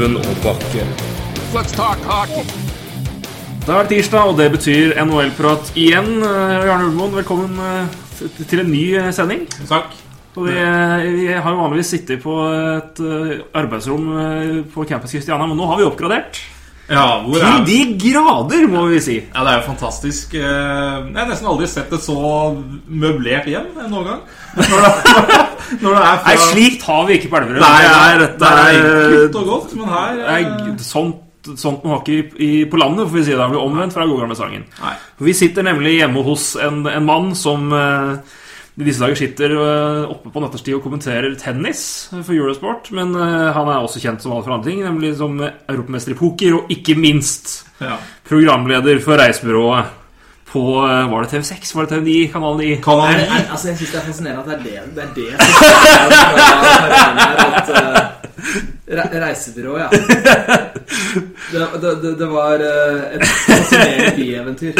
Ulven og Bakke. Let's talk hockey. Da er det tirsdag, og det betyr NHL-prat igjen. Eh, Jarne Ulmoen, velkommen eh, til en ny eh, sending. Takk. Og vi, vi har jo vanligvis sittet på et arbeidsrom på Campus Christiana, men nå har vi oppgradert. Ja, hvor Til er de grader, må vi si. Ja, det er jo fantastisk. Eh, Jeg har nesten aldri sett et så møblert hjem noen gang. Når det, når det er fra Nei, slikt har vi ikke på Elverum. Nei, Det er, det er kult og godt, men her er eh, sånt, sånt må ha ikke i, i, på landet, får vi si. Det har blitt omvendt fra god gamle sangen. Vi sitter nemlig hjemme hos en, en mann som eh, i disse dager sitter eh, oppe på natterstid og kommenterer tennis for Eurosport. Men eh, han er også kjent som alle for andre ting, nemlig som europamester i poker, og ikke minst ja. programleder for reisebyrået på eh, Var det TV6? Var det TV9? Kanal 9? Kan Er, er, altså, jeg syns det er fascinerende at det er det, det, er det som er. At, uh, re, reisebyrå, ja. Det, det, det, var uh, et fascinerende byeventyr.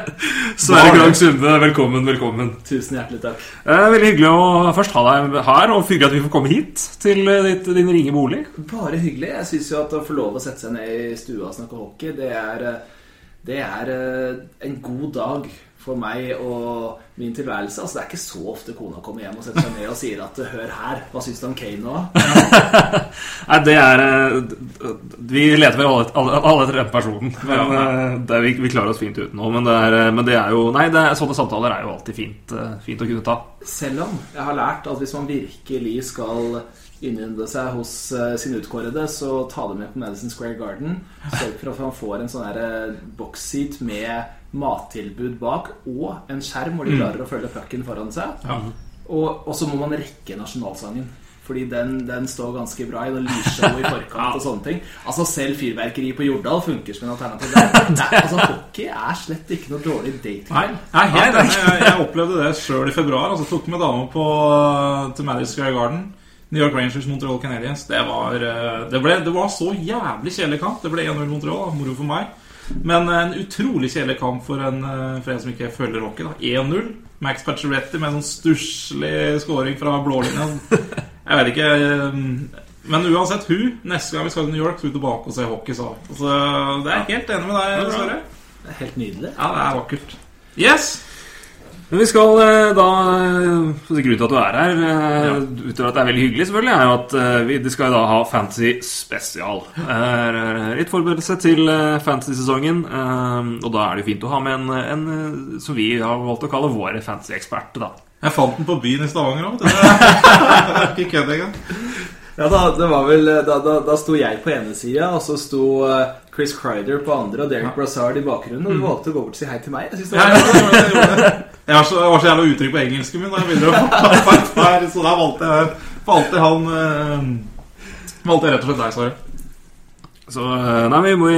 Sverre Krogh Sunde, velkommen, velkommen. Tusen hjertelig takk. Er veldig hyggelig å først ha deg her, og hyggelig at vi får komme hit til eh, ditt, din ringe bolig. Bare hyggelig. Jeg syns jo at å få lov å sette seg ned i stua og snakke hockey, det er, uh, det er en god dag for meg og min tilværelse. Altså, det er ikke så ofte kona kommer hjem og setter seg ned og sier at 'hør her, hva syns du om Kane nå?' Nei, det er eh, Vi leter vel alle, alle, alle etter den personen. Men eh, det er, vi, vi klarer oss fint uten nå. Men det eh, men det er jo Nei, det er, sånne samtaler er jo alltid fint, eh, fint å kunne ta. Selv om jeg har lært at hvis man virkelig skal innynde seg hos eh, sin utkårede, så ta det med på Madison Square Garden. Sørg for at man får en sånn eh, boxseat med mattilbud bak, og en skjerm hvor de klarer å følge pucken foran seg. Og, og så må man rekke nasjonalsangen. Fordi den, den står ganske bra i noe lysshow i forkant og sånne ting. Altså Selv fyrverkeri på Jordal funker som en alternativ. Nei, altså Hockey er slett ikke noe dårlig Nei, datekveld. nei, nei, enig. jeg, jeg opplevde det sjøl i februar. Altså, tok med dama på, til Madison Square Garden. New York Rangers Montreal Canadiens. Det var, eh, det, ble, det var så jævlig kjedelig kamp. Det ble 1-0 Montreal. da, Moro for meg. Men en utrolig kjedelig kamp for en, eh, for en som ikke følger hockey. da 1-0. Max Pacioretty med en sånn stusslig scoring fra blålinja. Jeg vet ikke eh, Men uansett, hun Neste gang vi skal til New York, skal vi tilbake og se hockey. Så. Altså, det er jeg helt enig med deg, Sverre. Det er helt nydelig. Ja, det er vakkert. Yes! Men vi skal eh, da eh, Grunnen til at du er her, eh, utover at det er veldig hyggelig, selvfølgelig, er jo at vi skal da ha Fantasy spesial. Litt forberedelse til fantasy-sesongen. Og da er det jo fint å ha med en, en som vi har valgt å kalle vår fantasy-ekspert. da Jeg fant den på byen i Stavanger òg. Ikke kødd engang. Ja, da, det var vel, da, da, da sto jeg på ene sida, og så sto Chris Kreider på andre og Derek Brassard i bakgrunnen. Og du valgte å gå bort og si hei til meg. Jeg synes det Ja, var gjorde det, jeg, så, jeg var så jævla utrygg på engelsken min da jeg begynte å fatte her, så da valgte jeg valgte han eh, Valgte jeg rett og slett deg, Sverre. Så eh, Nei, vi, må,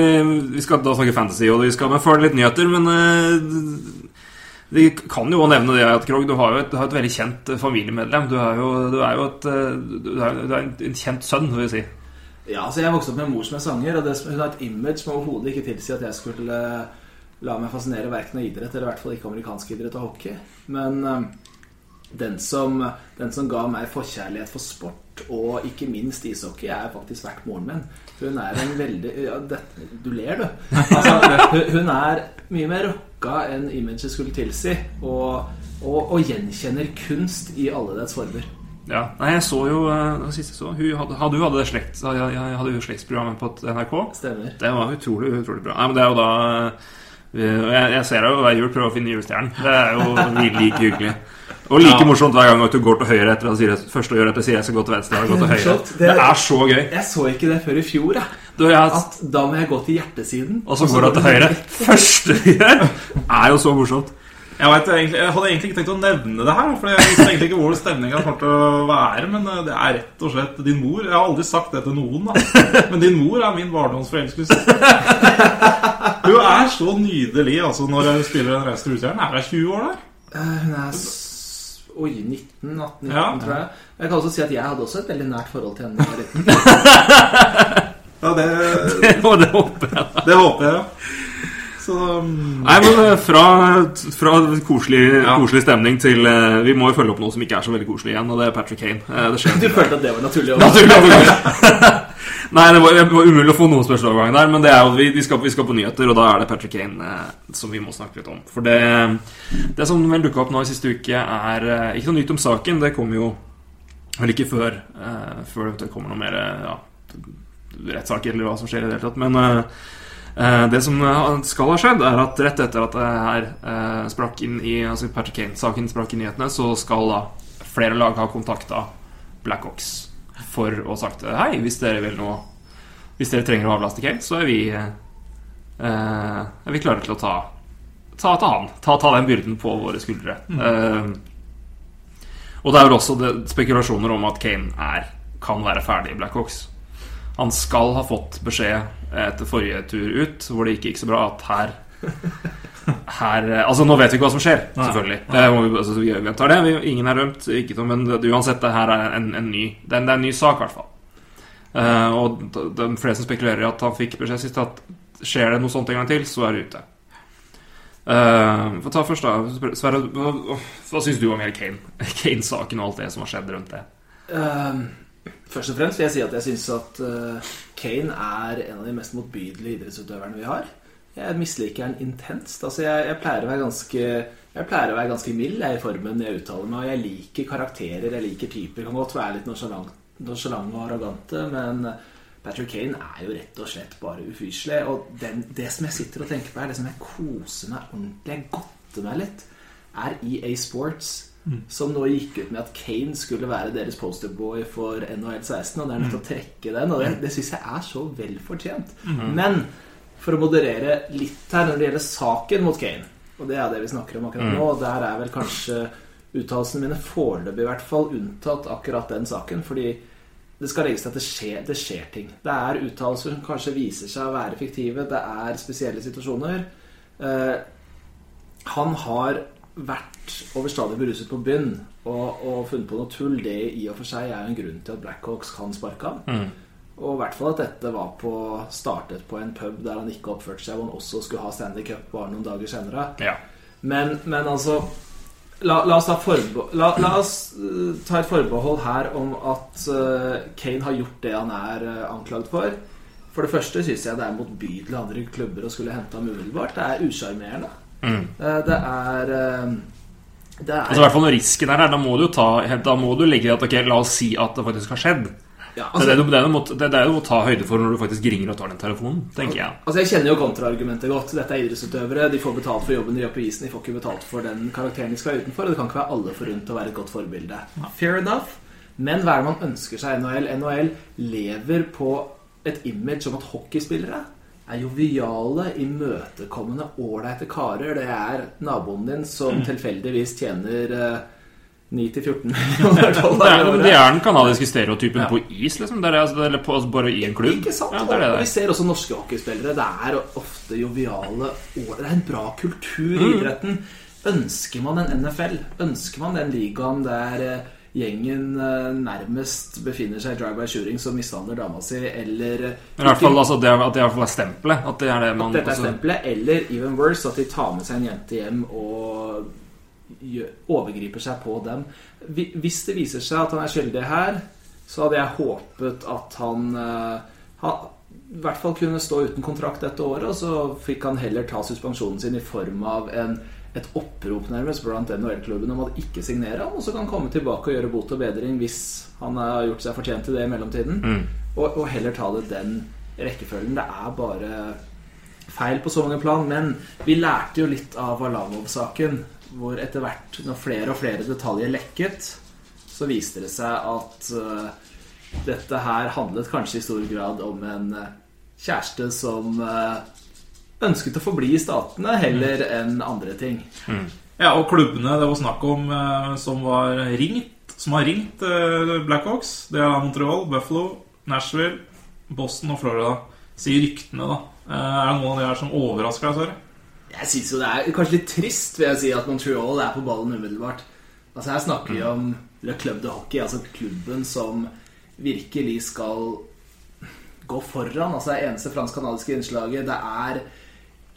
vi skal da snakke fantasy, og vi skal med følge litt nyheter, men eh, vi kan jo nevne det at Krog, du har jo et, du har et veldig kjent familiemedlem. Du er jo, du er jo et, du er, du er en, en kjent sønn, vil jeg si. Ja, altså Jeg vokste opp med en mor som er sanger, og det, hun har et image som overhodet ikke tilsier at jeg skulle la meg fascinere verken av idrett eller i hvert fall ikke amerikansk idrett og hockey. Men eh, den, som, den som ga meg forkjærlighet for sport, og ikke minst ishockey, er faktisk vært moren min. Hun er en veldig ja, det, Du ler, du. Altså, hun, er mye mer rocka enn imaget skulle tilsi, og, og, og gjenkjenner kunst i alle dets former. Ja, nei, jeg så jo eh, det siste så Hun hadde, hadde, hadde, slekt, jeg hadde jo slektsprogrammet på NRK. Stemmer. Det var utrolig utrolig bra. Nei, men det er jo da Jeg, jeg ser deg hver jul prøve å finne julestjernen. Det er jo like, hyggelig. Og like Ja. morsomt hver gang at du går til høyre etter at sier første å gjøre etter sier jeg skal gå til venstre. Går til høyre. Det Det- er så gøy. Jeg så ikke det før i fjor, jeg. Du, jeg, At da må jeg gå til hjertesiden. og så går du til høyre. Første vi gjør, er jo så morsomt. Jeg, vet, jeg hadde egentlig ikke tenkt å nevne det her, for jeg visste egentlig ikke hvor stemninga kommer til å være. Men eh, det er rett og slett din mor. Jeg har aldri sagt det til noen, da. Men din mor er min barndomsforelskelse. Hun er så nydelig altså, når hun spiller en reise til utstjerne. Er hun 20 år der? Eh, Hun er s- Oi, 19, 18, 19, Ja. tror jeg. Jeg kan også si at jeg hadde også et veldig nært forhold til henne da jeg var liten. Ja, det, det, det håper jeg. det håper jeg, ja. Så mm, Nei, men eh, fra, fra koselig, Ja. koselig stemning til eh, Vi må jo følge opp noe som ikke er så veldig koselig igjen, og det er Patrick Kane. Eh, Det Du følte at det var naturlig? Også. Naturlig. Nei, det var, det var umulig å få noen spørsmål der, men det er jo, vi, vi, skal, vi skal på nyheter, og da er det Patrick Kane eh, som vi må snakke litt om. For det, det som vel dukka opp nå i siste uke, er eh, ikke noe nytt om saken. Det kommer jo vel ikke før, eh, før det kommer noe mer ja, rettssaker eller hva som skjer i det hele tatt. Men det som eh, skal ha skjedd, er at rett etter at det her eh, sprakk inn i altså Patrick Kane-saken sprakk i nyhetene, så skal da flere lag ha kontakta Blackhawks for å ha sagt hei, hvis dere vil noe Hvis dere trenger å avlaste Kane, så er vi eh, er vi klare til å ta Ta, ta han. Ta, ta den byrden på våre skuldre. Eh, og det er vel også det, spekulasjoner om at Kane er, kan være ferdig i Blackhawks. Han skal ha fått beskjed etter forrige tur ut, hvor det ikke gikk så bra, at her her, eh, altså Nå vet vi ikke hva som skjer, selvfølgelig. Det må vi, altså, vi gjentar det. Vi, ingen er dømt, ikke men det, uansett, det her er en, en ny det, er en- det er en ny sak, i hvert fall. Uh, og de, de fleste spekulerer i at han fikk beskjed sist at skjer det noe sånt en gang til, så er det ute. Uh, for ta først da Sverre, hva, hva syns du om hele Kane- Kane-saken og alt det som har skjedd rundt det? Ehm, først og fremst vil jeg si at jeg syns at eh, Kane er en av de mest motbydelige idrettsutøverne vi har. Jeg misliker han intenst. Altså, jeg, jeg, pleier å være ganske Jeg pleier å være ganske mild jeg, i formen jeg uttaler meg, og jeg liker karakterer, jeg liker typer. Kan godt være litt nonchalant og arrogante, men Patrick Kane er jo rett og slett bare ufyselig. Og den, det som jeg sitter og tenker på, er det som jeg koser meg ordentlig, jeg godter meg litt, er EA Sports. Som nå gikk ut med at Kane skulle være deres posterboy for NHL 16. Og det er nødt til å trekke den. Og det, det syns jeg er så vel fortjent. Men for å moderere litt her når det gjelder saken mot Kane, og det er det vi snakker om akkurat nå, der er vel kanskje uttalelsene mine foreløpig i hvert fall unntatt akkurat den saken. Fordi det skal legges til at det skjer, det skjer ting. Det er uttalelser som kanskje viser seg å være fiktive. Det er spesielle situasjoner. Eh, han har vært overstadig beruset på bunn og, og funnet på noe tull. Det i og for seg er jo en grunn til at Blackhawks kan sparke han. Og i hvert fall at dette var på, startet på en pub der han ikke oppførte seg, hvor han også skulle ha Stanley Cup bare noen dager senere. Ja. Men, men altså La, la, oss la, la oss eh, ta et forbehold her om at eh, Kane har gjort det han er uh, anklagd for. For det første syns jeg det er motbydelig andre klubber å skulle hente ham umiddelbart. Det er usjarmerende. Eh, det er eh, Det er Altså i hvert fall når risken er der, da må du ta Da må du legge i at ok, la oss si at det faktisk har skjedd. ja, det, er det, du- det, er må, det er det du må ta høyde for når du faktisk ringer og tar den telefonen, tenker jeg. Altså Jeg kjenner jo kontraargumentet godt. Dette er idrettsutøvere. De får betalt for jobben de gjør på isen. De får ikke betalt for den karakteren de skal være utenfor. Og det kan ikke være alle forunt å være et godt forbilde. Fair enough. Men hva er det man ønsker seg i NHL? NHL lever på et image om at hockeyspillere er joviale, imøtekommende, ålreite karer. Det er naboen din som tilfeldigvis tjener eh, 9-14 millioner Det dollar i året. det er den kanadiske stereotypen på is, liksom. Det er, altså, eller på, altså, bare i en klubb. Ikke sant? Ja, det det og vi ser også norske hockeyspillere. Det er ofte joviale og Det er en bra kultur i Mm. idretten. Ønsker man en NFL? Ønsker man den ligaen der eh, gjengen eh, nærmest befinner seg i drive-by shooting som mishandler dama si, eller Men i hvert fall altså, det, at det i hvert fall er stempelet. At det er det man at Dette er stempelet. Eller even worse, at de tar med seg en jente hjem og overgriper seg på dem. Hvis det viser seg at han er skyldig her, så hadde jeg håpet at han, eh, han i hvert fall kunne stå uten kontrakt dette året, og så fikk han heller ta suspensjonen sin i form av en, et opprop nærmest blant NHL-klubben om å ikke signere han, og så kan han komme tilbake og gjøre bot og bedring hvis han har gjort seg fortjent til det i mellomtiden. Og, og heller ta det den rekkefølgen. Det er bare feil på så mange plan, men vi lærte jo litt av Valamov-saken, hvor etter hvert, når flere og flere detaljer lekket, så viste det seg at uh, dette her handlet kanskje i stor grad om en uh, kjæreste som eh, ønsket å forbli i statene heller enn andre ting. Ja, og klubbene det var snakk om eh, som var ringt Som har ringt eh, Blackhawks, det er Montreal, Buffalo, Nashville, Boston og Florida. Sier ryktene, da. Eh, er det noen av de her som overrasker deg, Sverre? Jeg synes jo det er kanskje litt trist vil jeg si at Montreal er på ballen umiddelbart. Altså Her snakker vi om Le Club de Hockey, altså klubben som virkelig skal gå foran. Altså Det eneste fransk-kanadiske innslaget. Det er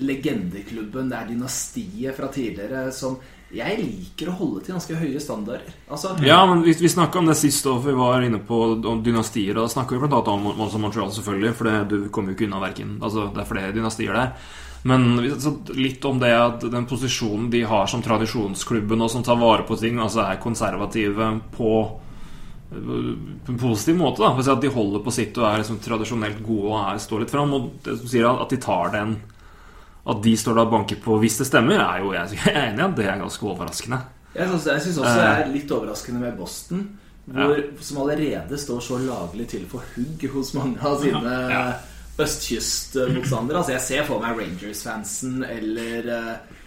legendeklubben, det er dynastiet fra tidligere som Jeg liker å holde til ganske høye standarder. Altså, Ja, men vi, vi snakka om det sist, da vi var inne på om dynastier. Og da snakka vi annet om, om Montreal, selvfølgelig, for det, du kommer jo ikke unna verken Altså, det er flere dynastier der. Men litt om det at den posisjonen de har som tradisjonsklubben, og som tar vare på ting, altså er konservative på på en positiv måte. da For å si At de holder på sitt og er liksom tradisjonelt gode og er, står litt fram. Og det som sier at de tar den At de står da og banker på hvis det stemmer, er jo jeg er enig i at det er ganske overraskende. Jeg syns, også det er litt overraskende med Boston, hvor, som allerede står så laglig til for hugg hos mange av sine Ja. østkystmotstandere. Altså, jeg ser for meg Rangers-fansen eller eh,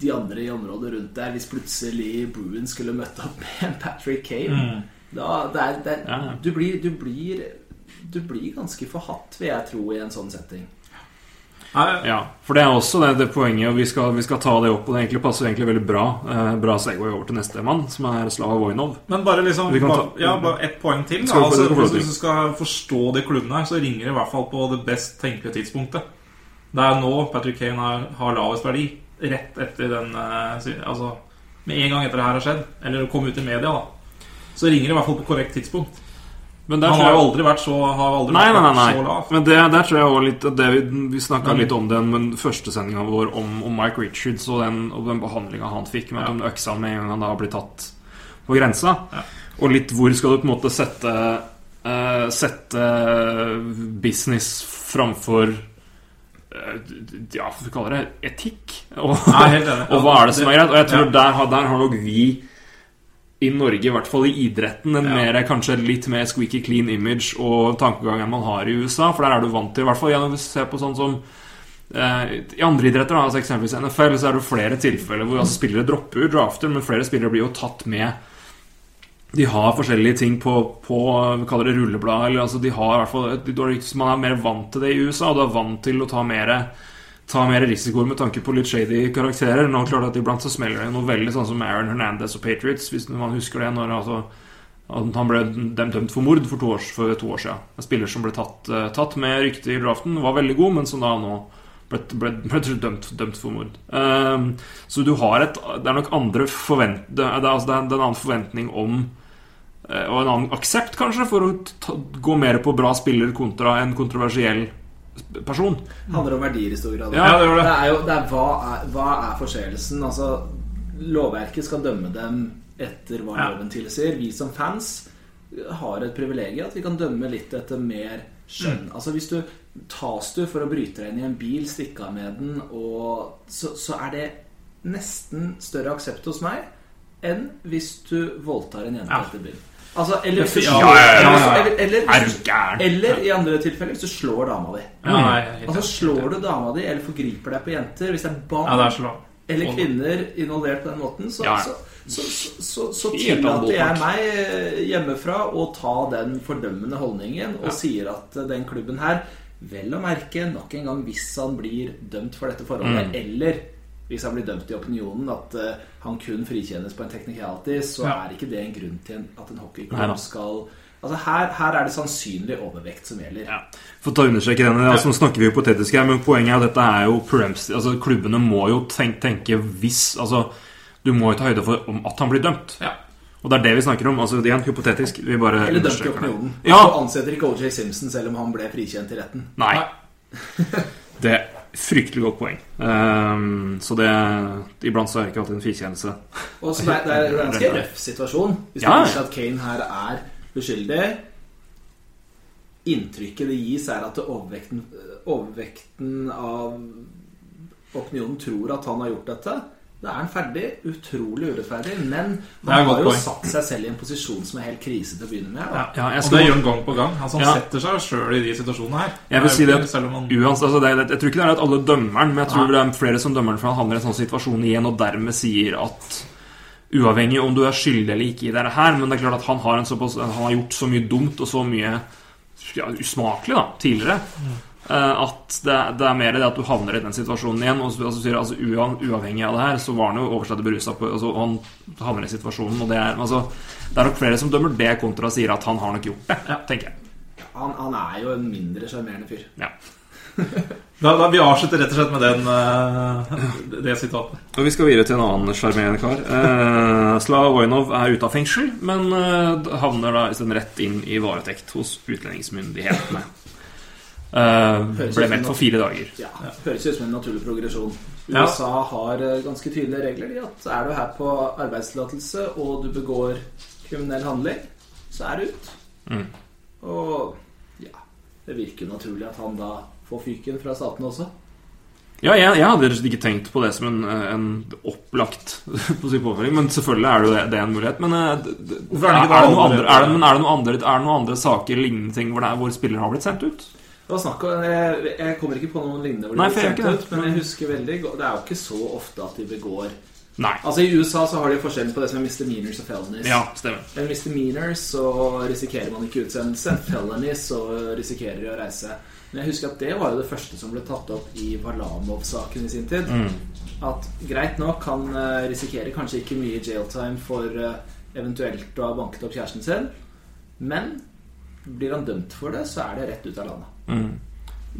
de andre i området rundt der hvis plutselig Bruin skulle møtt opp med Patrick Kane. Da, det er, det er, Ja, ja. du, blir, du, blir, du blir ganske forhatt, vil jeg tro, i en sånn setting. Ja, for det er også det, det poenget, og vi skal, vi skal ta det opp. Og det egentlig passer egentlig veldig bra eh, Bra segway over til neste mann, som er Slava Vojnov. Men bare liksom ta- ja, bare ett poeng til. Da. Altså, hvis, du skal forstå de klubbene her, så ringer det i hvert fall på det best tenkelige tidspunktet. Det er nå Patrick Kane har, har lavest verdi. Rett etter den eh, Altså med en gang etter det her har skjedd, eller kom ut i media, da. Så ringer det i hvert fall på korrekt tidspunkt. Men der Han har jo aldri vært så, har aldri Nei, nei, vært nei, så lav. Men det, der tror jeg også litt det Vi, vi snakka Men- litt om den men første sendinga vår om, om Mike Richards og den, og den behandlinga han fikk med Ja. den øksa med en gang han da har blitt tatt på grensa. Ja. Og litt hvor skal du på en måte sette uh, Sette business framfor eh, Ja, hva skal vi kalle det? Etikk? Og, Nei, og hva er det som er greit? Og jeg tror der, der har nok vi i Norge, i hvert fall i idretten, en Ja. mer, kanskje litt mer squeaky clean image og tankegang enn man har i USA. For der er du vant til, i hvert fall gjennom å se på sånn som eh, I andre idretter, da, altså eksempelvis NFL, så er det flere tilfeller hvor altså, spillere dropper jo drafter, men flere spillere blir jo tatt med de har forskjellige ting på, på vi kaller det rulleblad. Eller altså de har i hvert fall Man er mer vant til det i USA, og du er vant til å ta mer Ta mer risikoer med tanke på litt shady karakterer. Nå klart at Iblant så smeller det noe veldig sånn som Aaron Hernandez og Patriots, hvis man husker det. Når altså, han ble dømt for mord for to år, for to år siden. En spiller som ble tatt, eh, tatt med rykte i draften, var veldig god, men som da nå ble, ble, ble dømt, dømt for mord. Um, så du har et Det er nok andre forvent... Det er, altså, det er en annen forventning om eh, og en annen aksept, kanskje, for å ta, gå mer på bra spiller kontra en kontroversiell person. handler om verdier i stor grad. Ja, det det. det. er jo det er, hva, er, hva er forseelsen? Altså, lovverket skal dømme dem etter hva Ja. loven tilsier. Vi som fans har et privilegium at vi kan dømme litt etter mer Mm. skjønn. Altså Hvis du tas du for å bryte deg inn i en bil, stikke av med den, og så, så er det nesten større aksept hos meg enn hvis du voldtar en jente Ja. etter bil. Altså, eller, hvis du slår- ja, ja, ja, ja. eller, eller, Er du gæren? eller i andre tilfeller hvis du slår dama di. Ja, Altså. Slår du dama di eller forgriper deg på jenter Hvis det er barn Ja, det er eller kvinner involvert på den måten, så, Ja. så, så, så, så, så tillater jeg meg eh, hjemmefra å ta den fordømmende holdningen og sier at eh, den klubben her, vel å merke, nok en gang hvis han blir dømt for dette forholdet, Mm. eller hvis han blir dømt i opinionen, at uh, han kun frikjennes på en technicality, så Ja. er ikke det en grunn til at en hockeyklubb skal Altså her, her er det sannsynlig overvekt som gjelder. Ja. For å understreke denne, altså, Nå snakker vi hypotetisk her, men poenget er at dette er jo altså Klubbene må jo tenke, tenke hvis Altså, du må jo ta høyde for om at han blir dømt. Ja. Og det er det vi snakker om. altså Igjen hypotetisk. Vi bare Eller dømt i opinionen. Ja. Du ansetter ikke OJ Simpson selv om han ble frikjent i retten. Nei. Nei. Det fryktelig godt poeng. Um, så det Iblant så er det ikke alltid en frikjennelse. Og det, det er en ganske røff situasjon. Hvis Ja. du at Kane her er uskyldig Inntrykket det gis, er at overvekten, overvekten av opinionen tror at han har gjort dette. Da er han ferdig. Utrolig urettferdig. Men godt har jo point. satt seg selv i en posisjon som er helt krise til å begynne med. Ja. Ja, jeg Og det gjør han gang på gang. Altså, han Ja. setter seg sjøl i de situasjonene her. Jeg vil si det han Uansett, altså det, er- Jeg tror ikke det er at alle dømmer den, men jeg tror det er flere som dømmer den for han havner i en sånn situasjon igjen, og dermed sier at Uavhengig om du er skyldig eller ikke i dette her, men det er klart at han har, en såpass, han har gjort så mye dumt og så mye ja, usmakelig da, tidligere. Eh, At det, det er mer det at du havner i den situasjonen igjen. Og så, altså, sier, altså, Uavhengig av det her, så var han jo overstadig berusa på altså, og Han havner i situasjonen, og det er altså, Det er nok flere som dømmer det kontra sier at han har nok gjort det, tenker jeg. Han, han er jo en mindre sjarmerende fyr. Ja. Da, da, vi avslutter rett og slett med den, uh, det sitatet. Og Vi skal videre til en annen sjarmerende kar. Uh, Slav Voinov er ute av fengsel, men uh, havner da isteden rett inn i varetekt hos utlendingsmyndighetene. Eh, ble meldt for fire dager. Ja, Høres ut som en naturlig progresjon. Ja. USA har eh, ganske tydelige regler. De at Er du her på arbeidstillatelse og du begår kriminell handling, så er du ut. Mm. Og ja, det virker naturlig at han da får fyken fra statene også. Ja, jeg, jeg hadde ikke tenkt på det som en, en opplagt på sin påføring, men selvfølgelig er det, det, det er en mulighet. Men eh, er, det noen andre, det, men det noen andre, er det noen andre saker lignende ting hvor, det er, hvor spillere har blitt sendt ut? Det var snakk om, jeg, jeg kommer ikke på noen lignende hvor de Nei, blir sendt ut, men jeg husker veldig Det er jo ikke så ofte at de begår Nei. Altså I USA så har de forskjellen på det som er misdemeanors og felonies. Ja, stemmer. En misdemeanors så risikerer man ikke utsendelse. En felony så risikerer de å reise. Men jeg husker at det var jo det første som ble tatt opp i Varlamov-saken i sin tid. At greit nok han risikerer kanskje ikke mye jailtime for eh, eventuelt å ha banket opp kjæresten sin, men blir han dømt for det, så er det rett ut av landet.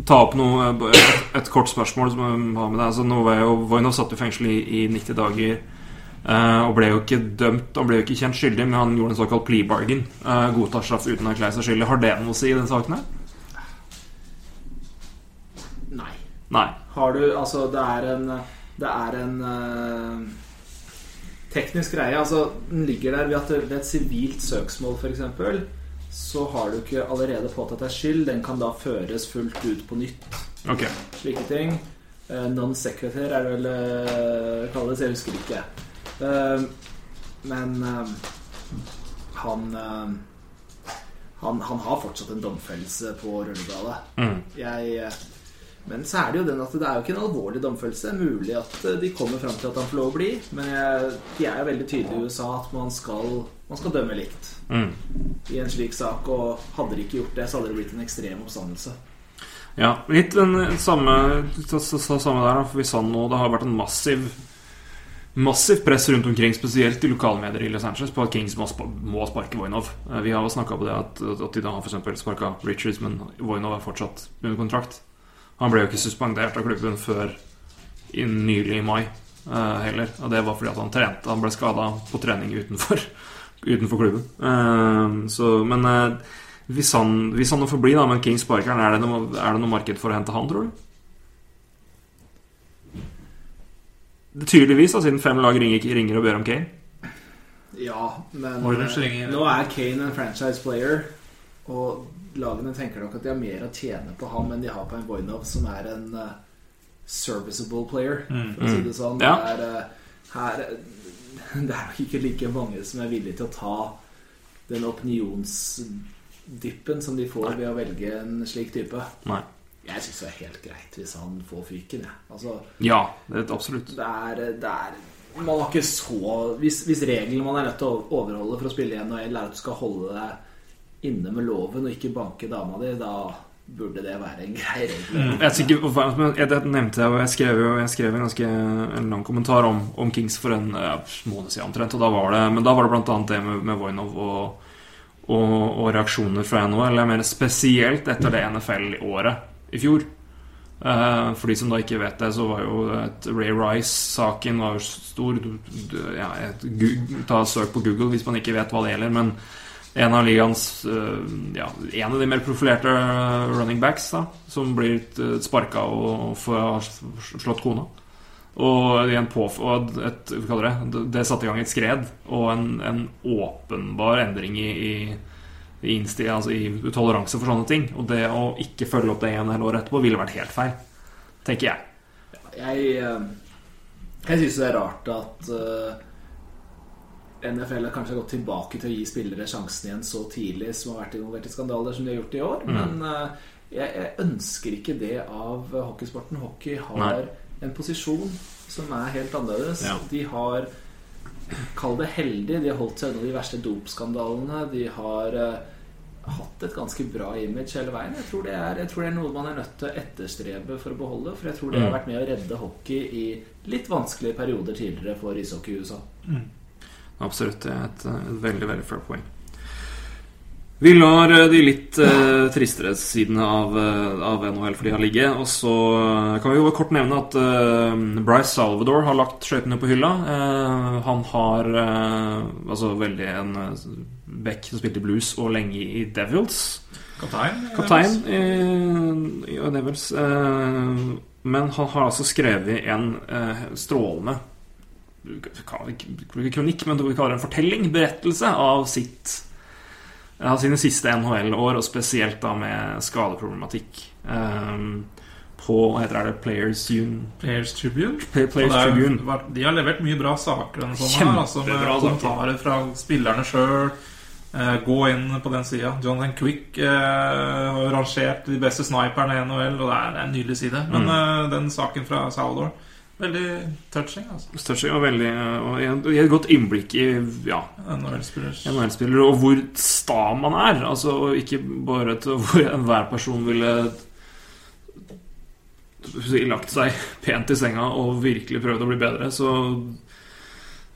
Ta opp noe, eh, et, et kort spørsmål som jeg har med deg. Altså, jo, Voinov satt i fengsel i, i 90 dager. Uh, og ble jo ikke dømt Han ble jo ikke kjent skyldig, men han gjorde en såkalt plea bargain. Uh, godtar straff uten å erklære seg skyldig. Har det noe å si i den saken her? Nei. Nei. Har du Altså, det er en Det er en uh, teknisk greie. Altså, den ligger der ved at det, ved et sivilt søksmål, f.eks., så har du ikke allerede påtatt deg skyld. Den kan da føres fullt ut på nytt. Okay. Slike ting. Eh, Non-secretary er det vel uh, kalles. Jeg husker ikke. Eh, men eh, han, eh, han Han har fortsatt en domfellelse på rullebladet. Mm. Jeg, eh, men så er det jo den at det er jo ikke en alvorlig domfellelse. Mulig at eh, de kommer fram til at han får lov å bli, men jeg, de er jo veldig tydelige i USA at man skal, man skal dømme likt Mm. i en slik sak. Og hadde de ikke gjort det, så hadde det blitt en ekstrem oppstandelse. Ja, litt den samme, så, så, så, samme der. For vi sa nå det har vært en massiv Massivt press rundt omkring, spesielt i lokalmedier i Los Angeles, på at Kings må, må sparke Voinov. Eh, Vi har snakka på det at, at de da har f.eks. sparka Richards, men Voinov er fortsatt under kontrakt. Han ble jo ikke suspendert av klubben før i, nylig i mai uh, heller. Og det var fordi at han trente. Han ble skada på trening utenfor, utenfor klubben. Uh, så, men uh, hvis han, hvis han nå får bli, da, men King sparker er det, noe, er det noe marked for å hente han, tror du? Det Tydeligvis, da, siden fem lag ringer, ringer og ber om Kane. Ja, men nå er Kane en franchise player, og lagene tenker nok at de har mer å tjene på ham enn de har på en Voinov, som er en uh, serviceable player, for å si det sånn. Ja. Det, er, uh, her, det er nok ikke like mange som er villige til å ta den opinionsdyppen som de får ved å velge en slik type. Nei. Jeg syns det er helt greit hvis han får fyken, jeg. Altså, Ja, det er absolutt. det er, det er Man har ikke så Hvis, hvis regelen man er nødt til å overholde for å spille i NHL, er at du skal holde deg inne med loven og ikke banke dama di, da burde det være en grei regel. Jeg hva- men jeg- nevnte jeg, og jeg skrev jo jeg skrev en ganske en lang kommentar om, om Kings for en ja, måned siden omtrent. Og da var det, men da var det annet det med, med Voinov og, og, og reaksjoner fra NHL. Jeg mener spesielt etter det NFL-året i fjor. Eh, for de som da ikke vet det, så var jo Ray Rice-saken var jo stor. Ja, et, ta søk på Google hvis man ikke vet hva det gjelder. Men en av ligaens eh, Ja, en av de mer profilerte running backs da som blir uh, sparka og får slått kona. Og, en og et, det, det satte i gang et skred og en, en åpenbar endring i, i, insti, altså i toleranse for sånne ting. Og det å ikke følge opp det igjen eller året etterpå ville vært helt feil, tenker jeg. Jeg, eh, jeg syns det er rart at eh, NFL har kanskje gått tilbake til å gi spillere sjansen igjen så tidlig, som har vært involvert i skandaler som de har gjort i år. Men uh, jeg, jeg ønsker ikke det av hockeysporten. Hockey har Nei. en posisjon som er helt annerledes. Ja. De har Kall det heldig. De har holdt seg unna de verste dopskandalene. De har uh, hatt et ganske bra image hele veien. Jeg tror, det er, jeg tror det er noe man er nødt til å etterstrebe for å beholde. For jeg tror det har vært med å redde hockey i litt vanskelige perioder tidligere for ishockey i USA. Absolutt. Det er et, et veldig, veldig fair poeng. Vi lar eh, de litt eh, tristere sidene av, eh, av NHL for de har ligget. Og så eh, kan vi jo kort nevne at eh, Bryce Salvador har lagt skøytene på hylla. Eh, han har altså veldig en back som spilte blues og lenge i Devils. Kaptein? Kaptein i, i Devils. Eh, men han har altså skrevet en strålende ikke kronikk, men vi kaller det en fortelling, berettelse av sitt av sine siste NHL-år, og spesielt da med skadeproblematikk. Um, på hva heter det, Players Un... Players Tribune. Play- Players er- Tribune. De har levert mye bra saker denne her, Altså med Kjempebra saker. fra spillerne sjøl. Eh, gå inn på den sida. Jonathan Quick eh, har rangert de beste sniperne i NHL, og det er, det er en nydelig side. Men Mm. eh, den saken fra Salvador Veldig touching, altså. Touching og veldig Og gir- gir et godt innblikk i ja, NHL-spillere, og hvor sta man er. Altså og ikke bare til hvor enhver person ville lagt seg pent i senga og virkelig prøvd å bli bedre, så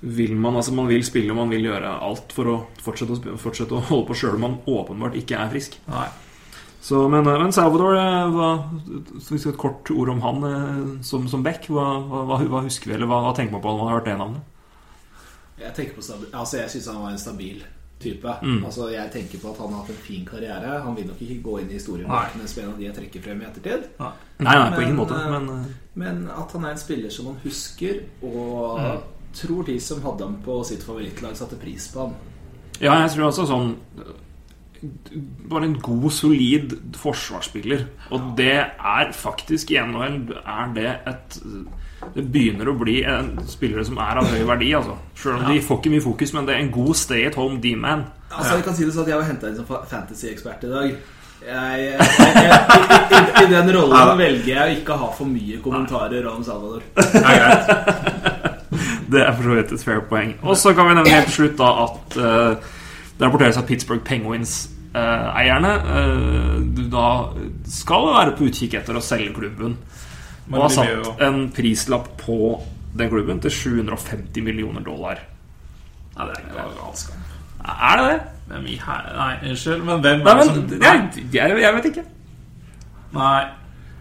vil man altså man vil spille og man vil gjøre alt for å fortsette å, fortsette å holde på sjøl om man åpenbart ikke er frisk. Nei. Så, men, men Salvador, eh, hva, et kort ord om han eh, som, som back. Hva, hva, hva- husker vi, eller hva, tenker man på når man har hørt det navnet? Jeg tenker på stabil, altså jeg syns han var en stabil type. Mm. Altså Jeg tenker på at han har hatt en fin karriere. Han vil nok ikke gå inn i historiebøkene som en av de jeg trekker frem i ettertid. Nei, nei, på Men, ingen måte. eh, Men eh, Men at han er en spiller som man husker, og Mm. tror de som hadde ham på sitt favorittlag, satte pris på han. Ja, jeg tror også sånn Bare en god, solid forsvarsspiller. Og det er faktisk i NHL er det et Det begynner å bli en spillere som er av høy verdi, altså. Selv om de får ikke mye fokus, men det er en god stay at home D-man. Altså Jeg kan si det sånn at jeg var henta inn som fantasy-ekspert i dag. Jeg, jeg, jeg, i, i, den rollen velger jeg å ikke ha for mye kommentarer om Salvador. Det er. Det er for så vidt et fair poeng. Og så kan vi nevne helt slutt da at uh, det rapporteres at Pittsburgh Penguins-eierne eh, da skal være på utkikk etter å selge klubben. Og har satt en prislapp på den klubben til 750 millioner dollar. Nei, det er ikke galskap. Er det det? Hvem i her... Nei, unnskyld, men hvem Nei, er det men som jeg, jeg, jeg vet ikke. Nei.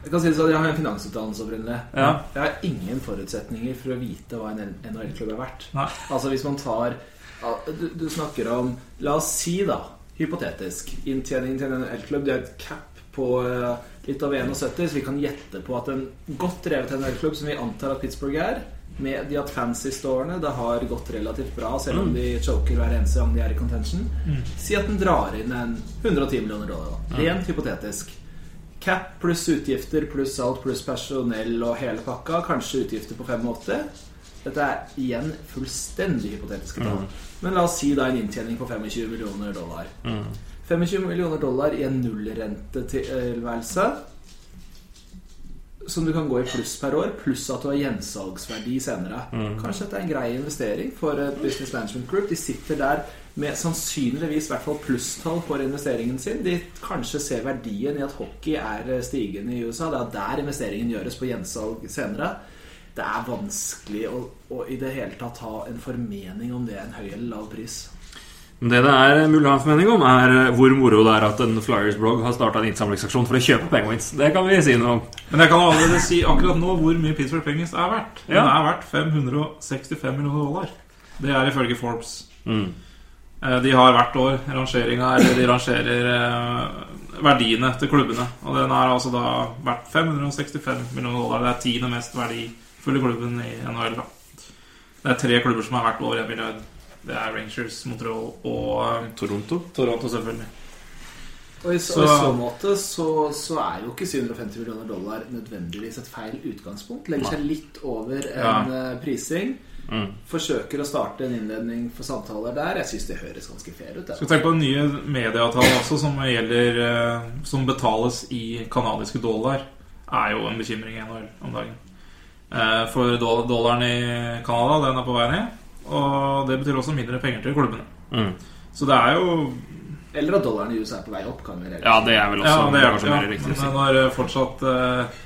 Jeg kan si det sånn, jeg har en finansutdannelse opprinnelig. Ja. Jeg har ingen forutsetninger for å vite hva en NHL-klubb er verdt. Nei. Altså hvis man tar du, du snakker om La oss si, da, hypotetisk, inntjeningen til en NHL-klubb Det er et cap på eh, litt over 71, så vi kan gjette på at en godt drevet NHL-klubb, som vi antar at Pittsburgh er, med de at fans siste årene, det har gått relativt bra, selv om de choker hver eneste gang de er i contention. Si at den drar inn en 110 millioner dollar. Rent hypotetisk. Cap pluss utgifter pluss alt pluss personell og hele pakka. Kanskje utgifter på 85. Dette er igjen fullstendig hypotetiske tall. Men la oss si da en inntjening på 25 millioner dollar. 25 millioner dollar i en nullrentetilværelse. Som du kan gå i pluss per år, pluss at du har gjensalgsverdi senere. Kanskje dette er en grei investering for Business Management Group. De sitter der med sannsynligvis i hvert fall plusstall for investeringen sin. De kanskje ser verdien i at hockey er stigende i USA. Det er der investeringen gjøres på gjensalg senere. Det er vanskelig å, å i det hele tatt ha en formening om det er en høy eller lav pris. Det det er mulig å ha en formening om, er eh, hvor moro det er at en Flyers-blogg har starta en innsamlingsaksjon for å kjøpe Penguins. Det kan vi si noe om. Men jeg kan allerede si akkurat nå hvor mye Pittsburgh Penguins er verdt. Den Ja. er verdt 565 millioner dollar. Det er ifølge Forbes. Mm. Eh, De har hvert år rangeringa, eller de rangerer eh, verdiene til klubbene. Og den er altså da verdt 565 millioner dollar. Det er tiende mest verdifulle klubben i NHL. da Det er tre klubber som er verdt over 1 milliard. Det er Rangers, Montreal og eh, Toronto. Toronto, selvfølgelig. Og i så, Så- i så måte så, så er jo ikke 750 millioner dollar nødvendigvis et feil utgangspunkt. Legger seg litt over en ja. prising. Mm. Forsøker å starte en innledning for samtaler der. Jeg syns det høres ganske fair ut. Skal vi tenke på den nye medieavtalen også, som gjelder eh, Som betales i kanadiske dollar, er jo en bekymring i NHL om dagen. Eh, For dollaren i Canada, den er på vei ned. Og det betyr også mindre penger til klubbene. Mm. Så det er jo Eller at dollaren i USA er på vei opp. kan vi reagere. Ja, det er vel også Ja, det er kanskje ja, mer riktig. Men når eh, fortsatt eh,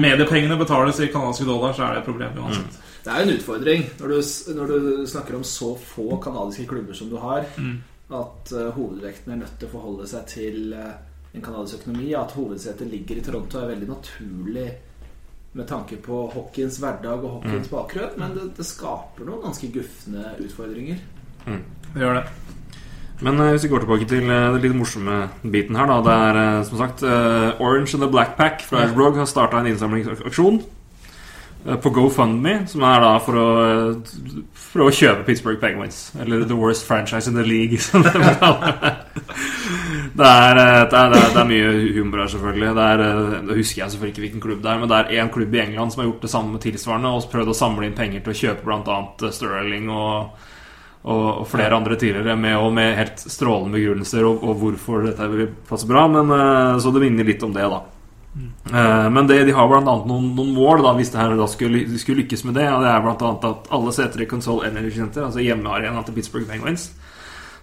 mediepengene betales i canadiske dollar, så er det et problem uansett. Det er jo en utfordring når du, når du snakker om så få kanadiske klubber som du har. Mm. at uh, hovedvekten er nødt til å forholde seg til uh, en kanadisk økonomi. At hovedsetet ligger i Toronto er veldig naturlig med tanke på hockeyens hverdag og hockeyens bakgrunn, men det, det skaper noen ganske gufne utfordringer. Det gjør det. Men eh, hvis vi går tilbake til eh, den litt morsomme biten her, da. Det er eh, som sagt Orange and the Black Pack fra Ashbrog har starta en innsamlingsaksjon på GoFundMe, som er da for å, prøve å kjøpe Pittsburgh Penguins. Eller The Worst Franchise in the League, som det. Er, eh, det, er, det, er, det er mye humor her, selvfølgelig. Det er, det husker jeg selvfølgelig ikke hvilken klubb det er, men det er én klubb i England som har gjort det samme tilsvarende og prøvd å samle inn penger til å kjøpe bl.a. Sterling og, og, og flere andre tidligere, med, og med helt strålende begrunnelser og, og hvorfor dette vil passe bra. Men, eh, så det minner litt om det, da. Eh, Men det, de har annet noen, noen mål da, hvis det her da skulle, skulle lykkes med det. Og det er annet at alle seter i Console Energy Center, altså hjemmearenaen til Pittsburgh Penguins,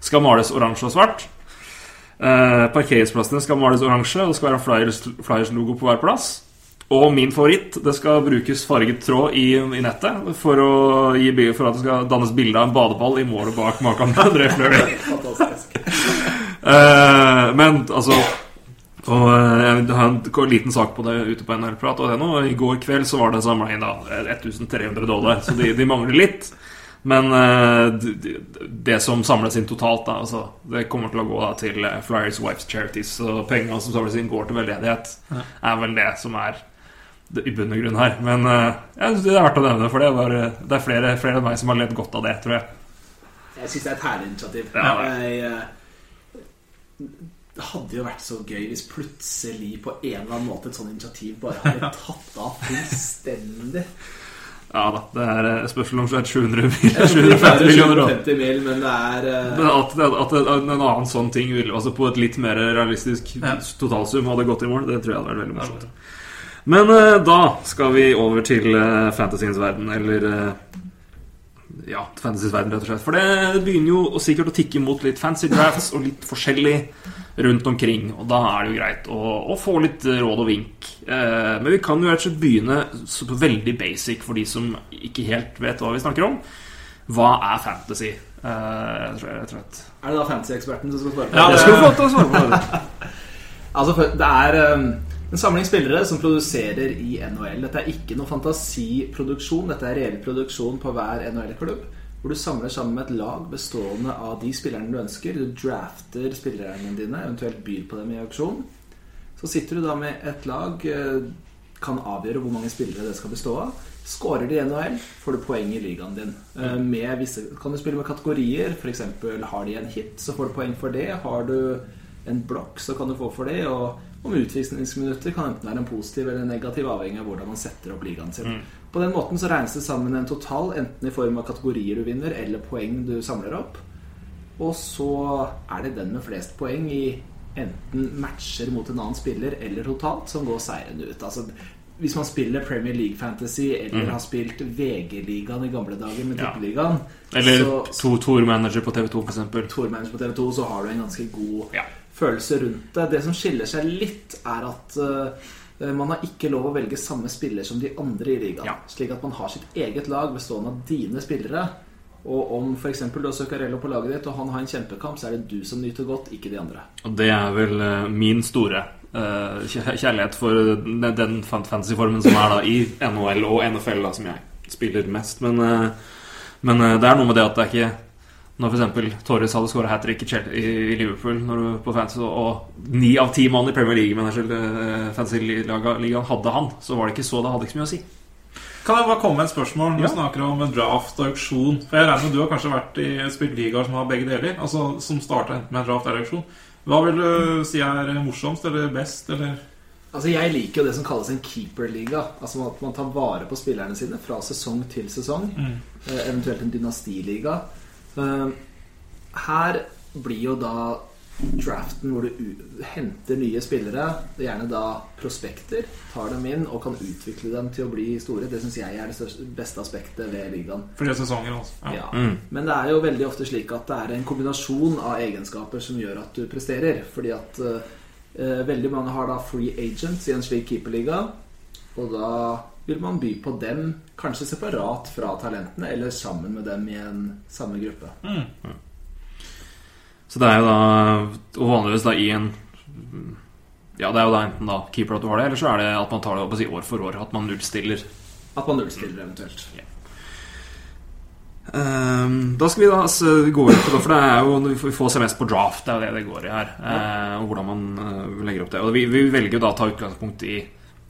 skal males oransje og svart. Eh, parkeringsplassene skal males oransje, og det skal være en Flyers- Flyers-logo på hver plass. Og min favoritt, det skal brukes farget tråd i, i nettet for, gi, for at det skal dannes bilde av en badeball i målet bak maken til André Fleury. Eh, men altså og eh, Jeg har en liten sak på det ute på nå, I går kveld så var det samla inn da 1300 dollar, så de, de mangler litt. Men eh, det som samles inn totalt, da, altså, det kommer til å gå da, til eh, Flyers Wives Charities. Og pengene som samles inn, går til veldedighet. Er vel det som er det, i bunn og grunn her. Men eh, jeg synes det er verdt å nevne, for det, var, det er flere, flere enn meg som har ledd godt av det, tror jeg. Jeg syns det er et herlig initiativ. Ja. Jeg, eh, det hadde jo vært så gøy hvis plutselig på en eller annen måte et sånt initiativ bare hadde tatt av fullstendig. Ja da, det er eh, spørsmål om 700 Jeg tror 750 er millioner. 750 mil, men det er uh... Men at, at, at en annen sånn ting ville, altså på et litt mer realistisk Ja. totalsum hadde gått i mål, det tror jeg hadde vært veldig morsomt. Men uh, da skal vi over til uh, fantasyens verden, eller uh, Ja, fantasyens verden, rett og slett. For det begynner jo sikkert å tikke mot litt fancy drafts og litt forskjellig rundt omkring. Og da er det jo greit å, å få litt råd og vink. Eh, men vi kan jo rett og slett begynne veldig basic for de som ikke helt vet hva vi snakker om. Hva er fantasy? Eh, tror jeg jeg tror slett. Er det da fantasy-eksperten som skal svare på det? Ja? Det skal du få til å svare på. Det. Altså, det er um, en samling spillere som produserer i NHL. Dette er ikke noe fantasiproduksjon, dette er reell produksjon på hver NHL-klubb. Hvor du samler sammen med et lag bestående av de spillerne du ønsker. Du drafter spillerne dine, eventuelt byr på dem i auksjon. Så sitter du da med et lag, eh, kan avgjøre hvor mange spillere det skal bestå av. Skårer de i NHL, får du poeng i ligaen din. Eh, Med visse, kan du spille med kategorier, f.eks. har de en hit, så får du poeng for det. Har du en blokk, så kan du få for det. Og om utvisningsminutter kan enten være en positiv eller en negativ, avhengig av hvordan man setter opp ligaen sin. På den måten så regnes det sammen en total, enten i form av kategorier du vinner, eller poeng du samler opp. Og så er det den med flest poeng i enten matcher mot en annen spiller eller totalt som går seirende ut. Altså, hvis man spiller Premier League Fantasy eller har spilt VG-ligaen i gamle dager med Ja. Tippeligaen, Eller så, to Tour-manager på TV2, for eksempel. Tourmanager på TV2, så har du en ganske god Ja. følelse rundt det. Det som skiller seg litt, er at eh, man har ikke lov å velge samme spiller som de andre i ligaen. Ja. Slik at man har sitt eget lag bestående av dine spillere. Og om f.eks. du har Zuccarello på laget ditt, og han har en kjempekamp, så er det du som nyter godt, ikke de andre. Og det er vel eh, min store eh, kjærlighet for den, den fan- fantasyformen som er da i NHL og NFL, da, som jeg spiller mest. Men, eh, men eh, det er noe med det at det er ikke Når f.eks. Torres hadde skåra hat trick i, Liverpool når du på fantasy, og ni av ti mann i Premier League-ligaen hadde han, så var det ikke så Det hadde ikke så mye å si. Kan jeg bare komme med et spørsmål når Ja. du snakker om draft og auksjon? For jeg regner med du har kanskje vært i spilt ligaer som har begge deler? Altså Som starta enten med en draft eller auksjon. Hva vil du si er morsomst eller best, eller Altså Jeg liker jo det som kalles en keeperliga. Altså At man tar vare på spillerne sine fra sesong til sesong. Mm. Eventuelt en dynastiliga. Eh, Her blir jo da draften hvor du u- henter nye spillere, gjerne da prospekter, tar dem inn og kan utvikle dem til å bli store. Det syns jeg er det beste aspektet ved ligaen. flere sesonger? altså Ja. Mm. Men det er jo veldig ofte slik at det er en kombinasjon av egenskaper som gjør at du presterer. Fordi at uh, veldig mange har da free agents i en slik keeperliga. Og da vil man by på dem kanskje separat fra talentene, eller sammen med dem i en samme gruppe. Så det er jo da Og vanligvis da i en Ja, det er jo da enten da keeper at du har det, eller så er det at man tar det opp og sier år for år. At man nullstiller. At man nullstiller eventuelt. Ehm, da skal vi da altså, gå ut på det, for det er jo vi får se mest på draft. Det er jo det det går i her. eh, og hvordan man uh, legger opp det. Og vi, vi velger jo da å ta utgangspunkt i,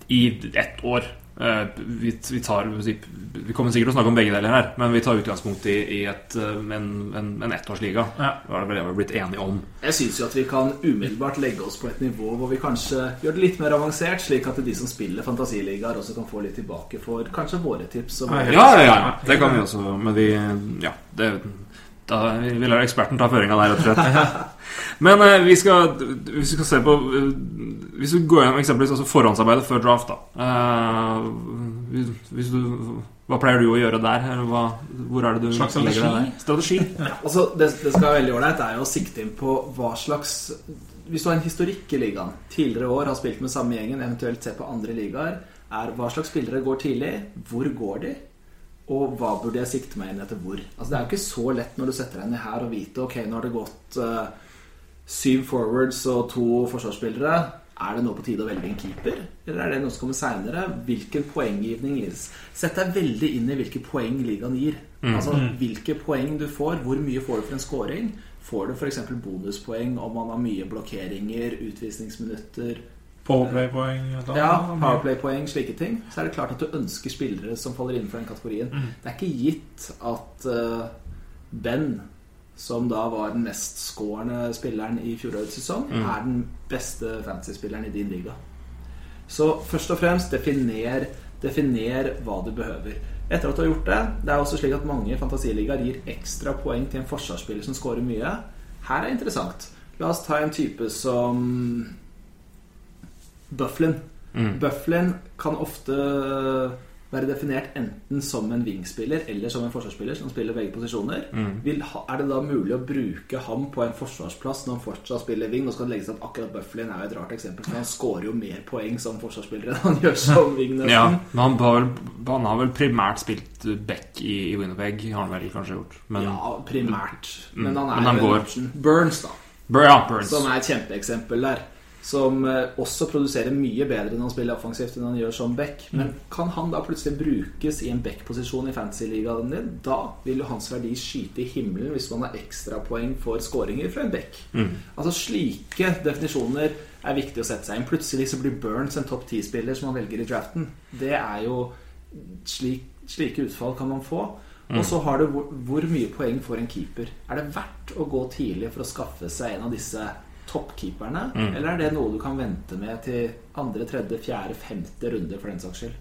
i ett år. Eh, vi, vi, tar, vi kommer sikkert til å snakke om begge deler her, men vi tar utgangspunkt i, i et, eh, en, en, en ettårsliga. Ja. Det var det vi har blitt enige om. Jeg syns jo at vi kan umiddelbart legge oss på et nivå hvor vi kanskje gjør det litt mer avansert, slik at de som spiller fantasiligaer, også kan få litt tilbake for kanskje våre tips. Våre Ja, ja, ja. Det kan vi også. Men vi Ja, det da vil eksperten ta føringa der, rett og slett. Men eh, vi, skal, hvis vi skal se på eh, Hvis du går gjennom eksempelvis altså forhåndsarbeidet før draft, da. Eh, hvis, hvis du, hva pleier du å gjøre der? Eller hva, hvor er det du Slags legger deg? Strategi? Altså, det, det skal være veldig ålreit er jo å sikte inn på hva slags Hvis du har en historikk i ligaen, tidligere år har spilt med samme gjengen, eventuelt se på andre ligaer, er hva slags spillere går tidlig, hvor går de, og hva burde jeg sikte meg inn etter hvor. Altså, det er jo ikke så lett når du setter deg ned her og vite ok, nå har det gått eh, syv forwards og to forsvarsspillere. Er det nå på tide å velge en keeper, eller er det noe som kommer seinere? Hvilken poenggivning gis? Sett deg veldig inn i hvilke poeng ligaen gir. Altså hvilke poeng du får. Hvor mye får du for en scoring? Får du f.eks. bonuspoeng om man har mye blokkeringer, utvisningsminutter Powerplay-poeng ja. Powerplay-poeng, slike ting. Så er det klart at du ønsker spillere som faller innenfor den kategorien. Det er ikke gitt at eh, Ben, som da var den mest scorende spilleren i fjorårets sesong, er den beste fantasy-spilleren i din liga. Så først og fremst, definer, definer hva du behøver. Etter at du har gjort det Det er også slik at mange fantasiligaer gir ekstra poeng til en forsvarsspiller som scorer mye. Her er interessant. La oss ta en type som Bufflin. Bufflin kan ofte være definert enten som en wingspiller eller som en forsvarsspiller som spiller begge posisjoner. Vil, ha- er det da mulig å bruke ham på en forsvarsplass når han fortsatt spiller wing? Nå skal det legges at akkurat Bufflin er jo et rart eksempel, for han skårer jo mer poeng som forsvarsspiller enn han gjør som wing. nesten. Ja, men han har, vel, han har vel primært spilt back i, i Winnerpeg, har han vel kanskje gjort. Men, Ja, primært. Men han er Men han jo en går. Burns, da. Bur- ja, Burns. Som er et kjempeeksempel der. Som eh, også produserer mye bedre når han spiller offensivt enn han gjør som back. Men kan han da plutselig brukes i en back-posisjon i fantasy-ligaen din? Da vil jo hans verdi skyte i himmelen hvis man har ekstrapoeng for skåringer fra en back. Altså Slike definisjoner er viktig å sette seg inn. Plutselig så blir Burns en topp ti-spiller som han velger i draften. Det er jo slik, Slike utfall kan man få. Og så har du hvor, hvor mye poeng får en keeper. Er det verdt å gå tidlig for å skaffe seg en av disse toppkeeperne? Eller er det noe du kan vente med til andre, tredje, fjerde, femte runde, for den saks skyld?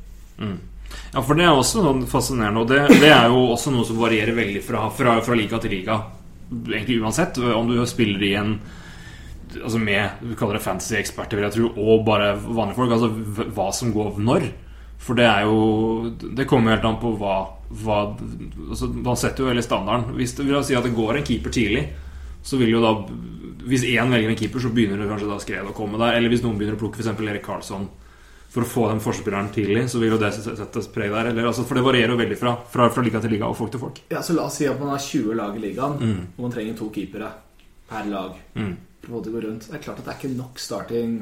Ja, for det er også sånn fascinerende, og det, det er jo også noe som varierer veldig fra, fra, fra liga til liga. Egentlig uansett om du spiller i en Altså med du kaller det fantasy-eksperter, vil jeg tro, og bare vanlige folk. Altså hva som går når. For det er jo Det kommer helt an på hva, hva altså, Man setter jo hele standarden. Hvis det vil si at det går en keeper tidlig, så vil jo da Hvis én velger en keeper, så begynner det kanskje da skredet å komme der. Eller hvis noen begynner å plukke f.eks. Erik Karlsson for å få den forspilleren tidlig, så vil jo det sette preg der. Eller, altså, for det varierer jo veldig fra, fra, fra liga til liga og folk til folk. Ja, så La oss si at man har 20 lag i ligaen, og man trenger to keepere per lag. Få det til gå rundt. Det er klart at det er ikke nok starting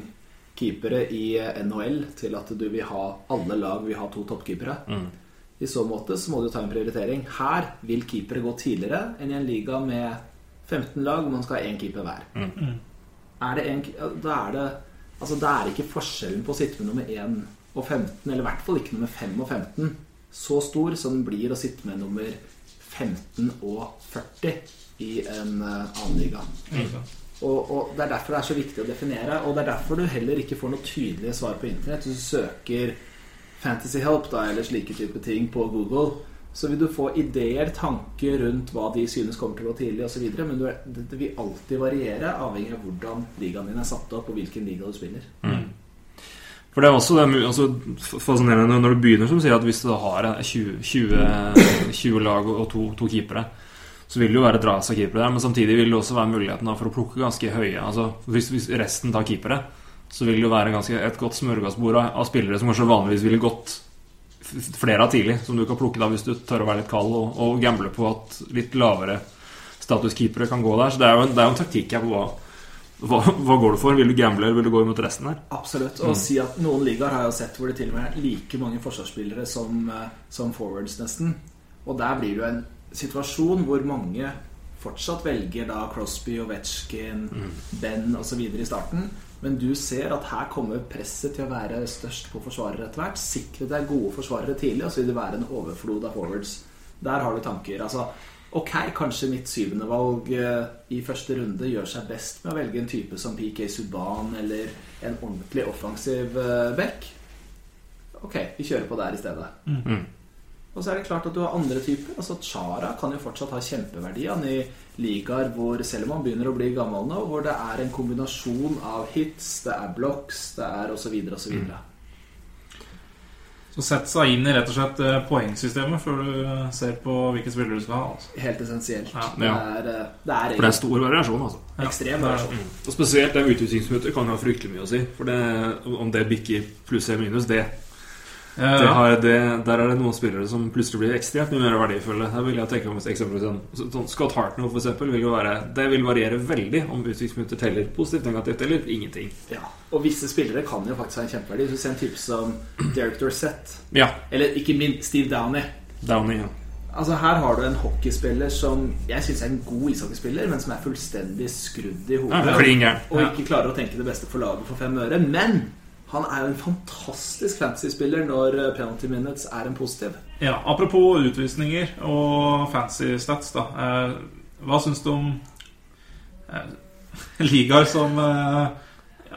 keepere i NHL til at du vil ha alle lag vil ha to toppkeepere. I så måte så må du ta en prioritering. Her vil keepere gå tidligere enn i en liga med 15 lag hvor man skal ha én keeper hver. Er det en, da er det Altså det er ikke forskjellen på å sitte med nummer 1 og 15, eller i hvert fall ikke nummer 5 og 15, så stor som den blir å sitte med nummer 15 og 40 i en eh, annen liga. Og, og Det er derfor det er så viktig å definere, og det er derfor du heller ikke får noe tydelige svar på internett. Hvis du søker Fantasy Help da, eller slike type ting på Google, så vil du få ideer, tanker rundt hva de synes kommer til å gå tidlig osv. Men du, det, vil alltid variere, avhengig av hvordan ligaen din er satt opp, og hvilken liga du spiller. For det er også, det er altså, fascinerende når du begynner, som sier at hvis du har eh, 20, 20, 20 lag og to, to keepere, så vil det jo være dras av keepere der, men samtidig vil det også være muligheten for å plukke ganske høye. Altså, hvis, hvis resten tar keepere, så vil det jo være ganske, et godt smørgassbord av, av spillere som kanskje vanligvis ville gått flere av tidlig, som du kan plukke da hvis du tør å være litt kald og, og gamble på at litt lavere statuskeepere kan gå der. Så det er jo en, det er jo en taktikk her på hva, hva, hva går du for. Vil du gamble, eller vil du gå imot resten her? Absolutt. Og si at noen ligaer har jeg jo sett hvor det til og med er like mange forsvarsspillere som, eh, som forwards, nesten. Og der blir det jo en situasjon hvor mange fortsatt velger da Crosby, Ovetsjkin, Ben osv. i starten. Men du ser at her kommer presset til å være størst på forsvarere etter hvert. Sikre deg gode forsvarere tidlig, og så vil det være en overflod av forwards. Der har du tanker. Altså, ok, kanskje mitt syvende valg eh, i første runde gjør seg best med å velge en type som PK Subhaan eller en ordentlig offensiv eh, back. Ok, vi kjører på der i stedet. Og så er det klart at du har andre typer. Altså Chara kan jo fortsatt ha kjempeverdi han i ligaer hvor selv om begynner å bli gammel nå, hvor det er en kombinasjon av hits, det er blocks, det er osv. osv. Så sett seg inn i rett og slett eh, poengsystemet før du ser på hvilke spillere du skal ha. Altså. Helt essensielt. Ja, det, er, eh, det er For det er stor variasjon, altså. ekstrem variasjon. Og spesielt det utvisningsminutter kan ha fryktelig mye å si. For det, om det bikker pluss eller minus, det, Eh, det har, det, Der er det noen spillere som plutselig blir ekstremt mye mer verdifulle. Her vil jeg tenke om et eksempel sånn, sånn Scott Hartnell for eksempel, vil jo være Det vil variere veldig om utviklingsminutter teller positivt, negativt eller ingenting. Ja. Og visse spillere kan jo faktisk ha en kjempeverdi. Hvis du ser en type som Derek Dorsett, Ja. eller ikke minst Steve Downey Downey, ja. Altså Her har du en hockeyspiller som jeg syns er en god ishockeyspiller, men som er fullstendig skrudd i hodet. ja og ikke klarer å tenke det beste for laget for fem øre. Men han er jo en fantastisk fantasy-spiller når eh, penalty minutes er en positiv. Ja, Apropos utvisninger og fancy stats, da. Eh, hva syns du om eh, ligaer som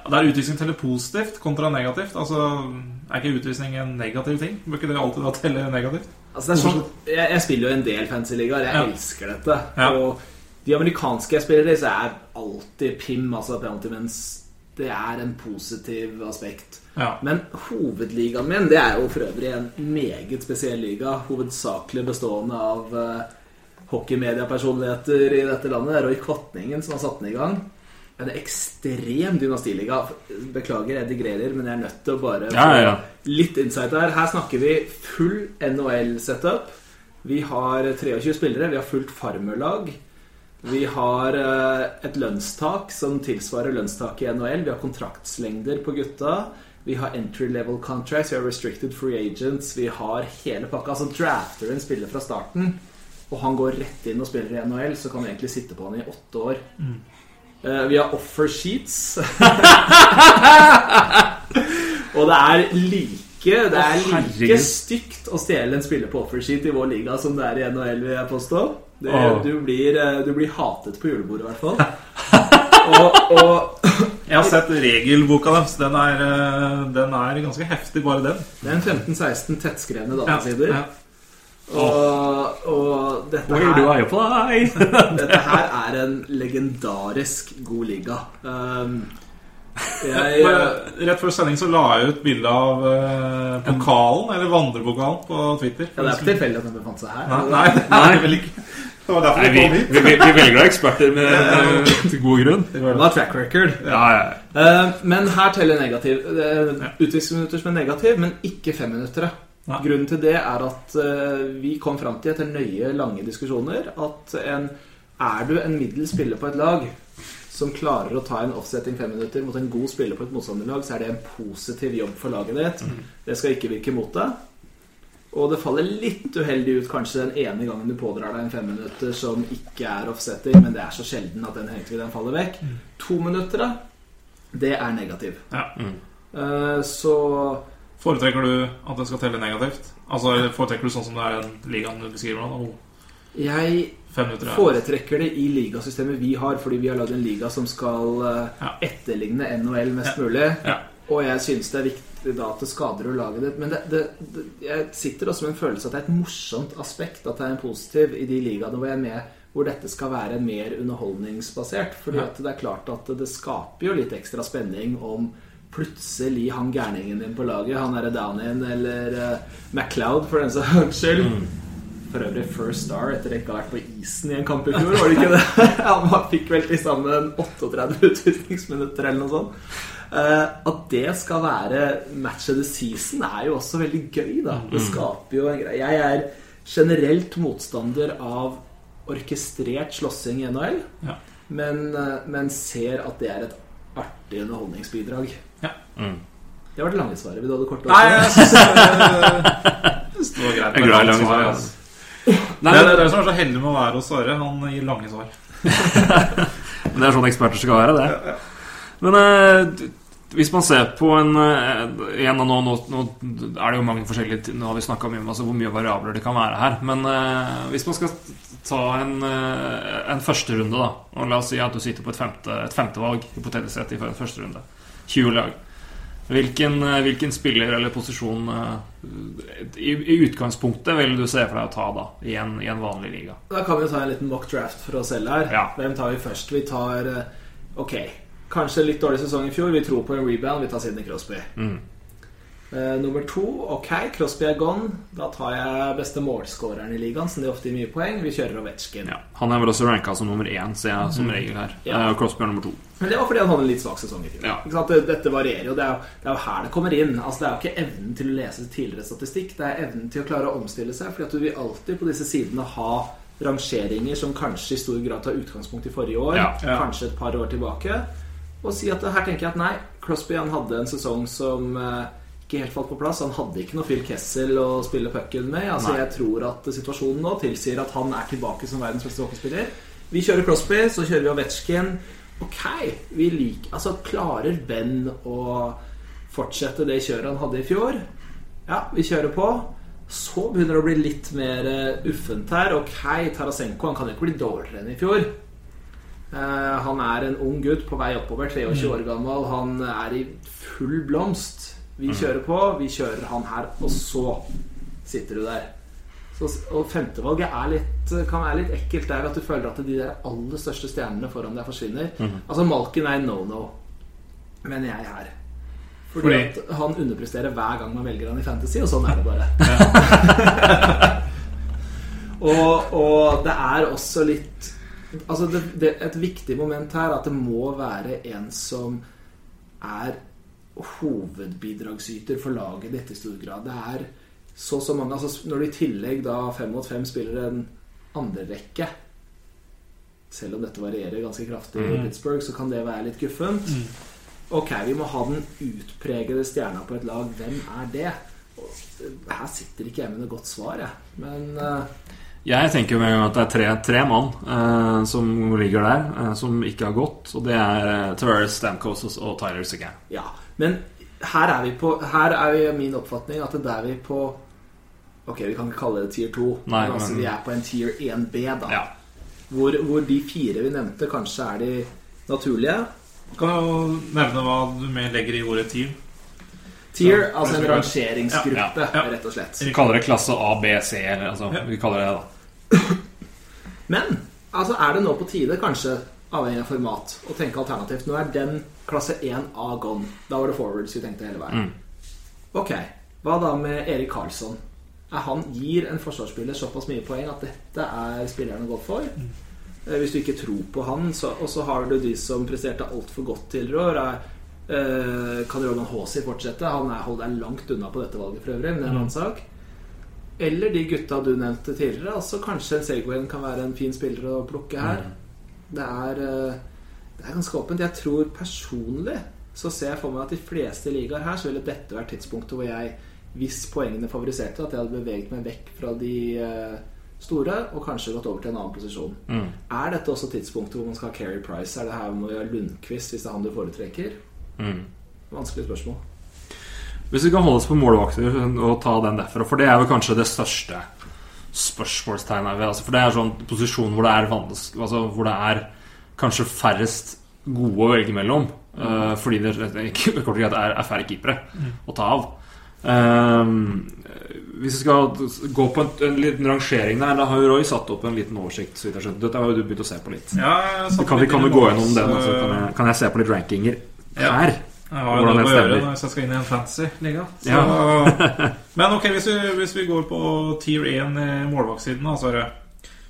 Der utvisning teller positivt kontra negativt? Altså, Er ikke utvisning en negativ ting? Bør ikke det alltid da telle negativt? Altså sånn, jeg, jeg spiller jo en del fantasy-ligaer. Jeg Ja. elsker dette. Ja. Og de amerikanske jeg spiller i, så er alltid PIM, altså penalty minutes, det er en positiv aspekt. Ja. Men hovedligaen min det er jo for øvrig en meget spesiell liga. Hovedsakelig bestående av uh, hockeymediapersonligheter i dette landet. Roy Kvatningen som har satt den i gang. En ekstrem dynastiliga. Beklager, jeg digrerer, men jeg er nødt til å bare Ja, ja, ja. få litt insight her. Her snakker vi full NHL-setup. Vi har 23 spillere. Vi har fullt farmerlag. Vi har eh, et lønnstak som tilsvarer lønnstaket i NHL. Vi har kontraktslengder på gutta. Vi har entry level contracts, vi har restricted free agents. Vi har hele pakka. Altså drafter en spiller fra starten, og han går rett inn og spiller i NHL, så kan du egentlig sitte på han i åtte år. Mm. vi har offer sheets. og det er like Det er like stygt å stjele en spiller på offer sheet i vår liga som det er i NHL, vil jeg påstå. Åh. du, blir, eh, du blir hatet på julebordet, i hvert fall. og, og Jeg har sett regelboka deres. Den er, eh, den er ganske heftig, bare den. det er en 15-16 tettskrevne datasider. Ja. Og, og dette, her, dette her er en legendarisk god liga. Um, jeg, rett før sending så la jeg ut bilde av uh, pokalen, eller vandrepokalen, på Twitter. ja, det er ikke tilfeldig at den befant seg her. Nei, nei, det er vel ikke. Det var derfor Nei, vi vi, kom hit. vi, vi, vi velger da eksperter med, eh, til god grunn. Det var track record. Ja, ja. Uh, men her teller negativ. Uh, Utviklingsminutter som er negativ, men ikke femminuttere. Ja. Grunnen til det er at uh, vi kom fram til etter nøye, lange diskusjoner at en, er du en middels spiller på et lag som klarer å ta en offsetting fem minutter mot en god spiller på et motstanderlag, så er det en positiv jobb for laget ditt. Det skal ikke virke mot deg. Og det faller litt uheldig ut kanskje den ene gangen du pådrar deg en femminutter som ikke er offsetting, men det er så sjelden at den egentlig den faller vekk. To minutter, da, det er negativ. Ja. Eh, så Foretrekker du at det skal telle negativt? Altså Foretrekker du sånn som det er den ligaen du beskriver nå? Jeg er foretrekker det i ligasystemet vi har, fordi vi har lagd en liga som skal eh, Ja. etterligne NHL mest mulig. Ja. Og jeg synes det er viktig da at det skader å lage det. Men det, det, det, jeg sitter også med en følelse at det er et morsomt aspekt at det er en positiv i de ligaene hvor jeg er med, hvor dette skal være mer underholdningsbasert. Fordi at det er klart at det skaper jo litt ekstra spenning om plutselig han gærningen din på laget, han derre Downey eller uh, MacLeod for den saks skyld. For øvrig first star etter ikke å ha vært på isen i en kamp i fjor, var det ikke det? Han fikk vel til sammen 38 utvisningsminutter eller noe sånt. Eh, at det skal være match of the season, er jo også veldig gøy, da. Det skaper jo en greie. Jeg er generelt motstander av orkestrert slåssing i NHL, Ja. men, eh, men ser at det er et artig underholdningsbidrag. Ja. Mm. Det var det lange svaret. Vil du ha det korte Nei, jeg syns det, det var greit. Jeg er glad i lange svar, svar, altså. Nei, Det er det som er så heldig med å være hos Sverre. Han gir lange svar. det er sånn eksperter skal være, det. Men eh, hvis man ser på en en igjen, nå, nå, nå er det jo mange forskjellige Nå har vi snakka mye om altså, hvor mye variabler det kan være her. Men eh, hvis man skal ta en, eh, en første runde, da Og la oss si at du sitter på et femte, et femtevalg, hypotetisk sett, i en første runde. 20 lag. Hvilken, eh, hvilken spiller eller posisjon eh, i, i utgangspunktet vil du se for deg å ta da i en, i en vanlig liga? Da kan vi jo ta en liten mock draft for oss selv her. Ja. Hvem tar vi først? Vi tar eh, Ok, kanskje litt dårlig sesong i fjor. Vi tror på en rebound. Vi tar Sidney Crosby. Mm. Uh, nummer to, ok, Crosby er gone. Da tar jeg beste målskåreren i ligaen, som de ofte gir mye poeng. Vi kjører Ovetsjkin. Ja, han er vel også ranka som nummer én, ser jeg som regel her. Ja. Uh, Crosby er nummer to. Men det var fordi han hadde en litt svak sesong i fjor. Ja. Ikke sant? Dette varierer jo. Det er jo, det er jo her det kommer inn. Altså, det er jo ikke evnen til å lese tidligere statistikk. Det er evnen til å klare å omstille seg. Fordi at du vil alltid på disse sidene ha rangeringer som kanskje i stor grad tar utgangspunkt i forrige år. Ja. Ja. Kanskje et par år tilbake. Og si at her tenker jeg at nei, Crosby han hadde en sesong som eh, ikke helt falt på plass. Han hadde ikke noe Phil Kessel å spille pucken med. Altså, Nei. jeg tror at situasjonen nå tilsier at han er tilbake som verdens beste hockeyspiller. Vi kjører Crosby, så kjører vi Ovetsjkin. Ok, vi liker Altså, klarer Ben å fortsette det kjøret han hadde i fjor? Ja, vi kjører på. Så begynner det å bli litt mer eh, uffent her. Ok, Tarasenko han kan jo ikke bli dårligere enn i fjor. Eh, han er en ung gutt på vei oppover, 23 år gammel. Han er i full blomst. Vi kjører på, vi kjører han her, og så sitter du der. Så, og femtevalget er litt, kan være litt ekkelt der at du føler at de der aller største stjernene foran deg forsvinner. Altså Malkin er no-no, mener jeg her. Fordi, Fordi? at han underpresterer hver gang man velger han i Fantasy, og sånn er det bare. og, og det er også litt Altså det, det, Et viktig moment her er at det må være en som er hovedbidragsyter for laget ditt i stor grad. Det er så så mange altså Når du i tillegg da fem mot fem spiller en andrerekke Selv om dette varierer ganske kraftig i Pittsburgh, så kan det være litt guffent. Ok, vi må ha den utpregede stjerna på et lag. Hvem er det? Her sitter ikke jeg med noe godt svar, jeg. Men eh, Jeg tenker jo med en gang at det er tre, tre mann eh, som ligger der, eh, som ikke har gått. Og det er eh, Tavares, Stamkos og- Tyler Sigan. Ja, men her er vi på Her er jo min oppfatning at det der vi på Ok, vi kan ikke kalle det tier 2, Nei, men altså men- vi er på en tier 1B, da. Ja. Hvor, hvor de fire vi nevnte, kanskje er de naturlige. Kan jo nevne hva du mer legger i ordet team. Tier, så, altså en rangeringsgruppe, ja, ja. rett og slett. Vi kaller det klasse A, B, C, eller altså Ja. Vi kaller det det, da. Men altså er det nå på tide, kanskje avhengig av format, å tenke alternativt. Nå er den klasse 1A gone. Da var det forwards vi tenkte hele veien. Ok, hva da med Erik Karlsson? Er han gir en forsvarsspiller såpass mye poeng at dette er spilleren å gå for? Eh, Hvis du ikke tror på han, så, og så har du de som presterte altfor godt tidligere år. Er, kan Roman Haasi fortsette? Han er, holder deg langt unna på dette valget for øvrig, men det er en annen sak. Eller de gutta du nevnte tidligere. Altså Kanskje en Segwayen kan være en fin spiller å plukke her. Det er, eh, det er ganske åpent. Jeg tror personlig så ser jeg for meg at de fleste ligaer her så ville dette vært tidspunktet hvor jeg, hvis poengene favoriserte, at jeg hadde beveget meg vekk fra de eh, store og kanskje gått over til en annen posisjon. Mm. Er dette også tidspunktet hvor man skal ha Carey Price? Er det her må vi ha Lundqvist hvis det er han du foretrekker? Mm. Vanskelig spørsmål. Hvis vi kan holde oss på målvakter og ta den derfra, for det er vel kanskje det største spørsmålstegnet ved altså, For det er sånn posisjon hvor det er vanskelig altså, Hvor det er kanskje færrest gode å velge mellom. eh, fordi det, det, det, kort og greit er, er færre keepere å ta av. Um, hvis vi skal gå på en, en liten rangering der, da har jo Roy satt opp en liten oversikt. Så vidt jeg. Dette har jo du begynt å se på litt. Ja, jeg satt Så kan vi kan jo gå gjennom den, og så øh, kan jeg, kan jeg se på litt rankinger Ja. her. Jeg har jo noe å gjøre hvis jeg skal inn i en fantasy-liga. Så- Ja. Men ok, hvis vi, hvis vi går på tier 1 i målvaktsiden, da, Sverre.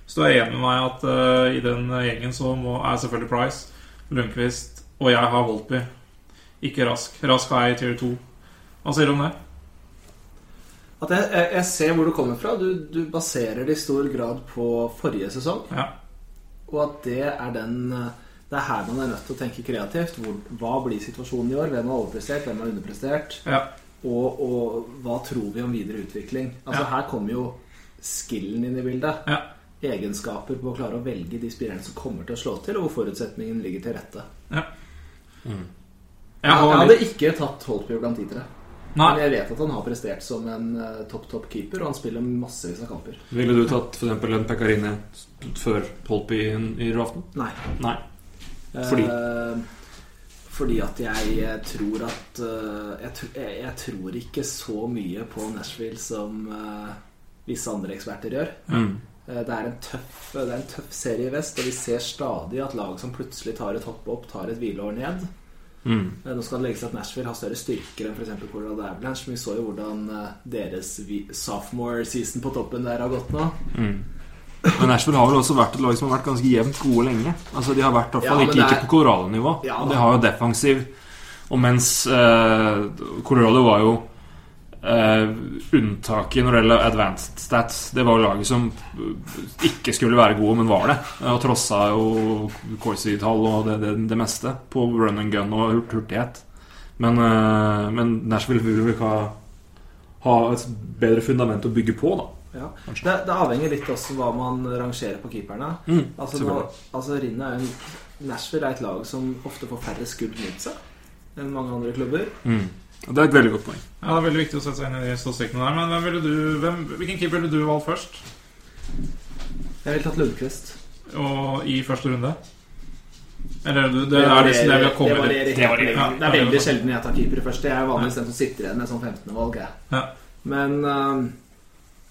Hvis du er enig med meg at uh, i den gjengen så må, er selvfølgelig Price, Lundqvist og jeg har Volpi. Ikke Rask. Rask er i tier 2. Hva sier du om det? At jeg, jeg, jeg ser hvor du kommer fra. Du, du baserer det i stor grad på forrige sesong. Ja. Og at det er den Det er her man er nødt til å tenke kreativt. Hvor, hva blir situasjonen i år? Hvem har overprestert? Hvem har underprestert? ja. Og, og hva tror vi om videre utvikling? Altså Ja. Her kommer jo skillen inn i bildet. ja. Egenskaper på å klare å velge de spillerne som kommer til å slå til, og hvor forutsetningen ligger til rette. ja. Jeg, Jeg har hadde litt ikke tatt Holtby blant de tre. Nei. Men jeg vet at han har prestert som en uh, topp topp keeper, og han spiller massevis av kamper. Ville du tatt for eksempel en Pekkarine før Holtby i, i draften? Nei. Nei. Fordi? Eh, fordi at jeg eh, tror at eh, jeg, tror ikke så mye på Nashville som visse andre eksperter gjør. Mm. Det er, en tøff, det er en tøff serie i vest, og vi ser stadig at lag som plutselig tar et hopp opp, tar et hvileår ned. Mm. Nå skal det legges at Nashville har større styrker enn f.eks. Colorado Avalanche. Men vi så jo hvordan deres sophomore season på toppen der har gått nå. Men Nashville har vel også vært et lag som har vært ganske jevnt gode lenge. Altså De har vært i hvert fall Ja, ikke, er- ikke på Colorado-nivå. Ja, og de har jo defensiv. Og mens eh, Colorado var jo eh, unntaket når det gjelder advanced stats. Det var jo laget som eh, ikke skulle være gode, men var det. Og trossa jo Corsi-tall og det, det, det meste på run and gun og hurtighet. Men, eh, men Nashville vil vel ha, ha et bedre fundament å bygge på, da. Ja. Det, det avhenger litt også hva man rangerer på keeperne. Mm, Altså, nå, altså Rinne er en, Nashville er et lag som ofte får færre skudd mot seg enn mange andre klubber. Mm. Og Det er et veldig godt poeng. Ja, Det er veldig viktig å sette seg inn i de statistikkene der. Men hvem ville du, hvem, hvilken keeper ville du valgt først? Jeg ville tatt Lundqvist. Og i første runde? Eller du, det er liksom det vi har kommet det varierer helt varierer. lenge. Det er veldig sjelden jeg tar keeper i første. Jeg er vanligvis den som sitter igjen med sånn 15. valg. Ja. Men eh,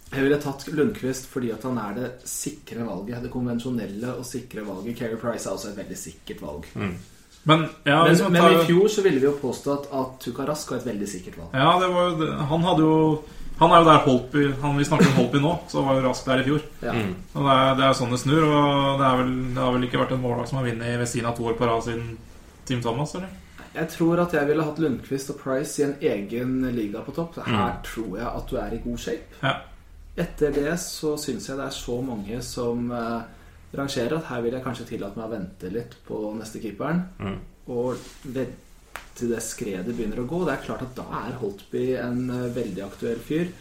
jeg ville tatt Lundqvist fordi at han er det sikre valget. Det konvensjonelle og sikre valget. Keri Price er også et veldig sikkert valg. Men, ja, Men, tar... men i fjor så ville vi jo påstått at Tuka Rask var et veldig sikkert valg. Ja, det var jo det. Han hadde jo Han er jo der Holtby Han vi snakker om Holtby nå, så var jo Rask der i fjor. Ja. Mm. Og det er, det er sånn det snur. Og det, er vel, det har vel ikke vært en mållag som har vunnet ved siden av to år på rad siden Team Thomas, eller? Jeg tror at jeg ville hatt Lundqvist og Price i en egen liga på topp. Her tror jeg at du er i god shape. Ja. Etter det så syns jeg det er så mange som eh, rangerer at her vil jeg kanskje tillate meg å vente litt på neste keeperen. Mm. Og ved, til det skredet begynner å gå. Det er klart at da er Holtby en eh, veldig aktuell fyr.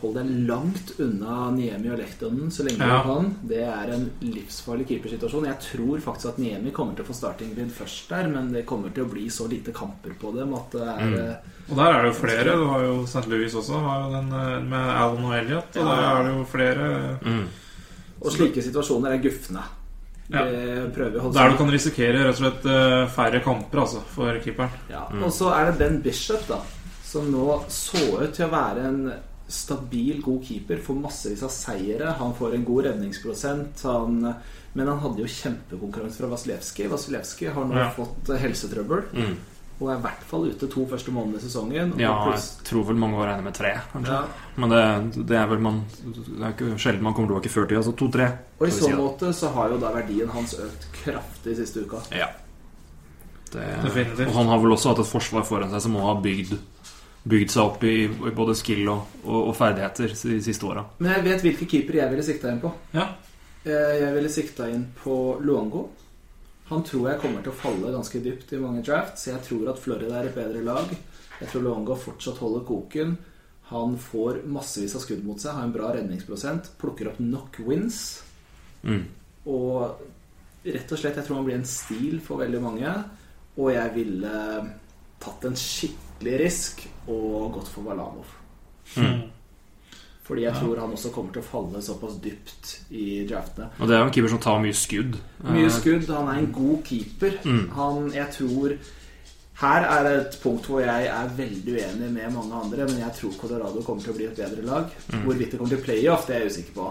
Hold deg langt unna Niemi og Lehtonen så lenge Ja. du kan. Det er en livsfarlig keepersituasjon. Jeg tror faktisk at Niemi kommer til å få starting bid først der, men det kommer til å bli så lite kamper på dem at det er mm. Og der er det jo flere. Du har jo St. Louis også, har jo den eh, med Alan og Elliot. Og Ja. der er det jo flere Mm. Og slike situasjoner er gufne. Ja. Der du kan risikere rett og slett eh, færre kamper, altså, for keeperen. Ja. Og så er det Ben Bishop, da, som nå så ut til å være en stabil, god keeper. Får massevis av seire. Han får en god redningsprosent. Han, men han hadde jo kjempekonkurranse fra Vasilevskij. Vasilevskij har nå Ja. fått eh, helsetrøbbel. Mm. Og er i hvert fall ute to første månedene i sesongen. og Ja, pluss- jeg tror vel mange var regnet med tre. Ja. Men det, det er vel man Det er ikke sjelden man kommer tilbake før tid. Altså to-tre. Og i så si måte så har jo da verdien hans økt kraftig siste uka. Ja. Det, Definitivt. og han har vel også hatt et forsvar foran seg som må ha bygd Bygd seg opp i, i både skill og, og, og ferdigheter de siste åra. Men jeg vet hvilke keepere jeg ville sikta inn på. Ja. Eh, Jeg ville sikta inn på Luongo. Han tror jeg kommer til å falle ganske dypt i mange drafts. Jeg tror at Florida er et bedre lag. Jeg tror Luongo fortsatt holder koken. Han får massevis av skudd mot seg, har en bra redningsprosent, plukker opp nok wins. Mm. Og rett og slett, jeg tror han blir en stil for veldig mange. Og jeg ville tatt en skikkelig risk og gått for Valanov. Mm. Fordi jeg tror han også kommer til å falle såpass dypt i draftene. Og det er jo en keeper som tar mye skudd. Mye Eh, skudd. Han er en god keeper. Mm. Han, jeg tror Her er et punkt hvor jeg er veldig uenig med mange andre, men jeg tror Colorado kommer til å bli et bedre lag. Mm. Hvorvidt det kommer til playoff, det er jeg usikker på.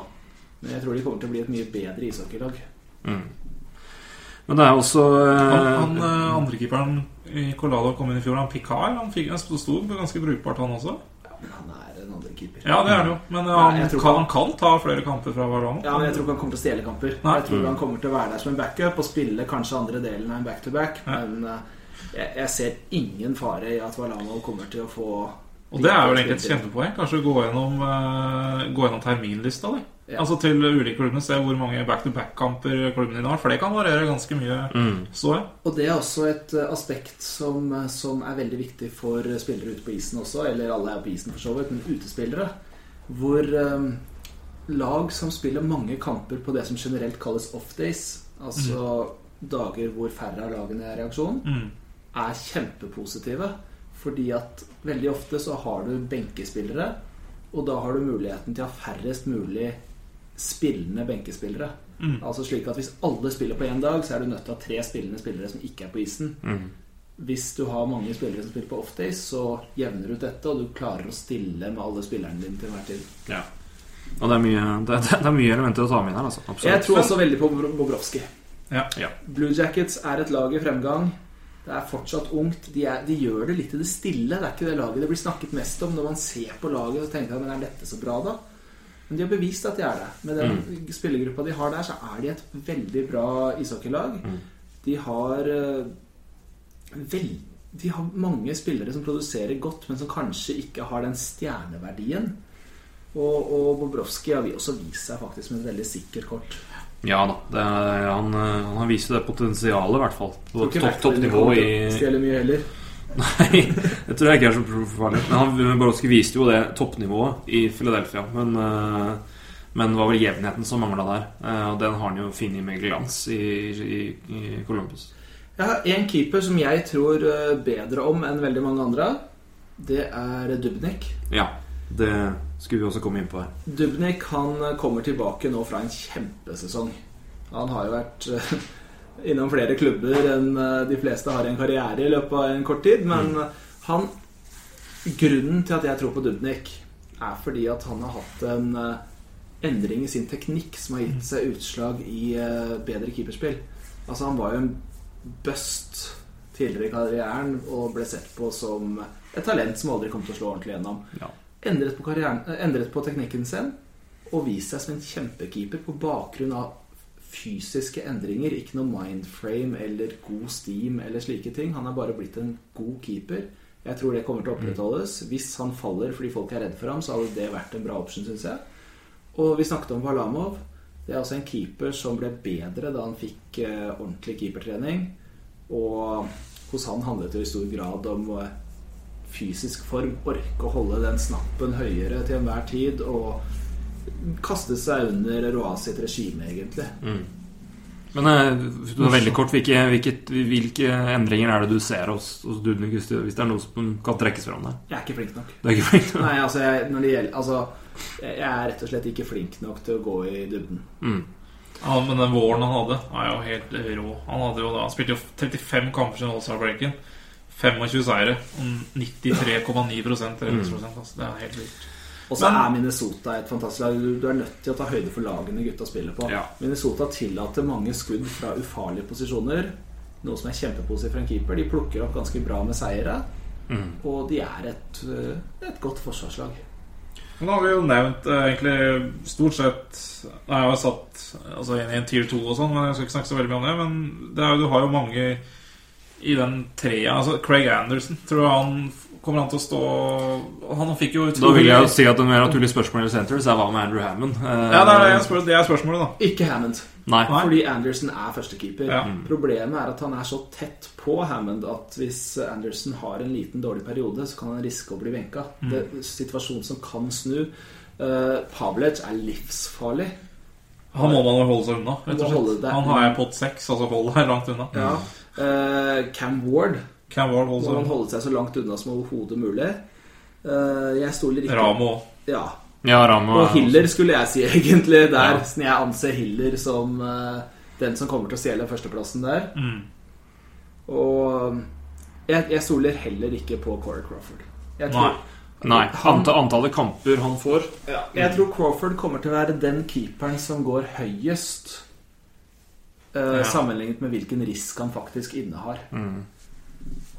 Men jeg tror de kommer til å bli et mye bedre ishockeylag. Mm. Men det er også eh, Han, han eh, andrekeeperen i Colado kom inn i fjor, han Picard. Han, fikk, en sto ganske brukbart, han også. Ja, men han er en andrekeeper. Ja, det er det jo. Men eh, Nei, han, jeg kan, han kan ta flere kamper fra Varano. Ja, men Jeg tror ikke han kommer til å stjele kamper. Nei. Jeg tror han kommer til å være der som en backup og spille kanskje andre delen av en back-to-back. -back, Men jeg, jeg ser ingen fare i at Varano kommer til å få Og det er vel egentlig et kjempepoeng. Kanskje gå gjennom, uh, gå gjennom terminlista di. Ja. Altså til ulike klubber. Se hvor mange back-to-back-kamper klubben din har. For det kan variere ganske mye, Mm. så jeg. Og det er også et eh, aspekt som, eh, som er veldig viktig for spillere ute på isen også, eller alle er på isen for så vidt, men utespillere. Hvor um, lag som spiller mange kamper på det som generelt kalles off-days, altså dager hvor færre av lagene er i aksjon, Mm. er kjempepositive. Fordi at veldig ofte så har du benkespillere, og da har du muligheten til å ha færrest mulig spillende benkespillere. Mm. Altså slik at Hvis alle spiller på én dag, så er du nødt til å ha tre spillende spillere som ikke er på isen. Mm. Hvis du har mange spillere som spiller på off-days, så jevner du ut dette, og du klarer å stille med alle spillerne dine til enhver tid. Ja. Og det er mye, det, er- det er mye elementer å ta med inn her, altså. Jeg tror også veldig på Bobro- Bobrovskij. Ja. Ja. Blue Jackets er et lag i fremgang. Det er fortsatt ungt. De, er, de gjør det litt i det stille. Det er ikke det laget det blir snakket mest om. Når man ser på laget, så tenker men er dette så bra, da? Men de har bevist at de er det. Med den spillergruppa de har der, så er de et veldig bra ishockeylag. De har eh, vel, De har mange spillere som produserer godt, men som kanskje ikke har den stjerneverdien. Og, og Bobrovskij har vi også vist seg faktisk med et veldig sikkert kort. Ja da. Er, han, eh, han har vist det potensialet, i hvert fall. På topp topp, nivå i Stjeler mye heller. Nei, det tror jeg ikke er så farlig. Men han Borowski viste jo det toppnivået i Philadelphia. Men, eh, men det var vel jevnheten som mangla der. Eh, Og den har han jo funnet med glans i, i, i Columbus. Jeg har en keeper som jeg tror eh, bedre om enn veldig mange andre. Det er Dubnik. Ja, det skulle vi også komme inn på her. Dubnik han kommer tilbake nå fra en kjempesesong. Han har jo vært innom flere klubber enn eh, de fleste har en karriere i løpet av en kort tid. Men eh, han Grunnen til at jeg tror på Dubnik, er fordi at han har hatt en eh, endring i sin teknikk som har gitt seg utslag i bedre keeperspill. Altså Han var jo en bust tidligere i karrieren og ble sett på som et talent som aldri kom til å slå ordentlig gjennom Ja. endret på, endret på teknikken sin og vist seg som en kjempekeeper på bakgrunn av fysiske endringer. Ikke noe mindframe eller god steam eller slike ting. Han er bare blitt en god keeper. Jeg tror det kommer til å opprettholdes. Hvis han faller fordi folk er redd for ham, så hadde det vært en bra option, syns jeg. Og vi snakket om Varlamov. Det er altså en keeper som ble bedre da han fikk eh, ordentlig keepertrening. Og hos han handlet det i stor grad om eh, fysisk form, orke å holde den snappen høyere til enhver tid og kaste seg under Roa sitt regime, egentlig. Men eh, veldig kort, hvilke, hvilke, hvilke endringer er det du ser hos, hos Dudnik, hvis, det- hvis det er noe som kan trekkes fram der? Jeg er ikke flink nok. Er ikke flink. Nei, altså, jeg, når det gjelder, altså jeg jeg er rett og slett ikke flink nok til å gå i dybden. Mm. Ja, men den våren han hadde, er jo helt rå. Han, hadde jo han spilte jo 35 kamper siden All-Star-breaken. 25 seire 93,9% redningsprosent. Altså, det er helt vilt. Og så er Minnesota et fantastisk lag. Du, du er nødt til å ta høyde for lagene gutta spiller på. Ja. Minnesota tillater mange skudd fra ufarlige posisjoner. Noe som er kjempepositivt for en keeper. De plukker opp ganske bra med seire. Mm. Og de er et, øh, et godt forsvarslag. Nå har vi jo nevnt eh, egentlig stort sett Nå har jeg satt altså, inn i en tier 2 og sånn, men jeg skal ikke snakke så veldig mye om det. Men det er, du har jo mange i den trea. Altså Craig Anderson, tror jeg han kommer han til å stå Han fikk jo Da vil jeg jo si at det mer naturlige spørsmålet i senter er hva med Andrew Hammond? Ja, det er, spør, det er spørsmålet, da. Ikke Hammond. Nei. Fordi Anderson er førstekeeper. Ja. Problemet er at han er så tett på Hammond at hvis Anderson har en liten dårlig periode, så kan han riske å bli benka. Det er en situasjon som kan snu. Uh, Pavlec er livsfarlig. Han må man jo holde seg unna. rett og slett. Han har jeg pott seks, altså hold deg langt unna. Ja. Uh, Cam Ward Cam Ward må holder seg holde seg så langt unna som overhodet mulig. Eh, jeg stoler ikke Ramo Ja. Ja, Ramo Og Hiller skulle jeg si egentlig der. Ja. Jeg anser Hiller som eh, den som kommer til å stjele førsteplassen der. mm. Og jeg, jeg stoler heller ikke på Corey Crawford. Jeg Nei. tror, Nei. Anta, antallet kamper han får ja, jeg tror Crawford kommer til å være den keeperen som går høyest. uh, Ja. Sammenlignet med hvilken risk han faktisk innehar. Mm.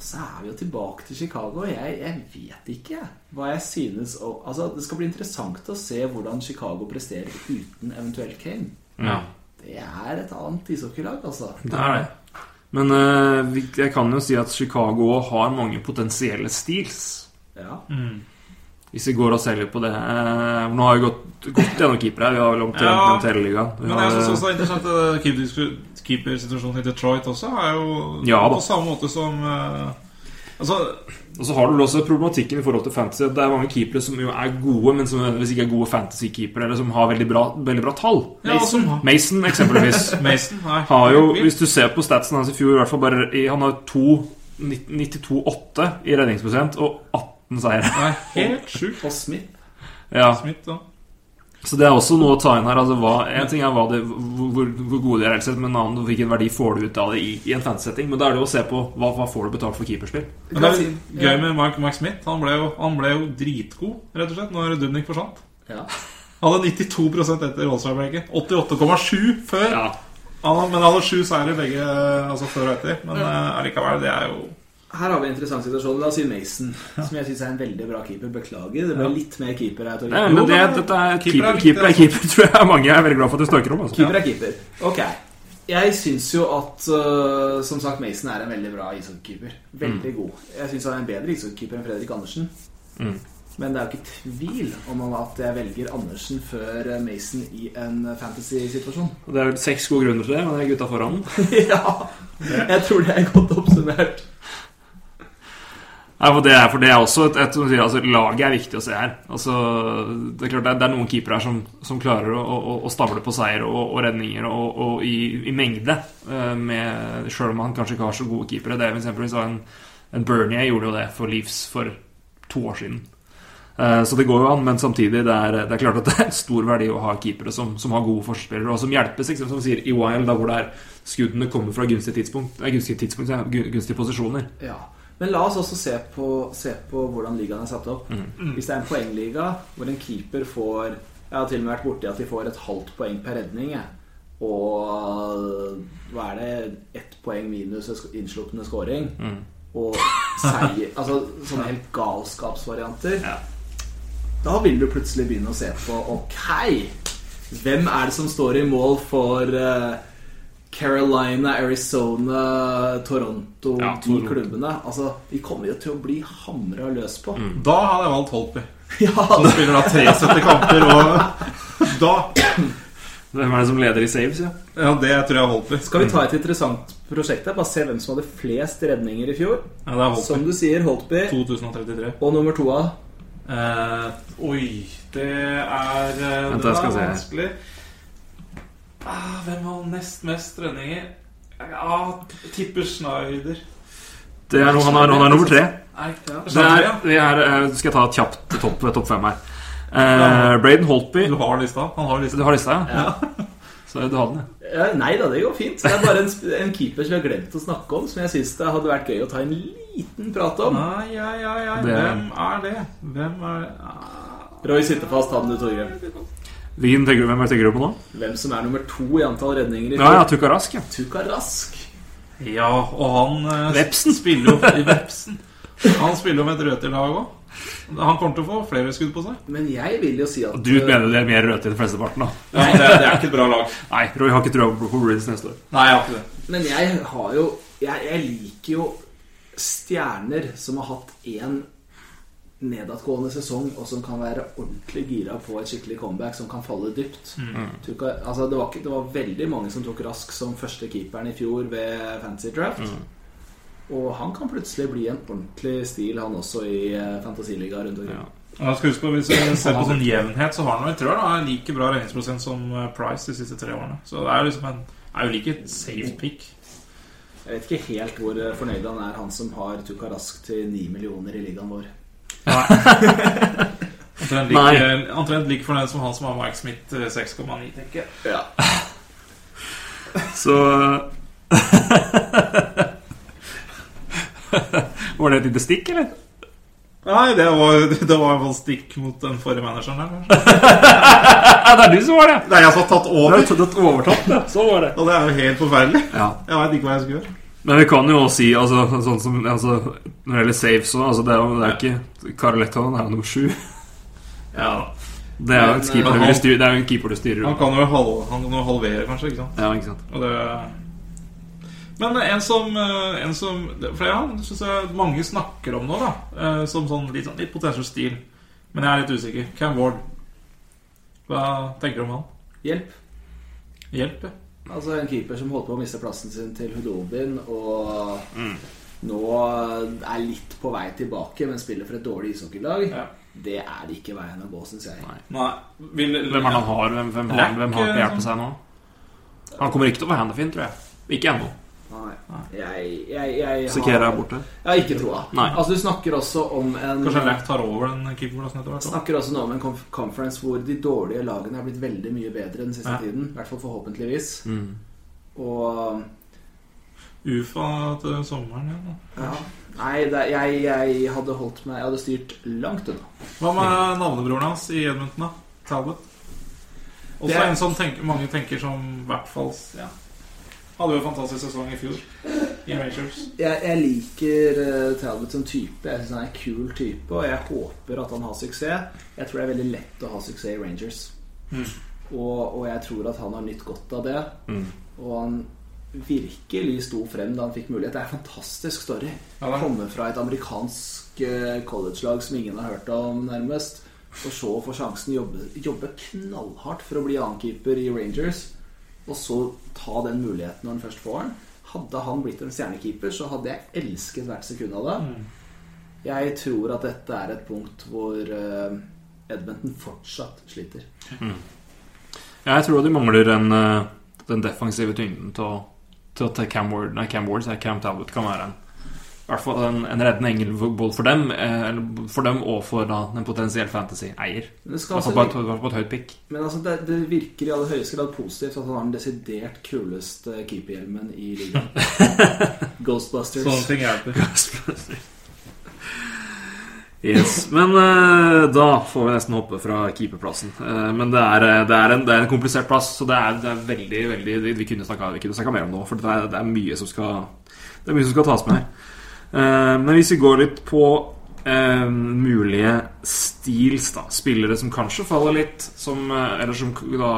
Så er vi jo tilbake til Chicago. Jeg, jeg vet ikke hva jeg synes og, altså, Det skal bli interessant å se hvordan Chicago presterer uten eventuelt Kane. Ja. Det er et annet ishockeylag, altså. Det er det. Men eh, jeg kan jo si at Chicago har mange potensielle steals. Ja. Mm. Hvis vi går ser litt på det eh, Nå har vi gått, godt gjennom keepere. Vi har vel omtrent Ja, hele ligaen. Men har, jeg synes eh, også det er interessant at keepersituasjonen i Detroit også er jo Ja på samme måte som eh, Altså, Og så har du også problematikken i forhold til fantasy. Det er mange keepere som jo er gode, men som hvis ikke er gode fantasy-keepere, eller som har veldig bra, veldig bra tall. ja, Mason, eksempelvis. Mason nei, har jo, hvis du ser på statsen hans i fjor, i hvert fall bare Han har to 92,8 i redningsprosent og 18 seire. Nei, helt sjukt. Og Smith. Ja, Smith, da. så det er også noe å ta inn her. Altså, hva, en ting er hva det, hvor, hvor- gode de er, sett, men en annen hvilken verdi får du ut av det i, i en fantasy-setting. Men da er det å se på hva, hva får du betalt for keeperspill. Men det er gøy med Mark, Mark Smith. Han ble, jo, han ble jo dritgod, rett og slett, når Dubnik forsvant. Ja. Han hadde 92 etter Rolls-Royce-breaket. 88,7 før. Ja, Han, men han hadde sju seire begge altså før og etter. Men ja. uh, likevel, det er jo Her har vi en interessant situasjon. La oss si Mason, som jeg syns er en veldig bra keeper. Beklager, det ble litt mer keeper her. Nei, men det, dette er Keeper er keeper, keeper er altså. keeper, tror jeg mange er veldig glad for at du snakker om. Altså. Keeper er keeper. Ok. Jeg syns jo at uh, Som sagt, Mason er en veldig bra ishockeykeeper. Veldig god. Jeg syns han er en bedre ishockeykeeper enn Fredrik Andersen. Mm. Men det er jo ikke tvil om at jeg velger Andersen før øh, Mason i en fantasy-situasjon. Og Det er vel seks gode grunner til det, men det er gutta foran. ja, jeg tror det er godt oppsummert. Nei, for det er, for det er også et, et, som sier, altså, Laget er viktig å se her. Altså, det er klart det er, det er noen keepere her som, som klarer å, å, å stable på seier og, og redninger og, og i, i mengde. eh, Med, selv om han kanskje ikke har så gode keepere. Det er for eksempel en, en Bernie gjorde jo det for Leeds for to år siden. Eh, Så det går jo an, men samtidig det er, det er klart at det er en stor verdi å ha keepere som, som har gode forspillere, og som hjelpes, ikke som vi sier, i Wild, da hvor det er skuddene kommer fra gunstige tidspunkt, gunstige, tidspunkt gunstige posisjoner. Ja. Men la oss også se på, se på hvordan ligaen er satt opp. Hvis det er en poengliga hvor en keeper får Jeg har til og med vært borti at de får et halvt poeng per redning. Og hva er det? Ett poeng minus innslupne scoring. Og seier Altså sånne helt galskapsvarianter. Ja. Da vil du plutselig begynne å se på Ok, hvem er det som står i mål for eh, Carolina, Arizona, Toronto, Ja, de klubbene? Altså, De kommer jo til å bli hamra løs på. Da hadde jeg valgt Holtby. Ja, Som spiller da 73 kamper, og da Hvem er det som leder i saves, ja? Ja, det tror jeg er Holtby. Skal vi ta et interessant prosjekt her? Bare se hvem som hadde flest redninger i fjor. Ja, det er Holtby. Som du sier, Holtby. 2033. Og nummer to av Eh, oi, det er eh, Vent, Det er vanskelig. se. Ah, hvem har nest mest redninger? Ah, tipper Schneider. Det er, han, er, han er nummer tre. Ja. Det er, det vi er, eh, skal jeg ta et kjapt topp, topp fem her. Eh, Braden Holtby Du har lista? Han har lista. Du har lista, ja? Så du hadde den, ja. Ja, nei da, det går fint. Det er bare en, en keeper som vi har glemt å snakke om, som jeg syns det hadde vært gøy å ta en liten prat om. Nei, ja, ja, ja. Hvem er det? Hvem er det? Ah, Roy sitter fast, han du, Torgrim. Hvem tenker du på nå? Hvem som er nummer to i antall redninger i Ja, ja, Tuka Rask, ja. Tuka Rask. Ja, og han eh, Vepsen. spiller jo i Vepsen. Han spiller jo med et rødtid-lag òg. Han kommer til å få flere skudd på seg. Men jeg vil jo si at Du mener det er mer rødt i flesteparten, da? Ja, det, det er ikke et bra lag. Nei, Roy har ikke trua på Bruins neste år. Nei, jeg har ikke det. Men jeg har jo Jeg, jeg liker jo stjerner som har hatt én nedadgående sesong, og som kan være ordentlig gira på et skikkelig comeback som kan falle dypt. Tuka, altså det, var ikke, det var veldig mange som tok Rask som første keeperen i fjor ved Fantasy Draft. Og han kan plutselig bli en ordentlig stil, han også, i eh, fantasiliga rundt omkring. Ja. Jeg skal huske på, Hvis vi ser på sånn jevnhet, så har han jeg tror han like bra regningsprosent som eh, Price de siste tre årene. Så det er liksom en er jo like safe pick. Jeg vet ikke helt hvor eh, fornøyd han er, han som har Tuka Rask til 9 millioner i ligaen vår. Omtrent Nei. like, omtrent like fornøyd som han som har Mike Smith eh, 6,9, tenker jeg. Ja. Så Var det et lite stikk, eller? Nei, det var, det var i hvert fall stikk mot den forrige manageren der. Ja, det er du som var det! Det er jeg som har tatt Du har over, tatt overtatt, ja. Så var det. og det er jo helt forferdelig. Ja. Jeg veit ikke hva jeg skal gjøre. Men vi kan jo også si, altså, sånn som altså, Når det gjelder saves òg altså, Det er jo det er ikke Caroletto er jo nummer sju. Ja, Det er jo en keeper, eh, du det er jo en keeper du styrer Han kan jo halv, han kan halvere, kanskje. ikke sant? Ja, ikke sant. Og det Men en som, eh, en som For ja, det synes jeg mange snakker om nå, da. eh, Som sånn litt, sånn, litt potensiell stil. Men jeg er litt usikker. Cam Ward. Hva tenker du om han? Hjelp. Hjelp, ja. Altså En keeper som holdt på å miste plassen sin til Hudobin, og Mm. nå er litt på vei tilbake, men spiller for et dårlig ishockeylag. Ja. Det er ikke veien å gå, syns jeg. Nei. Nei. Vil, Hvem er det han har? Hvem, hvem har, hvem har på hjelp hjelpen seg nå? Han kommer ikke til å være handafin, tror jeg. Ikke ennå. Nei. Jeg, jeg, jeg Sikera har er borte. Jeg har ikke troa. Altså, du snakker også om en Kanskje Lack tar over den keeperplassen etter hvert? Snakker også nå om en conference hvor de dårlige lagene er blitt veldig mye bedre den siste Ja. tiden. I hvert fall forhåpentligvis. Mm. Og UFA til sommeren igjen, da. ja. Nei, det, jeg, jeg hadde holdt meg Jeg hadde styrt langt unna. Hva med navnebroren hans i Edmonton, da? Talbot? Også Det en som tenker, mange tenker som i hvert fall ja. Hadde jo en fantastisk sesong i fjor i Rangers. Jeg, jeg liker uh, Talbot som type. Jeg synes han er en kul type, og jeg håper at han har suksess. Jeg tror det er veldig lett å ha suksess i Rangers. Mm. Og, og jeg tror at han har nytt godt av det. Mm. Og han virkelig sto frem da han fikk mulighet. Det er en fantastisk story. Ja, Komme fra et amerikansk eh, college-lag som ingen har hørt om, nærmest. Og så få sjansen jobbe, jobbe knallhardt for å bli annenkeeper i Rangers. Og så ta den muligheten når han først får den. Hadde han blitt en stjernekeeper, så hadde jeg elsket hvert sekund av det. Mm. Jeg tror at dette er et punkt hvor eh, Edmonton fortsatt sliter. Ja, jeg tror de mangler en, eh, den defensive tyngden til å, til at Cam Ward Nei, Cam Ward, så er Cam Talbot kan være en hvert fall en, en reddende engel både for dem, eh, eller for dem og for da, en potensiell fantasy-eier. Altså, på, et- på høyt pikk. men altså, det, det virker i aller høyeste grad positivt at han har den desidert kuleste keeperhjelmen i ligaen. Ghostbusters. Sånne ting hjelper. Yes, Men eh, da får vi nesten hoppe fra keeperplassen. Eh, men det er, eh, det, er en, det er en komplisert plass, så det er, det er veldig veldig Vi, kunne snakka mer om nå, for det er, det er mye som skal Det er mye som skal tas med her. Eh, men hvis vi går litt på eh, mulige steals, da Spillere som kanskje faller litt, som, eh, eller som da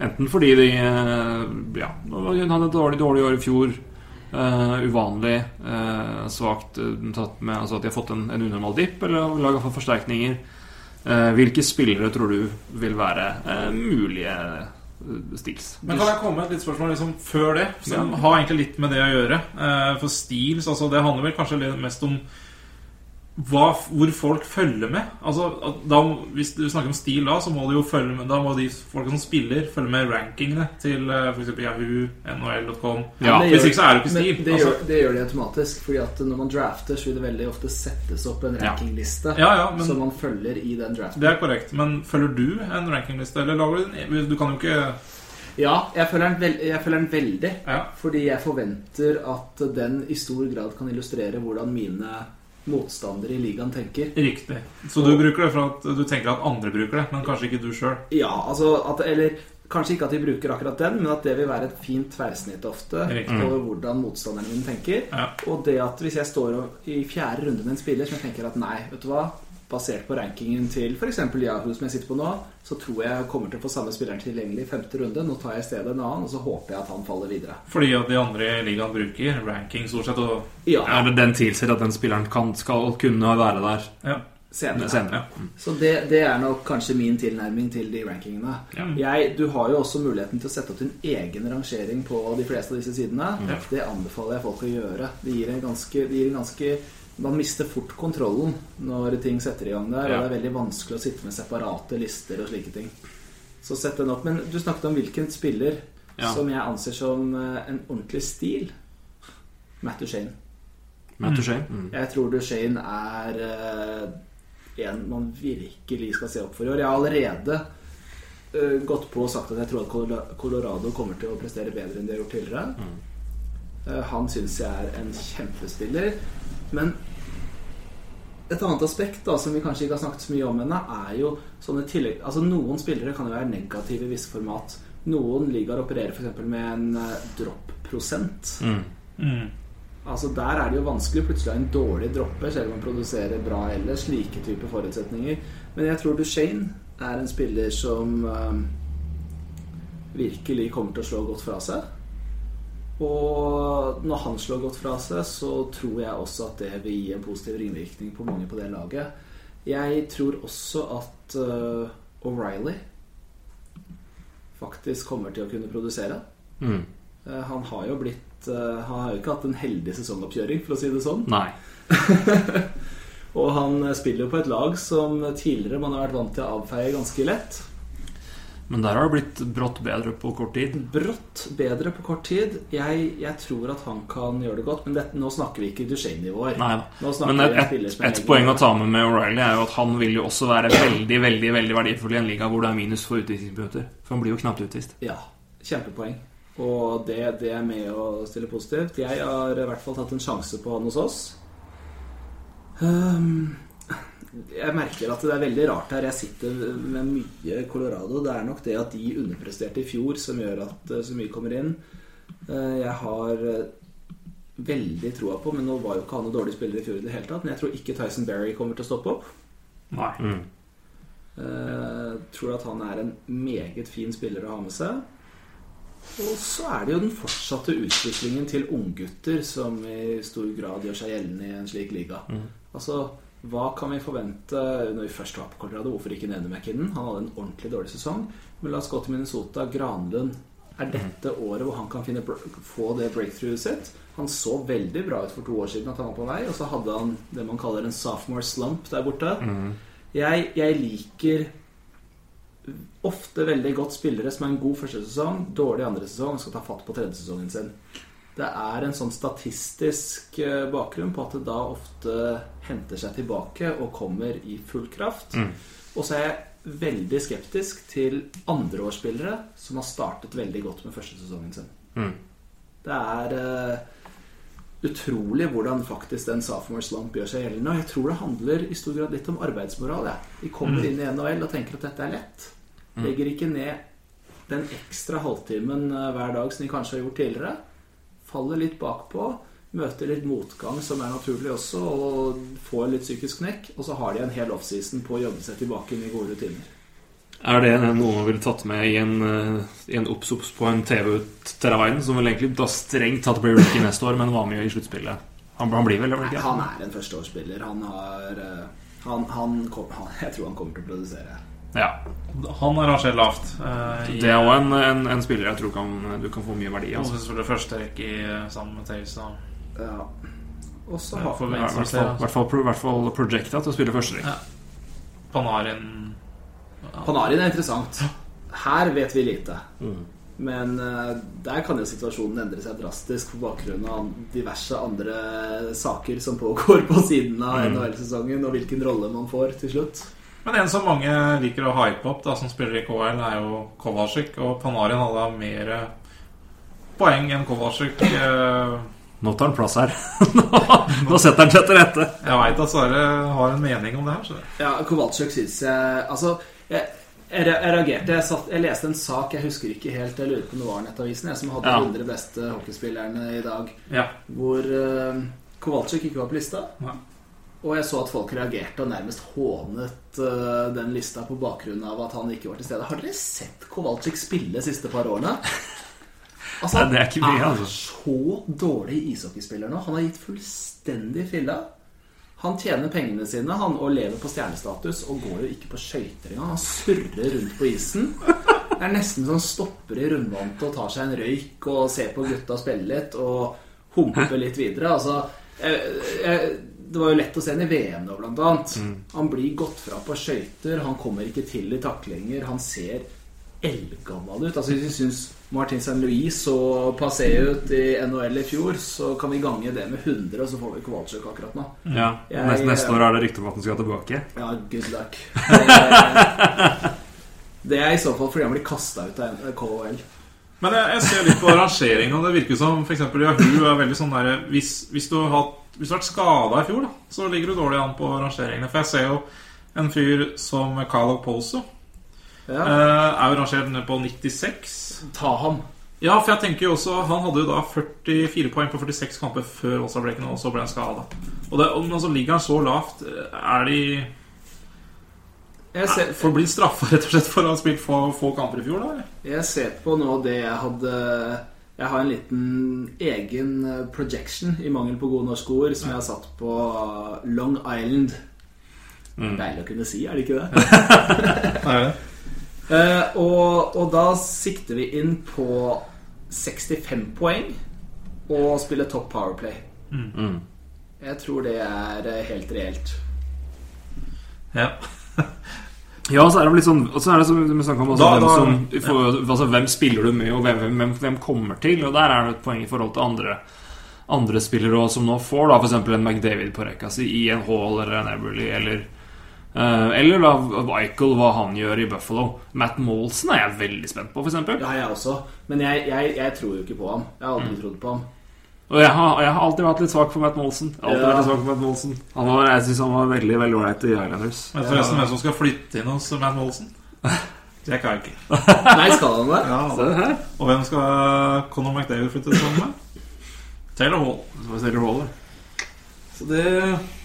Enten fordi de Ja, hun hadde et dårlig, dårlig år i fjor. Uh, uvanlig, uh, svakt tatt med Altså at de har fått en, en unormal dipp, eller laga for forsterkninger. Uh, hvilke spillere tror du vil være mulige eh, steals? Men kan jeg komme med et litt spørsmål liksom før det? Som Ja. har egentlig litt med det å gjøre. Eh, For Steels, altså det handler vel kanskje mest om hva, hvor folk følger med. Altså, da, Hvis du snakker om stil da, så må du jo følge med Da må de folk som spiller, følge med rankingene til eh, f.eks. Yahoo, NHL.com. Ja, Hvis ikke så er det ikke stil. det, Altså, gjør, det gjør de automatisk. Fordi at når man drafter, så vil det veldig ofte settes opp en rankingliste ja, ja, men som man følger i den draften. Det er korrekt. Men følger du en rankingliste, eller lager du den? Du kan jo ikke Ja, jeg følger, den veld jeg følger den veldig. Ja. Fordi jeg forventer at den i stor grad kan illustrere hvordan mine motstandere i ligaen tenker. Riktig. Så du bruker det for at du tenker at andre bruker det, men kanskje ikke du sjøl. Ja, altså at, Eller kanskje ikke at de bruker akkurat den, men at det vil være et fint tverrsnitt ofte Riktig. over hvordan motstanderen min tenker. Ja. Og det at hvis jeg står i fjerde runde med en spiller som jeg tenker at nei, vet du hva Basert på rankingen til f.eks. Yahoo som jeg sitter på nå, så tror jeg kommer til å få samme spilleren tilgjengelig i femte runde. Nå tar jeg i stedet en annen, og så håper jeg at han faller videre. Fordi at de andre ligaene bruker ranking stort sett. Og Ja, Er det den tilsier at den spilleren kan, skal kunne være der ja. senere. senere? Så det, det er nok kanskje min tilnærming til de rankingene. Ja. Jeg, du har jo også muligheten til å sette opp din egen rangering på de fleste av disse sidene. Ja. Det anbefaler jeg folk å gjøre. Det gir en ganske, det gir en ganske Man mister fort kontrollen når ting setter i gang der, Ja. og det er veldig vanskelig å sitte med separate lister og slike ting. Så sett den opp. Men du snakket om hvilken spiller Ja. som jeg anser som eh, en ordentlig stil. Matt Duchene. Matt Duchene? Mm. Jeg tror Duchene er eh, en man virkelig skal se opp for i år. Jeg har allerede eh, gått på og sagt at jeg tror at Colorado kommer til å prestere bedre enn de har gjort tidligere. Mm. han syns jeg er en kjempespiller. Men et annet aspekt da, som vi kanskje ikke har snakket så mye om ennå, er jo sånne tillegg... Altså Noen spillere kan jo være negative i visse format. Noen ligaer opererer f.eks. med en eh, dropp-prosent. Mm. Mm. Altså Der er det jo vanskelig plutselig å ha en dårlig droppe, selv om man produserer bra ellers. Slike typer forutsetninger. Men jeg tror Duchene er en spiller som um, virkelig kommer til å slå godt fra seg. Og når han slår godt fra seg, så tror jeg også at det vil gi en positiv ringvirkning på mange på det laget. Jeg tror også at uh, O'Reilly faktisk kommer til å kunne produsere. Mm. Uh, han har jo blitt uh, Han har jo ikke hatt en heldig sesongoppkjøring, for å si det sånn. Nei. Og han spiller jo på et lag som tidligere man har vært vant til å avfeie ganske lett. Men der har det blitt brått bedre på kort tid. Brått bedre på kort tid. Jeg, jeg tror at han kan gjøre det godt, men dette, nå snakker vi ikke Duchene-nivåer. Men et, et, et poeng å ta med med O'Reilly er jo at han vil jo også være veldig veldig, veldig verdifull i en liga hvor det er minus for utvisningsminutter. For han blir jo knapt utvist. Ja, kjempepoeng. Og det, det er med å stille positivt. Jeg har i hvert fall tatt en sjanse på han hos oss. Um, jeg merker at det er veldig rart her. Jeg sitter med mye Colorado. Det er nok det at de underpresterte i fjor som gjør at eh, så mye kommer inn. Eh, Jeg har eh, veldig troa på Men nå var jo ikke han noen dårlig spiller i fjor i det hele tatt. Men jeg tror ikke Tyson Berry kommer til å stoppe opp. Nei. Mm. Eh, tror at han er en meget fin spiller å ha med seg. Og så er det jo den fortsatte utviklingen til unggutter som i stor grad gjør seg gjeldende i en slik liga. Altså, hva kan vi forvente når vi først var på Colorado? Hvorfor ikke nevne McKinnon? Han hadde en ordentlig dårlig sesong. Men la oss gå til Minnesota. Granlund. Er dette året hvor han kan finne, få det breakthroughet sitt? Han så veldig bra ut for to år siden at han var på vei, og så hadde han det man kaller en sophomore slump der borte. Jeg, jeg liker ofte veldig godt spillere som er en god første sesong, dårlig andre sesong og skal ta fatt på tredje sesongen sin. Det er en sånn statistisk eh, bakgrunn på at det da ofte henter seg tilbake og kommer i full kraft. Og så er jeg veldig skeptisk til andreårsspillere som har startet veldig godt med første sesongen sin. Mm. Det er uh, utrolig hvordan faktisk den sophomore slump gjør seg gjeldende. Og jeg tror det handler i stor grad litt om arbeidsmoral. Ja. De kommer inn i NHL og tenker at dette er lett. Legger ikke ned den ekstra halvtimen eh, hver dag som de kanskje har gjort tidligere. Faller litt bakpå. Møter litt motgang, som er naturlig også, og får litt psykisk knekk. Og så har de en hel offseason på å jobbe seg tilbake inn i gode rutiner. Er det noe man ville tatt med i en, eh, i en obs-obs på en TV ut Teravainen, som vel egentlig da strengt tatt blir rookie neste år, men var med i sluttspillet? Han, han blir vel Nei, ikke? han er en førsteårsspiller. Han har eh, han, han, han, Jeg tror han kommer til å produsere. Ja. Han er rangert lavt. eh, Det er òg en, en, en spiller jeg tror kan, du kan få mye verdi av. Altså. selvfølgelig første rekke i, eh, sammen med Taves. Ja. Og så har vi I hvert fall, fall, fall projecta til å spille første Ja. Panarin Panarin er interessant. Her vet vi lite. Mm. Men eh, der kan jo situasjonen endre seg drastisk på bakgrunn av diverse andre saker som pågår på siden av Mm. NHL-sesongen, og hvilken rolle man får til slutt. Men en som mange liker å hype opp, da, som spiller i KL, er jo Kovacic. Og Panarin hadde mer eh, poeng enn Kovalchik. Eh, Nå tar han plass her. nå, setter han seg til rette. Jeg veit at Sverre har en mening om det her. Så. Ja, Kovacic syns jeg Altså, jeg, jeg, jeg reagerte. Jeg, satt, jeg leste en sak, jeg husker ikke helt, jeg lurer på om det var Nettavisen, jeg, som hadde Ja. de 100 beste hockeyspillerne i dag, Ja. hvor uh, Kowalczyk ikke var på lista. Ja. Og jeg så at folk reagerte og nærmest hånet uh, den lista på bakgrunn av at han ikke var til stede. Har dere sett Kowalczyk spille de siste par årene? Altså, Nei, det er ikke mye, han altså. er så dårlig ishockeyspiller nå. Han har gitt fullstendig filla. Han tjener pengene sine han, og lever på stjernestatus og går jo ikke på skøyter engang. Han surrer rundt på isen. Det er nesten så han stopper i rundvannet og tar seg en røyk og ser på gutta spille litt og humper litt videre. Altså, jeg, jeg, det var jo lett å se ham i VM nå, blant annet. Han blir gått fra på skøyter, han kommer ikke til i taklinger, han ser eldgammel ut. Altså Hvis vi syns Martin St. Louis så passé ut i NHL i fjor, så kan vi gange det med 100, og så får vi Kowalczyk akkurat nå. Ja, Jeg- neste, neste år er det rykte om at han skal tilbake. Ja, good luck. Det, er i så fall fordi han blir kasta ut av KHL. Men jeg, jeg ser litt på rangeringa. det virker som f.eks. Yahoo er veldig sånn derre Hvis, hvis du har hatt Hvis du har vært skada i fjor, da, så ligger du dårlig an på rangeringene. For jeg ser jo en fyr som Kyle Oposo Ja, eh, er jo rangert ned på 96. ta ham. Ja, for jeg tenker jo også Han hadde jo da 44 poeng på 46 kamper før Åsa Bleken, og så ble han skada. Og det, om altså, ligger han så lavt, er de Jeg ser, For å bli straffa rett og slett for å ha spilt få, få kamper i fjor, da? eller? jeg ser på nå det jeg hadde Jeg har en liten egen eh, projection, i mangel på gode norske ord, som jeg har satt på Long Island. Deilig å kunne si, er det ikke det? Det er det. Eh, og, og da sikter vi inn på 65 poeng og spille topp powerplay. Mm. Jeg tror det er eh, helt reelt. Ja. Ja, så er det litt sånn Og så er det som vi snakket om altså, Da- hvem, som, for, ja. altså, hvem spiller du med, og hvem, hvem, hvem kommer til? Og der er det et poeng i forhold til andre Andre spillere også, som nå får da f.eks. en McDavid på rekka si i en Hall eller en Everly eller uh, eller da Michael, hva han gjør i Buffalo. Matt Molson er jeg veldig spent på, f.eks. Ja, jeg også. Men jeg, jeg, jeg tror jo ikke på ham. Jeg har aldri Mm. trodd på ham. Og jeg har, jeg har alltid vært litt svak for Matt Molson. Alltid Ja. vært litt svak for Matt Molson Han var, Jeg syns han var veldig veldig ålreit i Islanders. Men forresten, hvem som skal flytte inn hos Matt Molson? Jack Eichel. Nei, skal han det? Ja, og hvem skal Conor McDavid flytte sammen med? Taylor Hall. Så Taylor Hall, det. Så det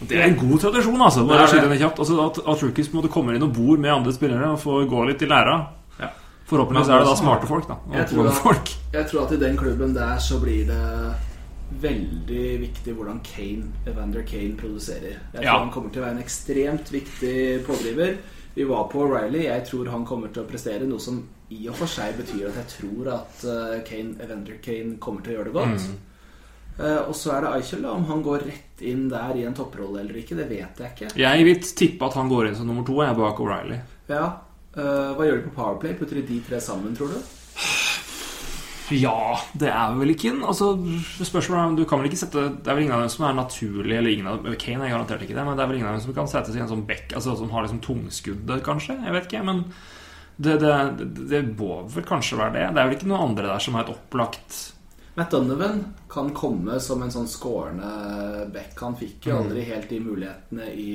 Det er en god tradisjon, altså. Bare det det. kjapt altså, At, at rookies på en måte kommer inn og bor med andre spillere og får gå litt i læra. Ja. Forhåpentligvis er det da smarte folk, da. Jeg tror at- folk. Jeg tror at i den klubben der så blir det veldig viktig hvordan Kane, Evander Kane produserer. Jeg tror Ja. han kommer til å være en ekstremt viktig pådriver. Vi var på O'Reilly. Jeg tror han kommer til å prestere, noe som i og for seg betyr at jeg tror at eh, Kane, Evander Kane kommer til å gjøre det godt. Mm. Uh, og så er det Eichel, da. Om han går rett inn der i en topprolle eller ikke, det vet jeg ikke. Jeg vil tippe at han går inn som nummer to, jeg, bak O'Reilly. Ja. Uh, hva gjør de på Powerplay? Putter de de tre sammen, tror du? Ja, det er vel ikke en altså, Spørsmålet du kan vel ikke sette Det er vel ingen av dem som er naturlig Eller ingen av Kane er garantert ikke det, men det er vel ingen av dem som kan settes i en sånn bekk Altså som har liksom tungskuddet, kanskje. Jeg vet ikke, men det, det, det, det må vel kanskje være det. Det er vel ikke noen andre der som er et opplagt Matt Donovan kan komme som en sånn skårende back. Han fikk jo aldri helt de mulighetene i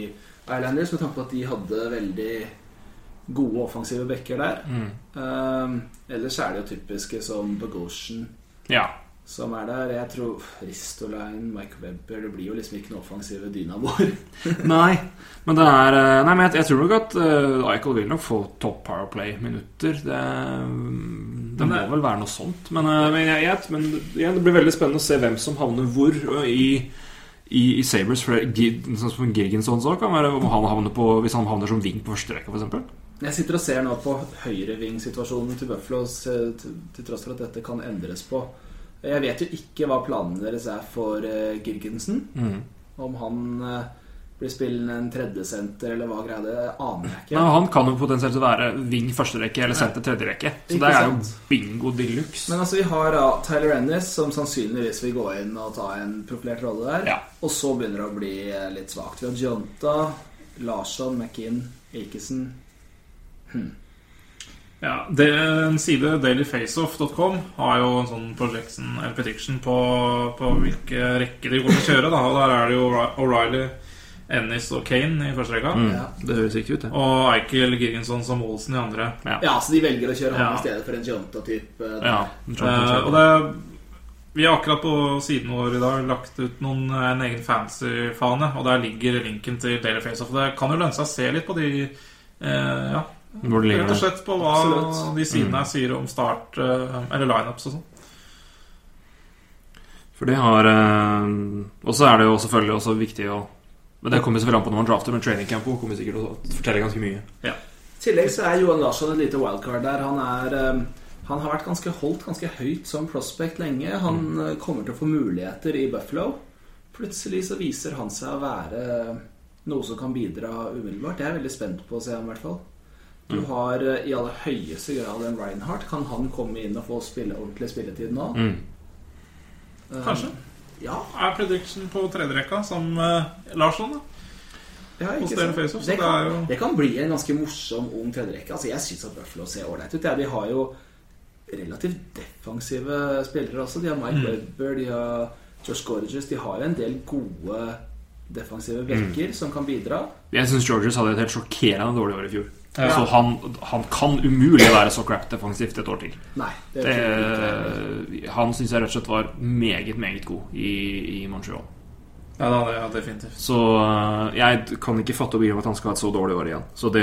Islanders, med tanke på at de hadde veldig gode offensive backer der. Um, ellers er det jo typiske som Bogosian Ja. som er der. Jeg tror Ristolainen, Mike Webber Det blir jo liksom ikke noen offensive dynamoer. Nei, men det er eh, Nei, men jeg, jeg tror nok at uh, Eichel vil nok få top powerplay-minutter. Det, det må vel være noe sånt. Men, eh, men, jeg, jeg, men igjen, det blir veldig spennende å se hvem som havner hvor i, i, i Sabres. For Gi- sånn som Girgensons kan være om han havner på, hvis han havner som wing på første rekke, f.eks. Jeg sitter og ser nå på høyrevingsituasjonen til Buffalo, til, til tross for at dette kan endres på. Jeg vet jo ikke hva planene deres er for uh, Girgensen. Om han uh, blir spillende en tredjesenter eller hva greia det er, aner jeg ikke. Men han kan jo potensielt være wing første rekke eller senter tredje rekke. Så Ikke det er jo bingo de luxe. Men altså vi har da Tyler Ennis, som sannsynligvis vil gå inn og ta en profilert rolle der. Ja. Og så begynner det å bli eh, litt svakt. Vi har Jonta, Larsson, McKinn, Akesen. Ja, det, En side, dailyfaceoff.com, har jo en sånn projection, eller prediction på, på hvilke rekker de kommer til å kjøre. Da. Og Der er det jo O'Reilly, Ennis og Kane i første rekka. Mm, Ja. det høres riktig ut, det. Og Eichel, Girgensson som Olsen i andre. Ja, så de velger å kjøre han Ja. i stedet for en Jonta-type. Ja, Eh, og det Vi har akkurat på siden vår i dag lagt ut noen, en egen fancy-fane, og der ligger linken til Daily Faceoff. Det kan jo lønne seg å se litt på de eh, Ja, rett og slett på hva Absolutt. de sidene mm. sier om start eh, eller lineups og sånn. For de har eh, Og så er det jo selvfølgelig også viktig å Men det kommer selvfølgelig an på når man drafter, men training camp kommer sikkert til å fortelle ganske mye. I tillegg så er Johan Larsson et lite wildcard der. Han er eh, Han har vært ganske holdt ganske høyt som prospect lenge. Han eh, kommer til å få muligheter i Buffalo. Plutselig så viser han seg å være noe som kan bidra umiddelbart. Jeg er veldig spent på å se ham, i hvert fall. Du har eh, i aller høyeste grad en Reinhardt. Kan han komme inn og få spille ordentlig spilletid nå? Mm. Kanskje. Kanskje. Ja, Er prediction på tredjerekka som uh, Larsson, da? ja ikke sant? Faceoff, Det det kan, det, jo- det kan bli en ganske morsom ung tredjerekke. Altså, jeg syns at Buffalo ser ålreit ut. Ja, de har jo relativt defensive spillere også. De har Mike Mm. Webber, de har Josh Gorges. De har jo en del gode defensive vekker Mm. som kan bidra. Jeg syns Georges hadde et helt sjokkerende dårlig år i fjor. Ja. Så han, han kan umulig være så crap defensivt et år til. Nei, det, Det, han syns jeg rett og slett var meget, meget god i, i Montreal. Ja, da, det, ja definitivt. Så øh, jeg kan ikke fatte og begripe at han skal ha et så dårlig år igjen. Så det,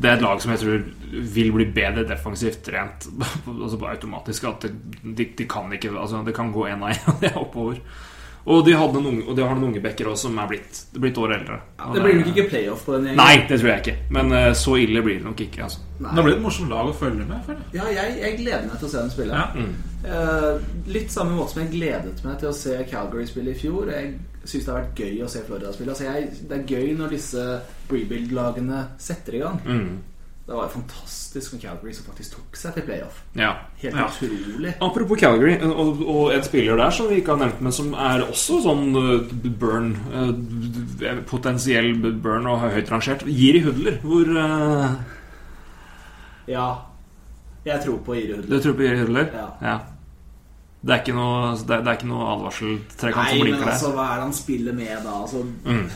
det er et lag som jeg tror vil bli bedre defensivt rent altså automatisk. At det, de, de kan ikke Altså, det kan gå én av én det er oppover. Og de, hadde noen, unge- og de har noen unge backer også som er blitt, blitt år eldre. Det blir nok ikke playoff på den gjengen. Nei, det tror jeg ikke. Men uh, så ille blir det nok ikke. Altså. Nei. Det blir et morsomt lag å følge med. føler jeg. Ja, jeg, jeg gleder meg til å se dem spille. Ja. Eh, litt samme måte som jeg gledet meg til å se Calgary spille i fjor. Jeg syns det har vært gøy å se Florida spille. Altså jeg, det er gøy når disse rebuild-lagene setter i gang. Mm. Det var fantastisk med Calgary som faktisk tok seg til playoff. Ja. Helt Ja. utrolig. Apropos Calgary, og, og en spiller der som vi ikke har nevnt, men som er også sånn eh, burn eh, Potensiell burn og høyt rangert. Giri Hudler. Hvor uh... Ja. Jeg tror på Iri Du tror på Giri Hudler? Ja. Det er ikke noe, det er, det er ikke noe advarseltrekant Nei, men altså, hva er det han spiller med da? Altså, Mm.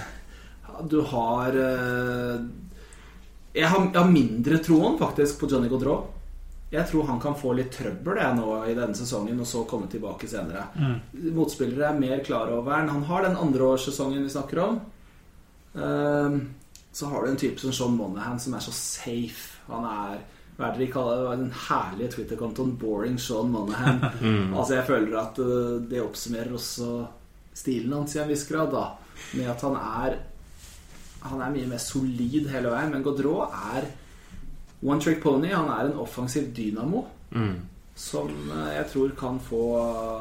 Du har eh, jeg, har jeg har mindre troen faktisk på Johnny Godreau. Jeg tror han kan få litt trøbbel jeg, nå i denne sesongen, og så komme tilbake senere. Motspillere er mer klar over han. Han har den andreårssesongen vi snakker om. Um, så har du en type som Sean Monahan, som er så safe. Han er hva er det de kaller det? Den herlige Twitter-kontoen 'Boring Sean Monahan'. Altså Jeg føler at uh, det oppsummerer også stilen hans i en viss grad, da. Med at han er Han er mye mer solid hele veien. Men Gaudreau er one trick pony. Han er en offensiv dynamo. Mm. Som uh, jeg tror kan få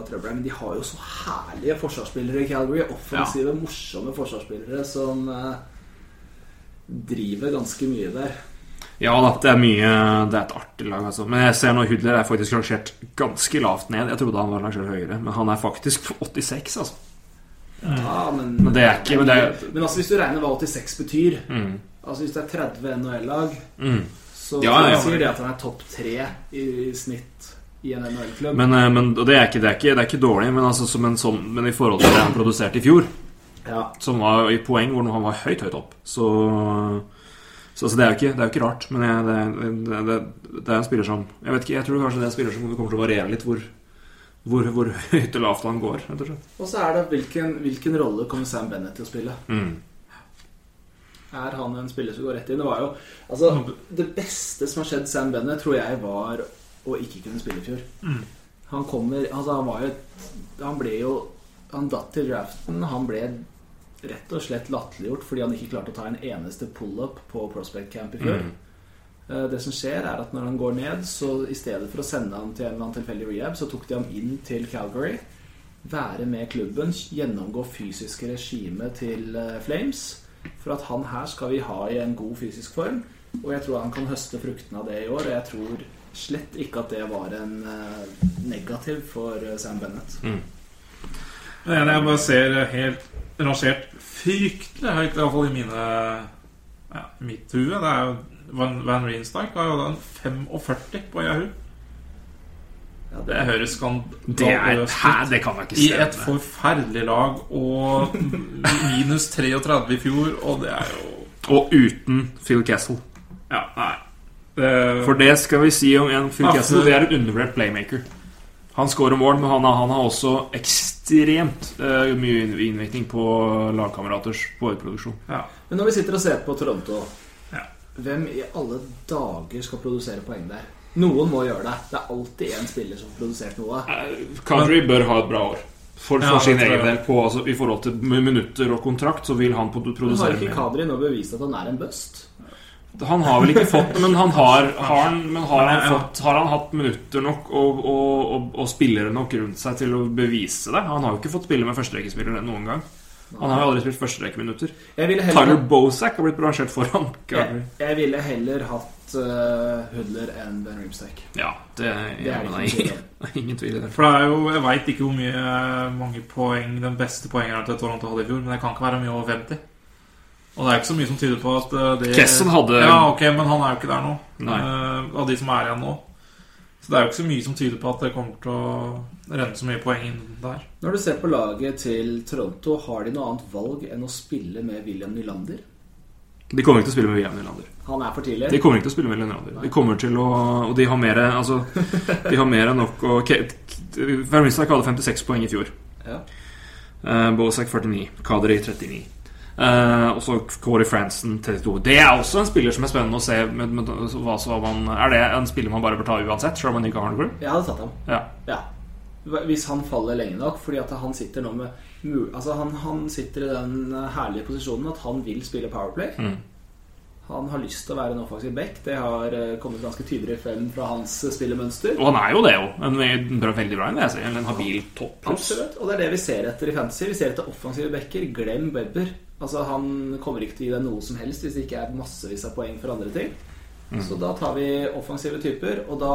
trøbbel. Men de har jo så herlige forsvarsspillere i Calgary. Offensive, morsomme forsvarsspillere som uh, driver ganske mye der. Ja da, det er mye Det er et artig lag, altså. Men jeg ser nå Hudler er faktisk rangert ganske lavt ned. Jeg trodde han var rangert høyere, men han er faktisk 86, altså. Ja, men, Men det er ikke- men det er- men altså hvis du regner hva 86 betyr Mm. Altså Hvis det er 30 NHL-lag, Mm. så Ja, ja, ja. sier det at han er topp tre i, i snitt i en NHL-klubb. Men, eh, men og det, er ikke, det, er ikke, det er ikke dårlig, men, altså, som en som, men i forhold til det han produserte i fjor, Ja. som var i poeng hvor han var høyt, høyt opp, så så altså, det, er jo ikke, er ikke rart. Men jeg, det, det, det, det er en spiller som Jeg vet ikke, jeg tror kanskje det er en spiller som kommer til å variere litt hvor, hvor, hvor høyt og lavt han går. Og. Og så er det hvilken, hvilken rolle kommer Sam Bennett til å spille. Mm. Er han en spiller som går rett inn? Det var jo Altså, det beste som har skjedd Sam Bennett, tror jeg var å ikke kunne spille i fjor. Han kommer Altså, han var jo Han ble jo Han datt til draften. Han ble rett og slett latterliggjort fordi han ikke klarte å ta en eneste pull-up på Prospect Camp i fjor. Eh, Det som skjer, er at når han går ned, så i stedet for å sende han til en eller annen tilfeldig rehab, så tok de ham inn til Calgary. Være med klubben, gjennomgå fysiske regime til eh, Flames. For at han her skal vi ha i en god fysisk form. Og jeg tror han kan høste fruktene av det i år. Og jeg tror slett ikke at det var en eh, negativ for eh, Sam Bennett. Det ene jeg bare ser helt rangert fryktelig høyt, iallfall i mine ja, mitt hue, det er jo Van, Van Rienstijk har jo da en 45 på Yahoo. Ja, Det høres skandaløst Det, er, det kan da ikke stemme. I et forferdelig lag og minus 33 i fjor, og det er jo Og uten Phil Castle. Ja, nei. Det, For det skal vi si om en Phil Ja, Castle. Det er en undervurdert playmaker. Han scorer mål, men han har, han har også ekstremt uh, mye inn- innvirkning på lagkameraters poengproduksjon. ja. Men når vi sitter og ser på Toronto. Hvem i alle dager skal produsere poeng der? Noen må gjøre det. Det er alltid én spiller som har produsert noe. Kadri bør ha et bra år. For, for Ja, sin egen del. På, altså, I forhold til minutter og kontrakt, så vil han produsere Men har ikke. Kadri nå bevist at han er en bust? Han har vel ikke fått Men har, har, han, men har, han, fått, har han hatt minutter nok og, og, og, og spillere nok rundt seg til å bevise det? Han har jo ikke fått spille med førsterekespillere noen gang. Han har jo aldri spilt førsterekkeminutter. Tyler Bozak har blitt bransjert foran jeg, jeg ville heller hatt uh, Hudler enn Ben Rimstack. Ja, det, Det er det ikke er ingen tvil i det. For det er jo, Jeg veit ikke hvor mye mange poeng den beste poengeren til Toronto hadde i fjor, men det kan ikke være mye over 50. Og det er ikke så mye som tyder på at eh, det Kesson hadde Ja, ok, men han er jo ikke der nå. Nei. eh, av de som er igjen nå. Så det er jo ikke så mye som tyder på at det kommer til å renne så mye poeng inn der. Når du ser på laget til Toronto, har de noe annet valg enn å spille med William Nylander? De kommer ikke til å spille med William Nylander. Han er for tidlig. De kommer ikke til å spille med William Nylander. De kommer til å Og de har mer Altså, de har mer enn nok å Van Rinstak hadde 56 poeng i fjor. Ja. Uh, Bozak 49. Kadri 39. Uh, og så Corey Franson 32. Det er også en spiller som er spennende å se. Med, med, hva, så man, er det en spiller man bare bør ta uansett? Selv om man ikke har klubb? Jeg hadde tatt ham. Ja. Ja. Hvis han faller lenge nok. Fordi at han sitter nå med Altså han, han sitter i den herlige posisjonen at han vil spille Powerplay. Mm. Han har lyst til å være en offensiv back. Det har eh, kommet ganske tydelig frem fra hans eh, spillemønster. Og han er jo det, jo. En veldig bra en, jeg. En habil topp. Absolutt. Og det er det vi ser etter i fantasy. Vi ser etter offensive backer. Glem Webber. Altså Han kommer ikke til å gi deg noe som helst hvis det ikke er massevis av poeng for andre ting. Mm. Så da tar vi offensive typer, og da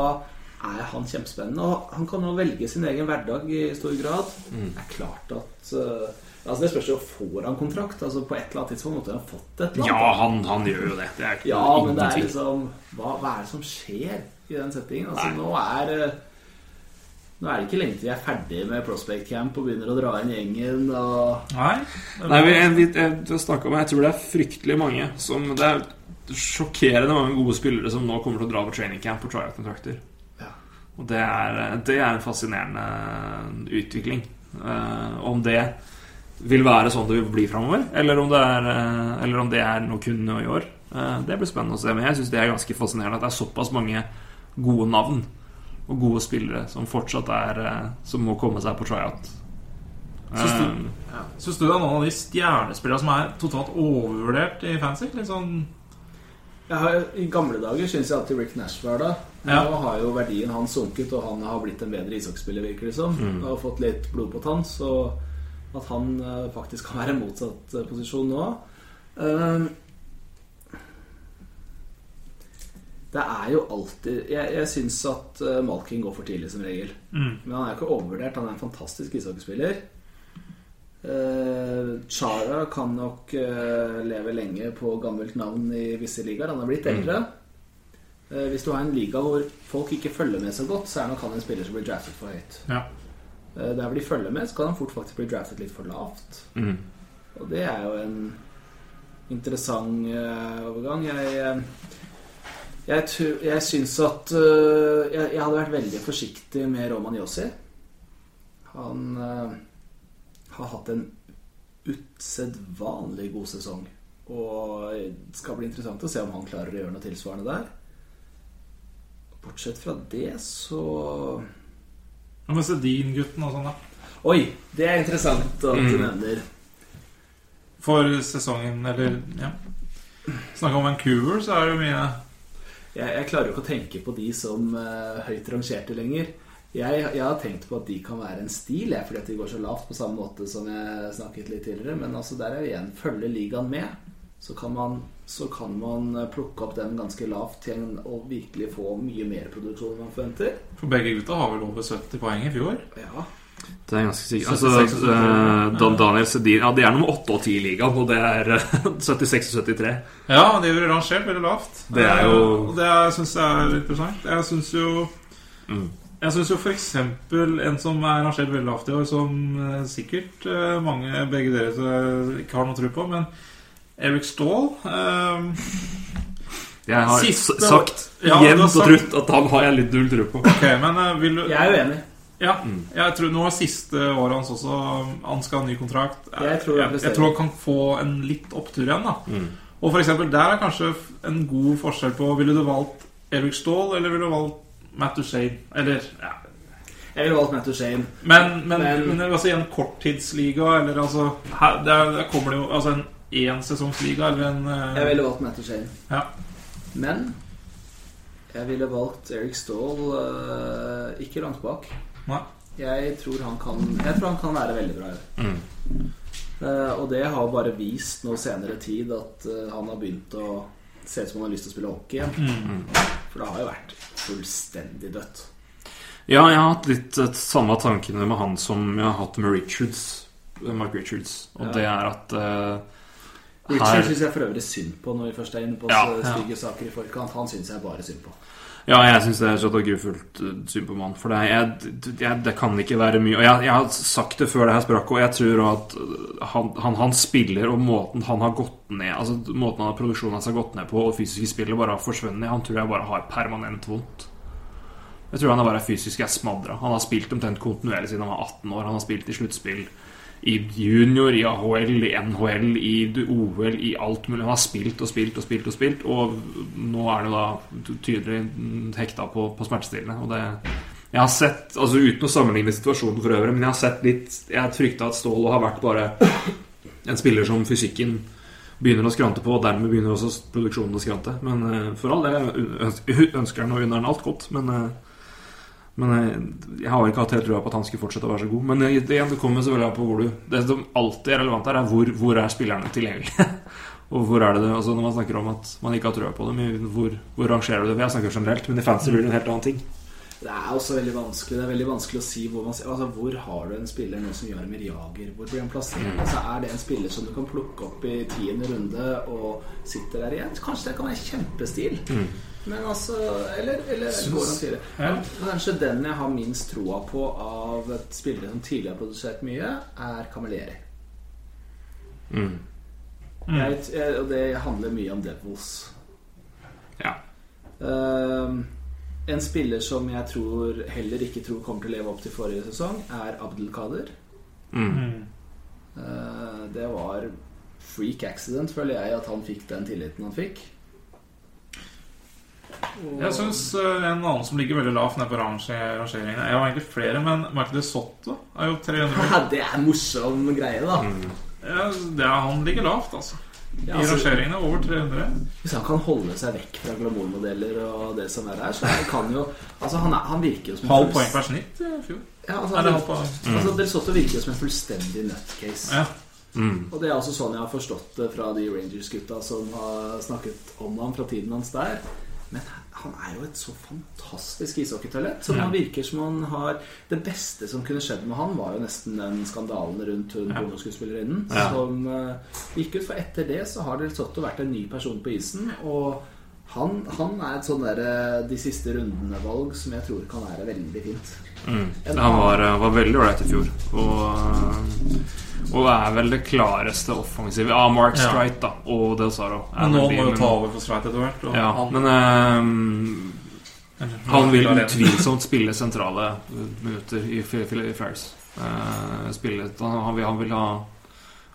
er han kjempespennende. Og han kan jo velge sin egen hverdag i stor grad. Mm. Det er klart at uh, Altså Det spørs jo får han kontrakt. Altså På et eller annet tidspunkt måtte han fått et eller Ja, annet. han, han gjør jo det. Det er ikke Ja, men det er liksom hva, hva er det som skjer i den settingen? Altså Nå er uh, Nå er det ikke lenge til vi er ferdig med Prospect Camp og begynner å dra inn gjengen. Og Nei. Nei, vi, vi, jeg, jeg, om, jeg tror det er fryktelig mange som Det er sjokkerende mange gode spillere som nå kommer til å dra på training camp og tryout-kontrakter. Ja. Og det er, det er en fascinerende utvikling. Eh, om det vil være sånn det vil bli framover, eller, om det er, eh, eller om det er noe kun nå i år, eh, det blir spennende å se. Men jeg syns det er ganske fascinerende at det er såpass mange gode navn og gode spillere som fortsatt er Som må komme seg på tryout. Syns du, ja. Syns du det er noen av de stjernespillerne som er totalt overvurdert i fancy? Litt sånn jeg har, I gamle dager syns jeg alltid Rick Nash var det. Ja. Nå har jo verdien hans sunket, og han har blitt en bedre ishockeyspiller, virker det som. Mm. Og har fått litt blod på tann, så at han eh, faktisk kan være i motsatt eh, posisjon nå eh, Det er jo alltid Jeg, jeg syns at Malkin går for tidlig, som regel. mm. Men han er jo ikke overvurdert. Han er en fantastisk ishockeyspiller. Uh, Chara kan nok uh, leve lenge på gammelt navn i visse ligaer. Han er blitt eldre. Eh, hvis du har en liga hvor folk ikke følger med så godt, så er nok han en spiller som blir draftet for høyt. Ja. Eh, der hvor de følger med, så kan han fort faktisk bli draftet litt for lavt. mm. Og det er jo en interessant eh, overgang. Jeg, eh, jeg, jeg syns at eh, jeg, jeg hadde vært veldig forsiktig med Roman Yossi. Han eh, har hatt en usedvanlig god sesong. Og det skal bli interessant å se om han klarer å gjøre noe tilsvarende der. Bortsett fra det, så Hva med Sedin-gutten og sånn, da? Oi! Det er interessant at du Mm. nevner. For sesongen, eller ja. Snakke om Vancouver, så er det jo mye Jeg, jeg klarer jo ikke å tenke på de som uh, høyt rangerte lenger. Jeg, jeg har tenkt på at de kan være en stil, jeg, fordi at de går så lavt på samme måte som jeg snakket litt tidligere. Men altså der er jo igjen følge ligaen med. Så kan, man, så kan man eh, plukke opp den ganske lavt til å virkelig få mye mer produksjon enn man forventer. For begge gutta har vel over 70 poeng i fjor. Ja, Det er ganske sikkert. Altså, 76 og 73. eh, Dan Daniel Sedin Ja, de er nummer 8 og 10 i ligaen, og det er eh, 76 og 73. Ja, de er jo rangert veldig lavt. Det er jo- Eh, Og det syns jeg er litt interessant. Jeg syns jo Mm. Jeg syns jo f.eks. en som er rangert veldig lavt i år, som eh, sikkert eh, mange begge dere eh, ikke har noe tro på, men Eric Stahl eh, Jeg har Siste- sagt Ja, jevnt og trutt at han har jeg litt null tro på. Okay, men eh, vil du jeg er uenig. Ja, jeg tror nå er siste året hans også Han skal ha ny kontrakt. Jeg tror han jeg, jeg tror han kan få en litt opptur igjen. da Mm. Og for eksempel, Der er kanskje en god forskjell på Ville du valgt Eric Stahl eller ville du valgt Matt Duchene? Eller ja. Jeg ville valgt Matt Duchene. Men, men, Men- men, altså i en korttidsliga Eller altså her, der, der kommer det jo Altså en ensesongsliga eller en uh... Jeg ville valgt Matt Duchene. Ja. Men jeg ville valgt Eric Stahl uh, ikke langt bak. Nei. Jeg tror han kan Jeg tror han kan være veldig bra. Mm. Uh, og det har bare vist nå senere tid at eh, han har begynt å se ut som han har lyst til å spille hockey igjen. Mm. For det har jo vært fullstendig dødt. Ja, jeg har hatt litt eh, samme tankene med han som jeg har hatt med Richards. eh, Mark Richards. Og Ja. det er at Richard syns jeg for øvrig synd på når vi først er inne på Ja, stygge ja. saker i forkant. Han syns jeg bare synd på. Ja, jeg syns det er så grufullt eh, synd på mann. For det, jeg, jeg, det kan ikke være mye Og jeg, jeg har sagt det før det her sprakk, og jeg tror at eh, han, han, han spiller og måten han har gått ned Altså måten han produksjonen hans har gått ned på, og fysiske spillet bare har forsvunnet, han tror jeg bare har permanent vondt. Jeg tror han er bare fysisk er smadra. Han har spilt omtrent kontinuerlig siden han var 18 år. Han har spilt i sluttspill i junior, i AHL, i NHL, i OL, i alt mulig. Han har spilt og spilt og spilt og spilt, og nå er det da tydelig hekta på, på smertestillende. Og det, Jeg har sett, altså uten å sammenligne situasjonen for øvrig, men jeg har sett litt Jeg frykta at Stål har vært bare en spiller som fysikken begynner å skrante på, og dermed begynner også produksjonen å skrante. Men eh, for all del, ønsker han og unner han alt godt, men eh, men jeg, jeg har ikke hatt helt trua på at han skulle fortsette å være så god. Men jeg, det, det kommer selvfølgelig an på hvor du Det som alltid er relevant her, er hvor, hvor er spillerne tilgjengelige. og hvor er det det altså Når man snakker om at man ikke har trua på dem, hvor, hvor rangerer du det? Jeg snakker generelt, men i fancy blir det en helt annen ting. Det er også veldig vanskelig Det er veldig vanskelig å si hvor man altså, Hvor har du en spiller nå som gjør Miriager? Hvor blir han plassert? Altså, er det en spiller som du kan plukke opp i tiende runde og sitter der igjen? Kanskje det kan være kjempestil. Men altså Eller, eller til det? Ja. Kanskje den jeg har minst troa på av et spillere som tidligere har produsert mye, er Camilleri. Mm. Jeg, jeg, og det handler mye om Devils. Ja. Uh, en spiller som jeg tror heller ikke tror kommer til å leve opp til forrige sesong, er Abdelkader. Mm. Uh, det var freak accident, føler jeg, at han fikk den tilliten han fikk. Og- Jeg syns en annen som ligger veldig lavt nede på ranger- rangeringene Jeg har egentlig flere, men Michael De Sotto er jo 300 det er morsom greie, da. ja, det er, Han ligger lavt, altså. I Ja, altså, rangeringene over 300. hvis han kan holde seg vekk fra glamourmodeller og det som er her, så kan jo Altså, han, er, han virker jo som Halv poeng per snitt i fjor. Ja, altså, er han, halv poeng. altså, Del Sotto virker jo som en fullstendig nutcase. Ja. Mm. Og det er også sånn jeg har forstått det fra de Rangers-gutta som har snakket om ham fra tiden hans der. Men han er jo et så fantastisk ishockeytalent. Som han virker som han har Det beste som kunne skjedd med han, var jo nesten den skandalen rundt hun Ja. pornoskuespillerinnen Ja. som uh, gikk ut. For etter det så har Del Sotto vært en ny person på isen. Og han, han er et sånn der eh, de siste rundene-valg som jeg tror kan være veldig fint. Mm. Han var, eh, var veldig ålreit i fjor. Og, og er vel det klareste offensive Ja, Mark Ja. Strite da, og Del Saro. Men nå må jo ta over for Strite etter hvert. Ja, han, men ehm, han vil utvilsomt spille sentrale minutter i Phil- Fairs. Uh, spille, han, han, vil, han vil ha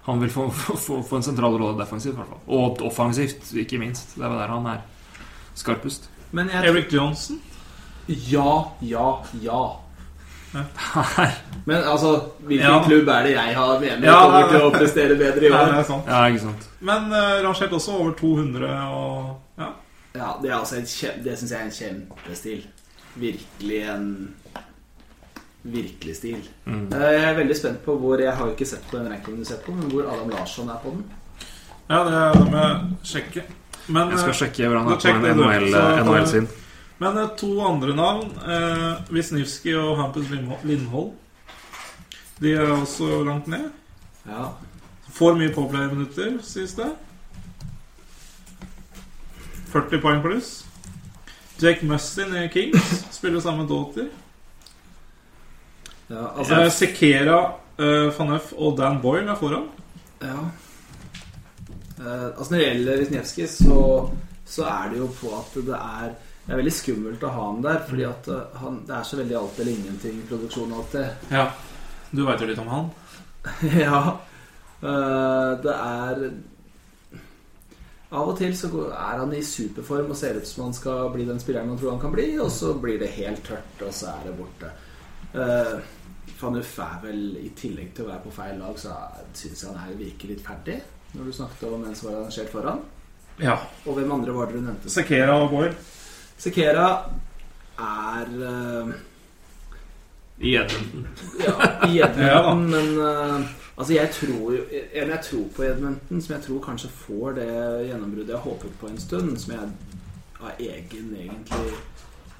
Han vil få, få, få en sentral rolle defensivt, i hvert fall. Og offensivt, ikke minst. Det er der han er skarpest. Men jeg Eric Johnson. Ja, ja, ja. Her. Men altså, hvilken Ja. klubb er det jeg har mener Ja, kommer til å prestere bedre i år? Ja, ikke sant. Men uh, rangert også over 200 og Ja. Ja, Det er altså en Det syns jeg er en kjempestil. Virkelig en Virkelig stil. Mm. Uh, Jeg er veldig spent på hvor Jeg har jo ikke sett på den rankingen du ser på, men hvor Adam Larsson er på den. ja, det, det må jeg sjekke. Men, Jeg skal eh, sjekke hvordan han har er på. NHL, sin. men eh, to andre navn, eh, Wisniewski og Hampus Lindho- Lindholm, de er også langt ned. Ja. Får mye påplayerminutter, sies det. 40 poeng pluss. Jake Mustin i Kings spiller sammen med Daughter. ja altså Eh, Sekera, eh, Van Eff og Dan Boyle er foran. Ja. Eh, altså Når det gjelder Wisniewski, så, så er det jo på at det er Det er veldig skummelt å ha ham der, fordi at eh, han, det er så veldig alt eller ingenting-produksjon alltid. Ja. Du veit jo litt om han. ja. Eh, det er Av og til så er han i superform og ser ut som han skal bli den spilleren man tror han kan bli, og så blir det helt tørt, og så er det borte. Uh, Fanuff er vel, i tillegg til å være på feil lag, så syns jeg han her virker litt ferdig. Når du snakket om en som var arrangert foran. Ja. Og hvem andre var det du nevnte? Sekera og Boyle. Sekera er uh... I Edmonton. Ja, i Ja da. Men uh, Altså, jeg tror jo En jeg tror på i Edmonton, som jeg tror kanskje får det gjennombruddet jeg har håpet på en stund, som jeg av egen egentlig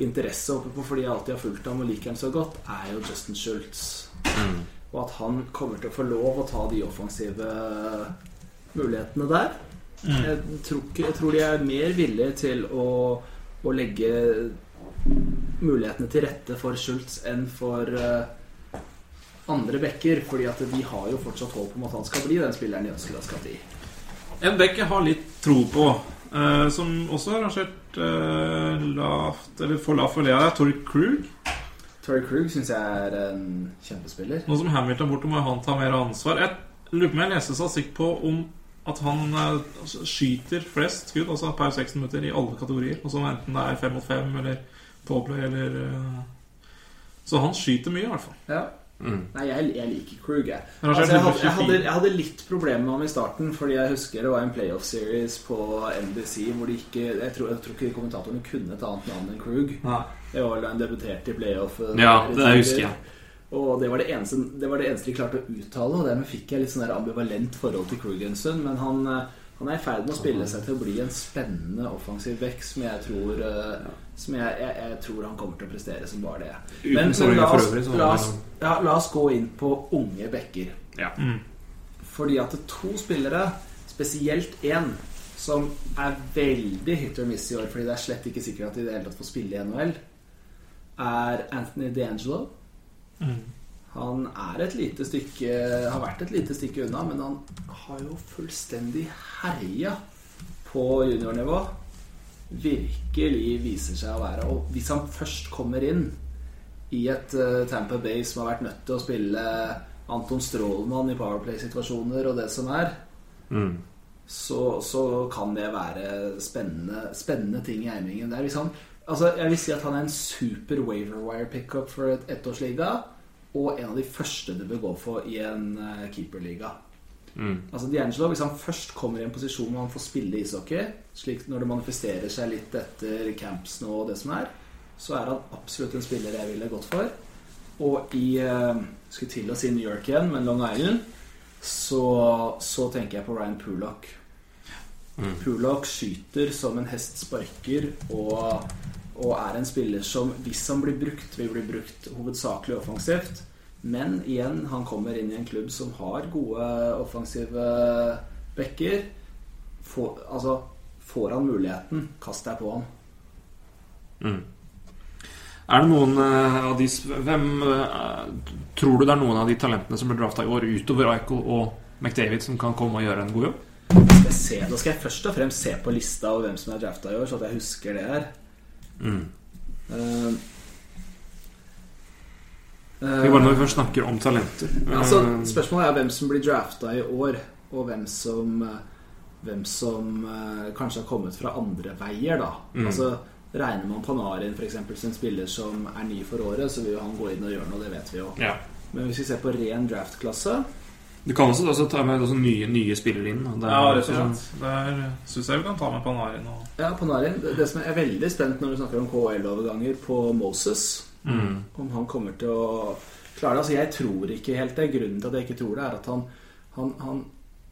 interesse håper på fordi jeg alltid har fulgt ham og liker ham så godt, er jo Justin Schultz. Mm. Og at han kommer til å få lov å ta de offensive mulighetene der. Jeg, tror jeg tror de er mer villige til å, å legge mulighetene til rette for Schultz enn for uh, andre backer. Fordi at de har jo fortsatt håp om at han skal bli den spilleren de ønsker han skal bli. En back jeg har litt tro på, uh, som også har rangert uh, lavt Eller for lavt for Lea, er Torrey Krug. Torrey Krug syns jeg er en kjempespiller. Nå som Hamilton borte, må han ta mer ansvar. Jeg lurer på om jeg leste statistikk på om at han eh, skyter flest skudd, altså per 16 minutter, i alle kategorier. Altså enten det er fem mot fem eller powerplay eller uh... Så han skyter mye, i hvert fall. Ja. Nei, jeg, jeg liker Krug, jeg. Altså, jeg, hadde, jeg, hadde, jeg hadde litt problemer med ham i starten, fordi jeg husker det var en playoff series på NBC hvor de ikke Jeg tror, jeg tror ikke kommentatorene kunne et annet navn enn Krug. Nei. Det var da han debuterte i playoff. eh, Ja, det tider. husker jeg. Og det var det, eneste, det var det eneste de klarte å uttale, og dermed fikk jeg litt sånn ambivalent forhold til Krug. Men han, eh, han er i ferd med å spille seg til å bli en spennende offensiv back som jeg tror eh, Som jeg, jeg, jeg tror han kommer til å prestere som bare det. Men, men la, oss, la, oss, ja, la oss gå inn på unge backer. Ja. Fordi at det er to spillere, spesielt én, som er veldig hit or miss i år, fordi det er slett ikke sikkert at de i det hele tatt får spille i NHL, er Anthony Han er et lite stykke har vært et lite stykke unna, men han har jo fullstendig herja på juniornivå. Virkelig viser seg å være Og hvis han først kommer inn i et uh, Tampa Bay som har vært nødt til å spille Anton Strålmann i Powerplay-situasjoner og det som er, Mm. så, så kan det være spennende, spennende ting i eimingen der. Hvis han, altså jeg vil si at han er en super waiver wire pickup for et ettårsliga, og en av de første du bør gå for i en eh, keeperliga. Mm. Altså D'Angelo, Hvis han først kommer i en posisjon hvor han får spille ishockey, slik når det manifesterer seg litt etter camps nå og det som er, så er han absolutt en spiller jeg ville gått for. Og i eh, Skulle til å si New York igjen, men Long Island, så, så tenker jeg på Ryan Pullock. Pullock skyter som en hest sparker og, og er en spiller som, hvis han blir brukt, vil bli brukt hovedsakelig offensivt. Men igjen, han kommer inn i en klubb som har gode offensive backer. Får, altså, får han muligheten, kast deg på han. Mm. Er det noen eh, av de Hvem eh, Tror du det er noen av de talentene som ble drafta i år, utover Eichel og McDavid, som kan komme og gjøre en god jobb? Skal jeg se, da skal jeg først og fremst se på lista over hvem som er drafta i år, så at jeg husker det her. Mm. Uh, bare når vi først snakker om talenter. Altså, Eh, spørsmålet er hvem som blir drafta i år, og hvem som Hvem som eh, kanskje har kommet fra andre veier, da. Mm. Altså, Regner man Panarin for eksempel, som spiller som er ny for året, så vil han gå inn og gjøre noe, det vet vi jo. ja. Men hvis vi ser på ren draftklasse Du kan også, også ta med også nye, nye spillere inn. og det er- Ja, rett og slett. Der syns jeg vi kan ta med Panarin og Ja, Panarin. Det, det som jeg er veldig spent når du snakker om KL-overganger på Moses. Mm. Om han kommer til å klare det. Altså, jeg tror ikke helt det. Grunnen til at jeg ikke tror det, er at han, han, han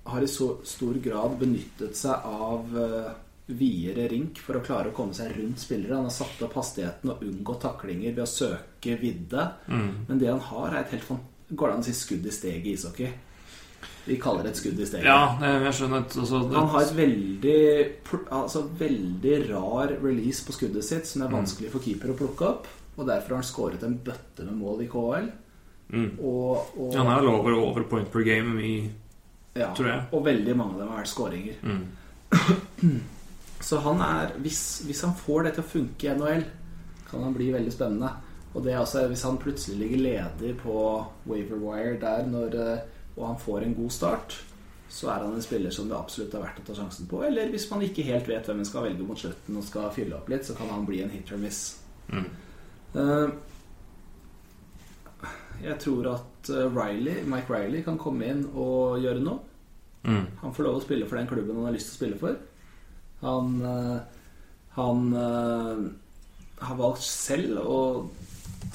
har i så stor grad benyttet seg av uh, videre rink for å klare å komme seg rundt spillere. Han har satt opp hastigheten og unngått taklinger ved å søke vidde. Mm. Men det han har, er et helt Går det an å si skudd i steget i ishockey? Vi kaller det et skudd i steget. Ja, jeg skjønner. Altså, det, Han har et veldig, altså veldig rar release på skuddet sitt som er vanskelig for keeper å plukke opp. Og derfor har han skåret en bøtte med mål i KL. mm. Og, og, Han er vel over, over point per game i ja, tror jeg. og veldig mange av dem har vært skåringer. mm. Så han er, hvis, hvis han får det til å funke i NHL, kan han bli veldig spennende. Og det er også hvis han plutselig ligger ledig på Waverwire der når, eh, og han får en god start, så er han en spiller som det absolutt er verdt å ta sjansen på. Eller hvis man ikke helt vet hvem en skal velge mot slutten og skal fylle opp litt, så kan han bli en hit or miss. Mm. Eh, jeg tror at eh, Riley, Mike Riley kan komme inn og gjøre noe. Mm. Han får lov å spille for den klubben han har lyst til å spille for. Han, eh, han har valgt selv, og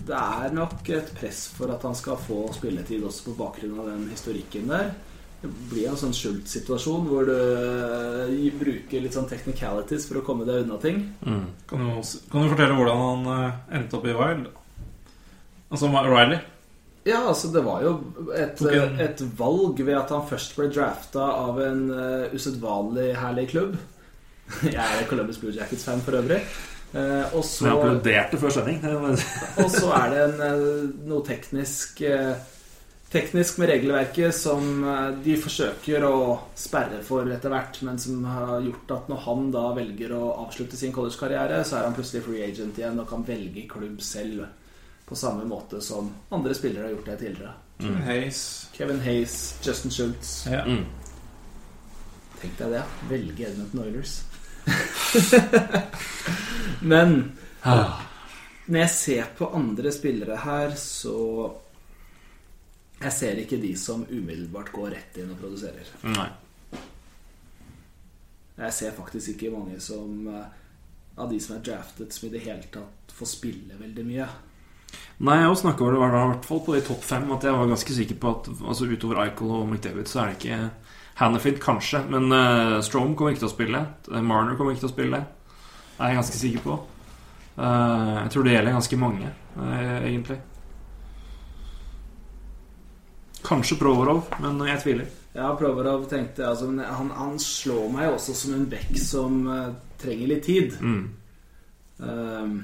det er nok et press for at han skal få spilletid også på bakgrunn av den historikken der. Det blir en sånn Schultz-situasjon hvor du eh, bruker litt sånn technicalities for å komme deg unna ting. Mm. Kan du, også- kan du fortelle hvordan han eh, endte opp i Wild? Altså Riley. Ja, altså det var jo et, et valg ved at han først ble drafta av en uh, usedvanlig herlig klubb. Jeg er Columbus Blue Jackets-fan for øvrig. Eh, og, Så jeg applauderte før sending. Og så er det en, eh, noe teknisk eh, Teknisk med regelverket som de forsøker å sperre for etter hvert, men som har gjort at når han da velger å avslutte sin collegekarriere, så er han plutselig free agent igjen og kan velge klubb selv. På samme måte som andre spillere har gjort det tidligere. Hayes. Kevin Hayes, Justin Schultz. Ja. Mm. Tenk deg det. Velge Edmonton Oilers. Men Når jeg ser på andre spillere her, så Jeg ser ikke de som umiddelbart går rett inn og produserer. Nei. Jeg ser faktisk ikke mange som eh, av de som er draftet, som i det hele tatt får spille veldig mye. Nei, jeg snakka det i hvert fall på de topp fem at jeg var ganske sikker på at altså utover Eichel og McDavid så er det ikke Hannafint, kanskje. Men uh, Strom kommer ikke til å spille. Marner kommer ikke til å spille. Det er jeg ganske sikker på. Uh, jeg tror det gjelder ganske mange, uh, egentlig. Kanskje Provorov, men jeg tviler. Ja, Provorov tenkte altså, han, han slår meg også som en bekk som uh, trenger litt tid. Mm. Ehm,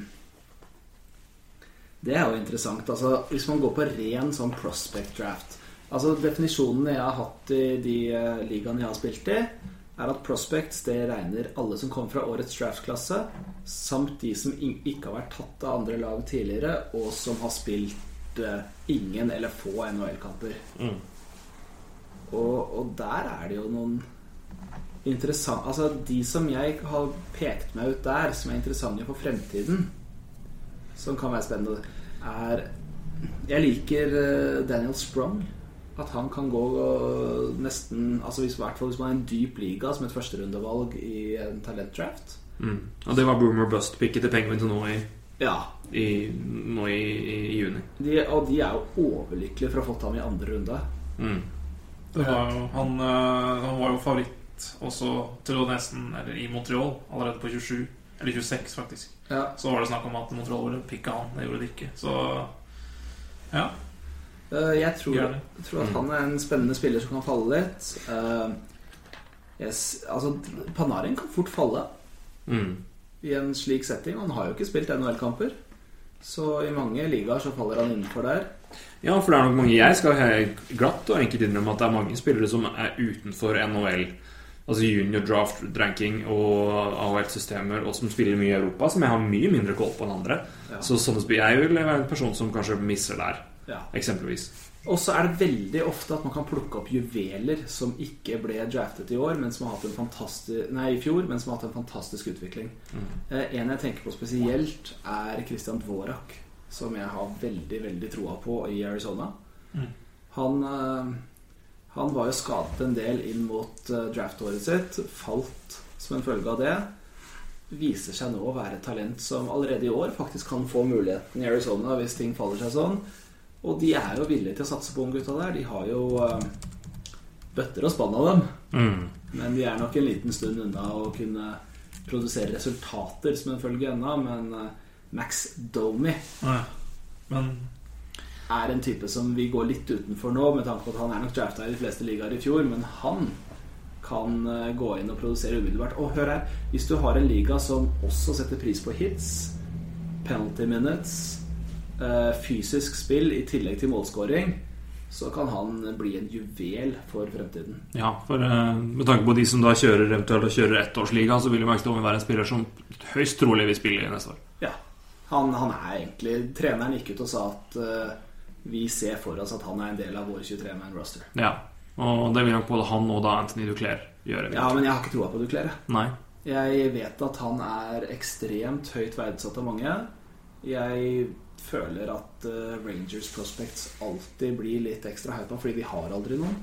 det er jo interessant. Altså, hvis man går på ren sånn prospect draft Altså Definisjonene jeg har hatt i de uh, ligaene jeg har spilt i, er at prospects det regner alle som kommer fra årets draftklasse, samt de som ikke har vært tatt av andre lag tidligere, og som har spilt eh, ingen eller få NHL-kamper. Mm. Og, og der er det jo noen interessante Altså de som jeg har pekt meg ut der, som er interessante for fremtiden, som kan være spennende, er Jeg liker eh, Daniel Sprong. At han kan gå nesten Altså hvis, hvert fall hvis man er en dyp liga som et førsterundevalg i en talentdraft. Mm. Og det var boomer bust-picket til Penguins nå i, Ja. i, nå i, i, i juni. De, og de er jo overlykkelige for å ha fått ham i andre runde. Mm. Det var jo, han, øh, han var jo favoritt også til å nesten Eller i Montreal allerede på 27. Eller 26, faktisk. Ja. Så var det snakk om at Montreal ville pikke han. Det gjorde de ikke. Så ja. Eh, Jeg tror, jeg tror at han er en spennende spiller som kan falle litt. Eh, yes, altså, Panarin kan fort falle Mm. i en slik setting. Han har jo ikke spilt NHL-kamper. Så i mange ligaer så faller han innenfor der. Ja, for det er nok mange Jeg skal ha glatt og enkelt innrømme at det er mange spillere som er utenfor NHL. Altså junior draft ranking og AHL-systemer, og som spiller mye i Europa, som jeg har mye mindre koll på enn andre. Ja. Så sånne jeg vil være en person som kanskje misser der, Ja. eksempelvis. Og så er det veldig ofte at man kan plukke opp juveler som ikke ble draftet i år, men som har hatt en fantastisk, nei, i fjor, men som har hatt en fantastisk utvikling. Eh, En jeg tenker på spesielt, er Christian Dvorak, som jeg har veldig, veldig troa på i Arizona. Mm. Han, eh, han var jo skadet en del inn mot eh, draftåret sitt, falt som en følge av det. Viser seg nå å være et talent som allerede i år faktisk kan få muligheten i Arizona hvis ting faller seg sånn. Og de er jo villige til å satse på unggutta der. De har jo eh, bøtter og spann av dem. Mm. Men de er nok en liten stund unna å kunne produsere resultater som en følge ennå. Men eh, Max Domi Ja. Men er en type som vi går litt utenfor nå, med tanke på at han er nok drafta i de fleste ligaer i fjor. Men han kan eh, gå inn og produsere umiddelbart. Og hør her, hvis du har en liga som også setter pris på hits, penalty minutes, fysisk spill i tillegg til målskåring, så kan han bli en juvel for fremtiden. Ja, for eh, med tanke på de som da kjører eventuelt kjører ettårsliga, så vil Max Domi være en spiller som høyst trolig vil spille i neste år. Ja. Han, han er egentlig Treneren gikk ut og sa at uh, vi ser for oss at han er en del av vår 23-man roster. Ja, og det vil nok både han og da Anthony Duclair gjøre. Ja, men jeg har ikke troa på Duclair. Nei. Jeg vet at han er ekstremt høyt verdsatt av mange. Jeg føler at eh, Rangers Prospects alltid blir litt ekstra hypa fordi de har aldri noen.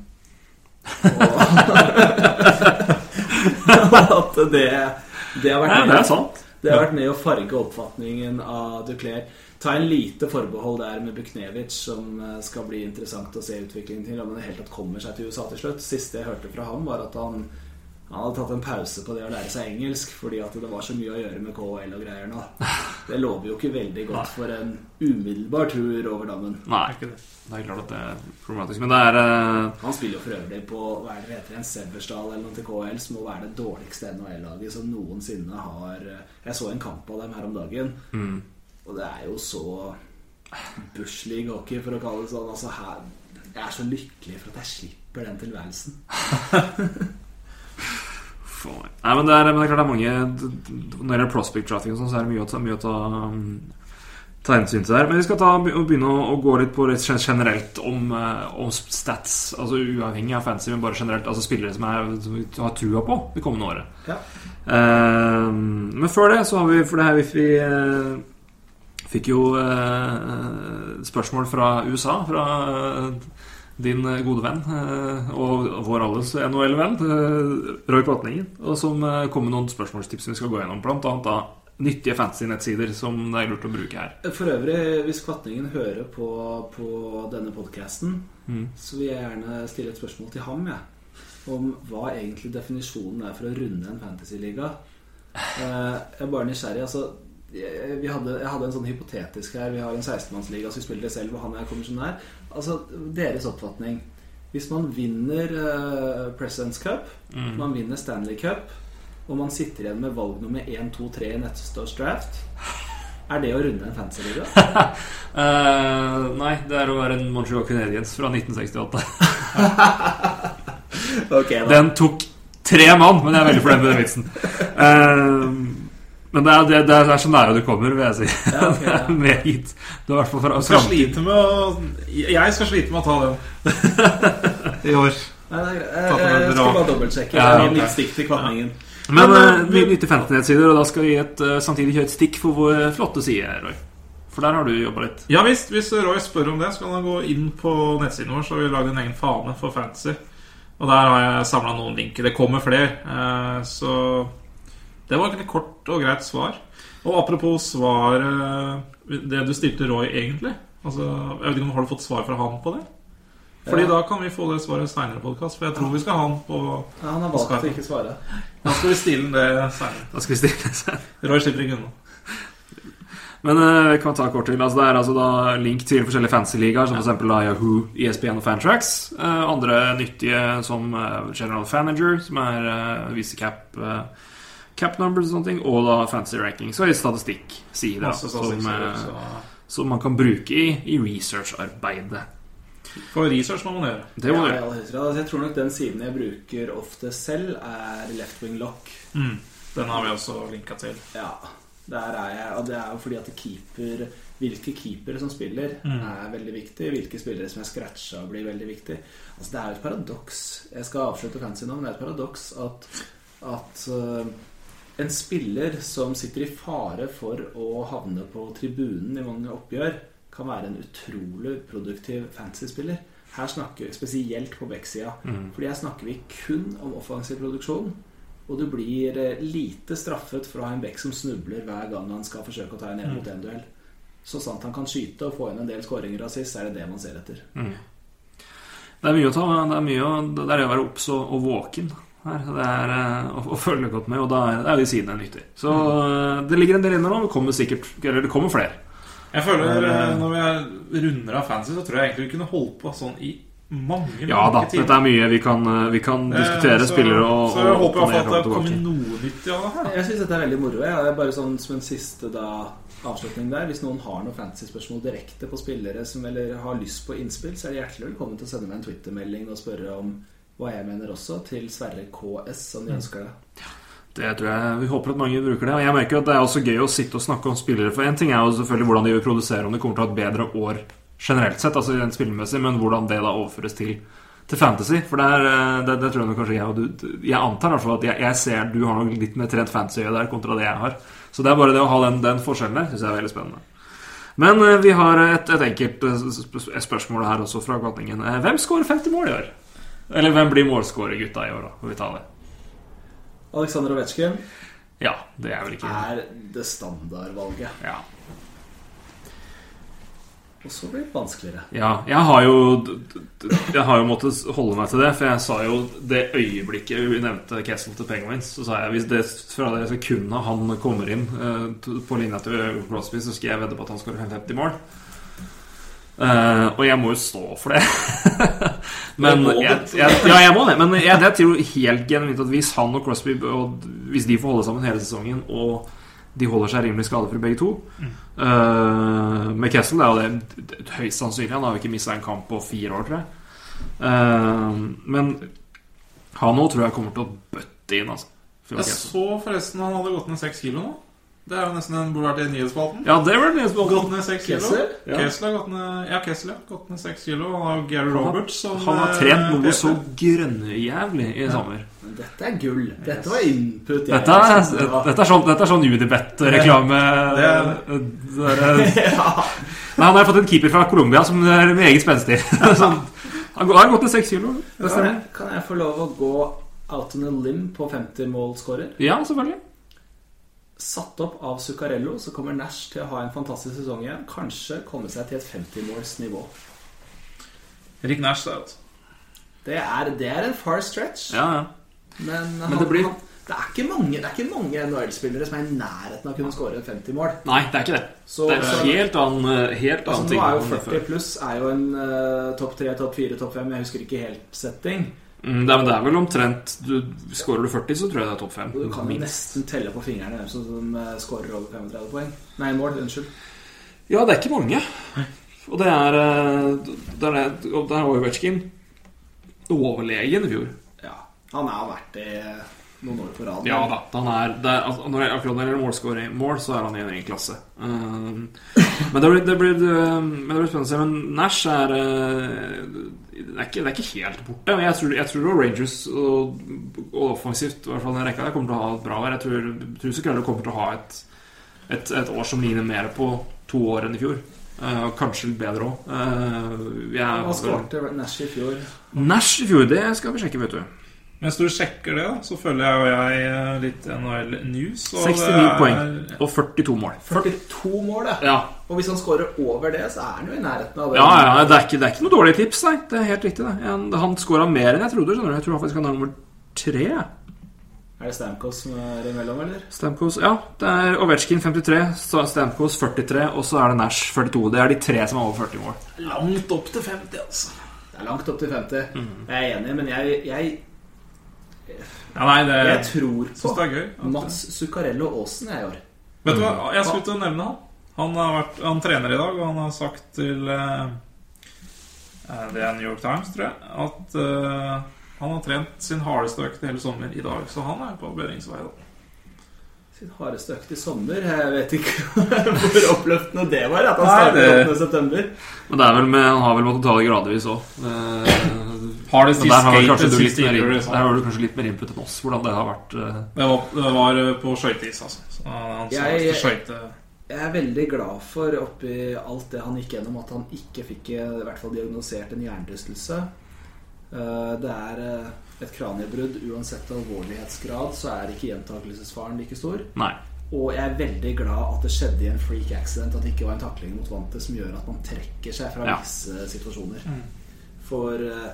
Og at det, det har vært Nei, med- det er sant. Det har vært med å farge oppfatningen av Duclair. Ta en lite forbehold der med Buknevic, som eh, skal bli interessant å se utviklingen til. Om han i det hele tatt kommer seg til USA til slutt. Siste jeg hørte fra ham, var at han, han hadde tatt en pause på det å lære seg engelsk fordi at det var så mye å gjøre med KHL og greier nå. Det lover jo ikke veldig godt for en umiddelbar tur over dammen. Nei, ikke det. det er klart at det er problematisk. Men det er uh... Han spiller jo for øvrig på hva er det heter, en Seversdal eller noe til KHL, som må være det dårligste NHL-laget som noensinne har eh, Jeg så en kamp av dem her om dagen. mm, Og det er jo så Bush League hockey, for å kalle det sånn. Altså her, jeg er så lykkelig for at jeg slipper den tilværelsen. Nei, men det er, men det er klart det er mange Når det gjelder prospect drafting og sånn, så er det mye å ta, mye å ta, um, ta hensyn til der. Men vi skal ta, begynne å, å gå litt på litt generelt om, eh, om stats. Altså uavhengig av fancy, men bare generelt. Altså spillere som, er, som vi har trua på det kommende året. Ja. Uh, men før det så har vi For det her vi, eh, Fikk jo uh, spørsmål fra USA, fra eh, din gode venn eh, og vår alles NHL-venn, eh, Roy Kvatningen, og som eh, kom med noen spørsmålstips vi skal gå gjennom, blant annet da nyttige fantasy-nettsider som det er lurt å bruke her. For øvrig, hvis Kvatningen hører på, på denne podkasten, så vil jeg gjerne stille et spørsmål til ham, jeg. Om hva egentlig definisjonen er for å runde en fantasy-liga. Jeg er bare nysgjerrig. Altså, hadde, jeg hadde en sånn hypotetisk her. Vi har en 16-mannsliga som vi spiller selv, og han er her. Altså, deres oppfatning. Hvis man vinner uh, Presidents Cup, man vinner Stanley Cup, og man sitter igjen med valg nummer 1, 2, 3 i neste års draft, er det å runde en fantasyliga? uh, nei, det er å være en Montreal Canadiens fra 1968. okay. Den tok tre mann, men jeg er veldig fornøyd med den vitsen. Eh, men det er, det, det er så nære du kommer, vil jeg si. Ja, okay, ja. Det er Med hit. Du er i hvert fra Jeg skal slite med å Jeg skal slite med å ta den i år. Nei, det greit. Jeg, jeg skal bare dobbeltsjekke. Ja, okay. ok. litt stikk til kvanningen. Men Men, uh, eh, vi nytter 15-nettsider, og da skal vi et, eh, samtidig kjøre et stikk for vår flotte side, Roy. For der har du jobba litt. Ja visst, hvis Roy spør om det, så kan han gå inn på nettsiden vår. Så har vi lagd en egen fane for fantasy. Og der har jeg samla noen linker. Det kommer flere. Eh, Så det var et kort og greit svar. Og apropos svar eh, Det du stilte Roy, egentlig. Altså, jeg vet ikke om Har du fått svar fra han på det? Fordi Ja. da kan vi få det svaret seinere i podkast. For jeg tror vi skal ha han på Ja, han har valgt å ikke svare. Da skal vi stille det seinere. Roy slipper ikke unna. Men eh, vi kan ta kort til. Altså, det er altså da link til forskjellige fancy-ligaer, som f.eks. Yahoo, ESPN og Fantrax. Uh, andre nyttige som uh, General Fanager, som er uh, viser cap, eh, cap numbers og sånne ting, og da Fantasy Rankings og statistikk, sier det, som, eh, så som man kan bruke i, i research-arbeidet. For research må man gjøre. Det må Ja, jeg. Altså, jeg tror nok den siden jeg bruker ofte selv, er Left Wing Lock. Mm. Den har vi også linka til. Ja, der er jeg. Og det er jo fordi at keeper hvilke keepere som spiller, Mm. er veldig viktig. Hvilke spillere som er scratcha, blir veldig viktig. Altså, det er jo et paradoks. Jeg skal avslutte fancy nå, men det er et paradoks at, at eh, en spiller som sitter i fare for å havne på tribunen i mange oppgjør, kan være en utrolig produktiv fantasy-spiller. Her snakker vi spesielt på backsida. Mm. Fordi her snakker vi kun om offensiv produksjon. Og du blir eh, lite straffet for å ha en back som snubler hver gang han skal forsøke å ta en én mot én-duell. Så sant han kan skyte og få inn en del skåringer av sist, er det det man ser etter. Det er mye å ta. Det er mye det er det å være obs og våken her. Det er eh, å, å følge godt med, og da er, det er de sidene nyttig. Så eh, det ligger en del inne nå. Det kommer sikkert Eller det kommer flere. Jeg føler eh, Når vi er runder av fancy, så tror jeg egentlig vi kunne holdt på sånn i mange Ja da, timer. dette er mye vi kan, vi kan diskutere. Så- spillere og Så jeg og håper i hvert fall opp og at det kommer noe nytt her. Jeg syns dette er veldig moro. Jeg. Er bare sånn som en siste da, avslutning der. Hvis noen har noen fantasy-spørsmål direkte på spillere som eller har lyst på innspill, så er de hjertelig velkommen til å sende meg en Twitter-melding og spørre om hva jeg mener også, til Sverre KS, som de ønsker det. Det tror jeg, Vi håper at mange bruker det. Og jeg merker at det er også gøy å sitte og snakke om spillere. For en ting er jo selvfølgelig hvordan de vil produsere, om de kommer til å ha et bedre år generelt sett, altså rent spillemessig, men hvordan det da overføres til, til fantasy. For det, er, eh, det, det tror jeg nok kanskje jeg og du Jeg antar i hvert fall at jeg, jeg ser du har nok litt mer trent fantasy der kontra det jeg har. Så det er bare det å ha den, den forskjellen der, syns jeg er veldig spennende. Men eh, vi har et, et enkelt eh, spørsmål her også fra Kvatningen. Eh, Hvem skårer 50 mål i år? Eller hvem blir målskårergutta i år, da? Får vi ta det. Aleksandr Ovetsjkin Ja, det er vel ikke er det standardvalget. Ja. Og så blir det vanskeligere. Ja, jeg har jo Jeg har jo måttet holde meg til det, for jeg sa jo det øyeblikket vi nevnte Kessel til Penguins, så sa jeg hvis det fra det sekundet han kommer inn eh, på linja til Crosby, så skal jeg vedde på at han skårer 55 mål. Eh, og jeg må jo stå for det. men jeg, jeg, Ja, jeg må det. Men jeg, jeg tror helt genuint at hvis han og Crosby og Hvis de får holde sammen hele sesongen, og de holder seg rimelig skadefri begge to uh, Med Kessel er jo det høyst sannsynlig. Han har jo ikke mista en kamp på fire år, tror jeg. Uh, men han òg tror jeg kommer til å bøtte inn, altså. Jeg så forresten han hadde gått ned seks kilo nå. Det er jo nesten en burde vært i nyhetsspalten. Ja, det var nyhetsspalten. Gått ned seks kilo. Kessel? Ja. Kessler har gått ned Ja, Kessel har gått ned seks kilo. Og har Gary Roberts som Han har eh, trent noe PT. så grønnjævlig i sommer. Dette er gull. Dette var input. jeg Dette er, dette er sånn, dette er sånn Unibet-reklame. Det Det er- Nei, Han har fått en keeper fra Colombia som er meget spenstig. Sånn, Han har gått ned seks kilo. Kan jeg, kan jeg få lov å gå out on a limb på 50 målskårer? Ja, selvfølgelig. Satt opp av Zuccarello, så kommer Nash til å ha en fantastisk sesong igjen. Kanskje komme seg til et 50-målsnivå. Rick Nash da. altså. Det er, det er en far stretch, Ja, ja. men, han, det blir- han, det er ikke mange, mange NHL-spillere som er i nærheten av å kunne skåre 50 mål. Nei, det er ikke det. Så, Det er så en helt annen, helt altså, ting. nå er jo 40 pluss er jo en uh, topp 3, topp 4, topp 5 Jeg husker ikke helt setting. Mm, det, er, det er vel omtrent du, Skårer du 40, så tror jeg det er topp 5. Du kan jo nesten telle på fingrene hvem som, som eh, skårer over 35 poeng. Nei, mål. Unnskyld. Ja, det er ikke mange. Og det er eh, Det er Der var jo overlegen i fjor. Ja. Han har vært det noen år på rad. Ja da. Han er, det er, altså, når det, akkurat når det gjelder målscoring mål, så er han i en egen klasse. Um, men det blir, det, blir, um, men det blir spennende å se. Men Nash er uh, det, er ikke, det er ikke helt borte. Men jeg tror, jeg tror Rangers og, og offensivt i hvert fall den rekka der kommer til å ha et bra år. Jeg tror, tror Zuccarello kommer til å ha et, et, et år som ligner mer på to år enn i fjor. Uh, kanskje litt bedre òg. Hva skårte Nash i fjor? Nash i fjor, det skal vi sjekke, vet du. Mens du sjekker det, så følger jeg jo jeg eh, litt NHL News. og 69 det er- poeng og 42 mål. 42 mål, ja. Ja, Og hvis han skårer over det, så er han jo i nærheten av det. Ja, ja, det er ikke, det er ikke noe dårlig tips, nei. Det er helt riktig, det. Han, han scora mer enn jeg trodde. skjønner du Jeg tror faktisk han er nummer tre. Er det Stamkos som er imellom, eller? Stamkos, ja. Det er Ovetsjkin 53, så Stamkos 43, og så er det Nash 42. Det er de tre som er over 40 mål. Langt opp til 50, altså. Det er langt opp til 50. Mm. Jeg er enig, men jeg, jeg, Ja, nei, det jeg tror på det er gøy. Mats Zuccarello Aasen jeg i år. Vet du hva, jeg skulle til å nevne han. Han, har vært, han trener i dag, og han har sagt til eh, eh, Det er New York Times, tror jeg, at eh, han har trent sin hardeste økt hele sommer i dag. Så han er på bedringsvei. da Sin hardeste økt i sommer. Jeg vet ikke hvor oppløftende det var. At han Nei, startet det- 8. september. Men det er vel med, han har vel måttet ta det gradvis òg. Hardest Der har vel kanskje du litt mer, der har du kanskje litt mer input enn oss, hvordan det har vært. uh... Det var, det var eh, på skøyteis, altså. Han sa Jeg- skøyte Jeg er veldig glad for oppi alt det han gikk gjennom, at han ikke fikk eh, i hvert fall diagnosert en hjernerystelse. Eh, Det er et kraniebrudd. Uansett alvorlighetsgrad så er ikke gjentakelsesfaren like stor. Nei. Og jeg er veldig glad at det skjedde i en freak accident. At det ikke var en takling mot vantet som gjør at man trekker seg fra Ja. visse situasjoner. For eh,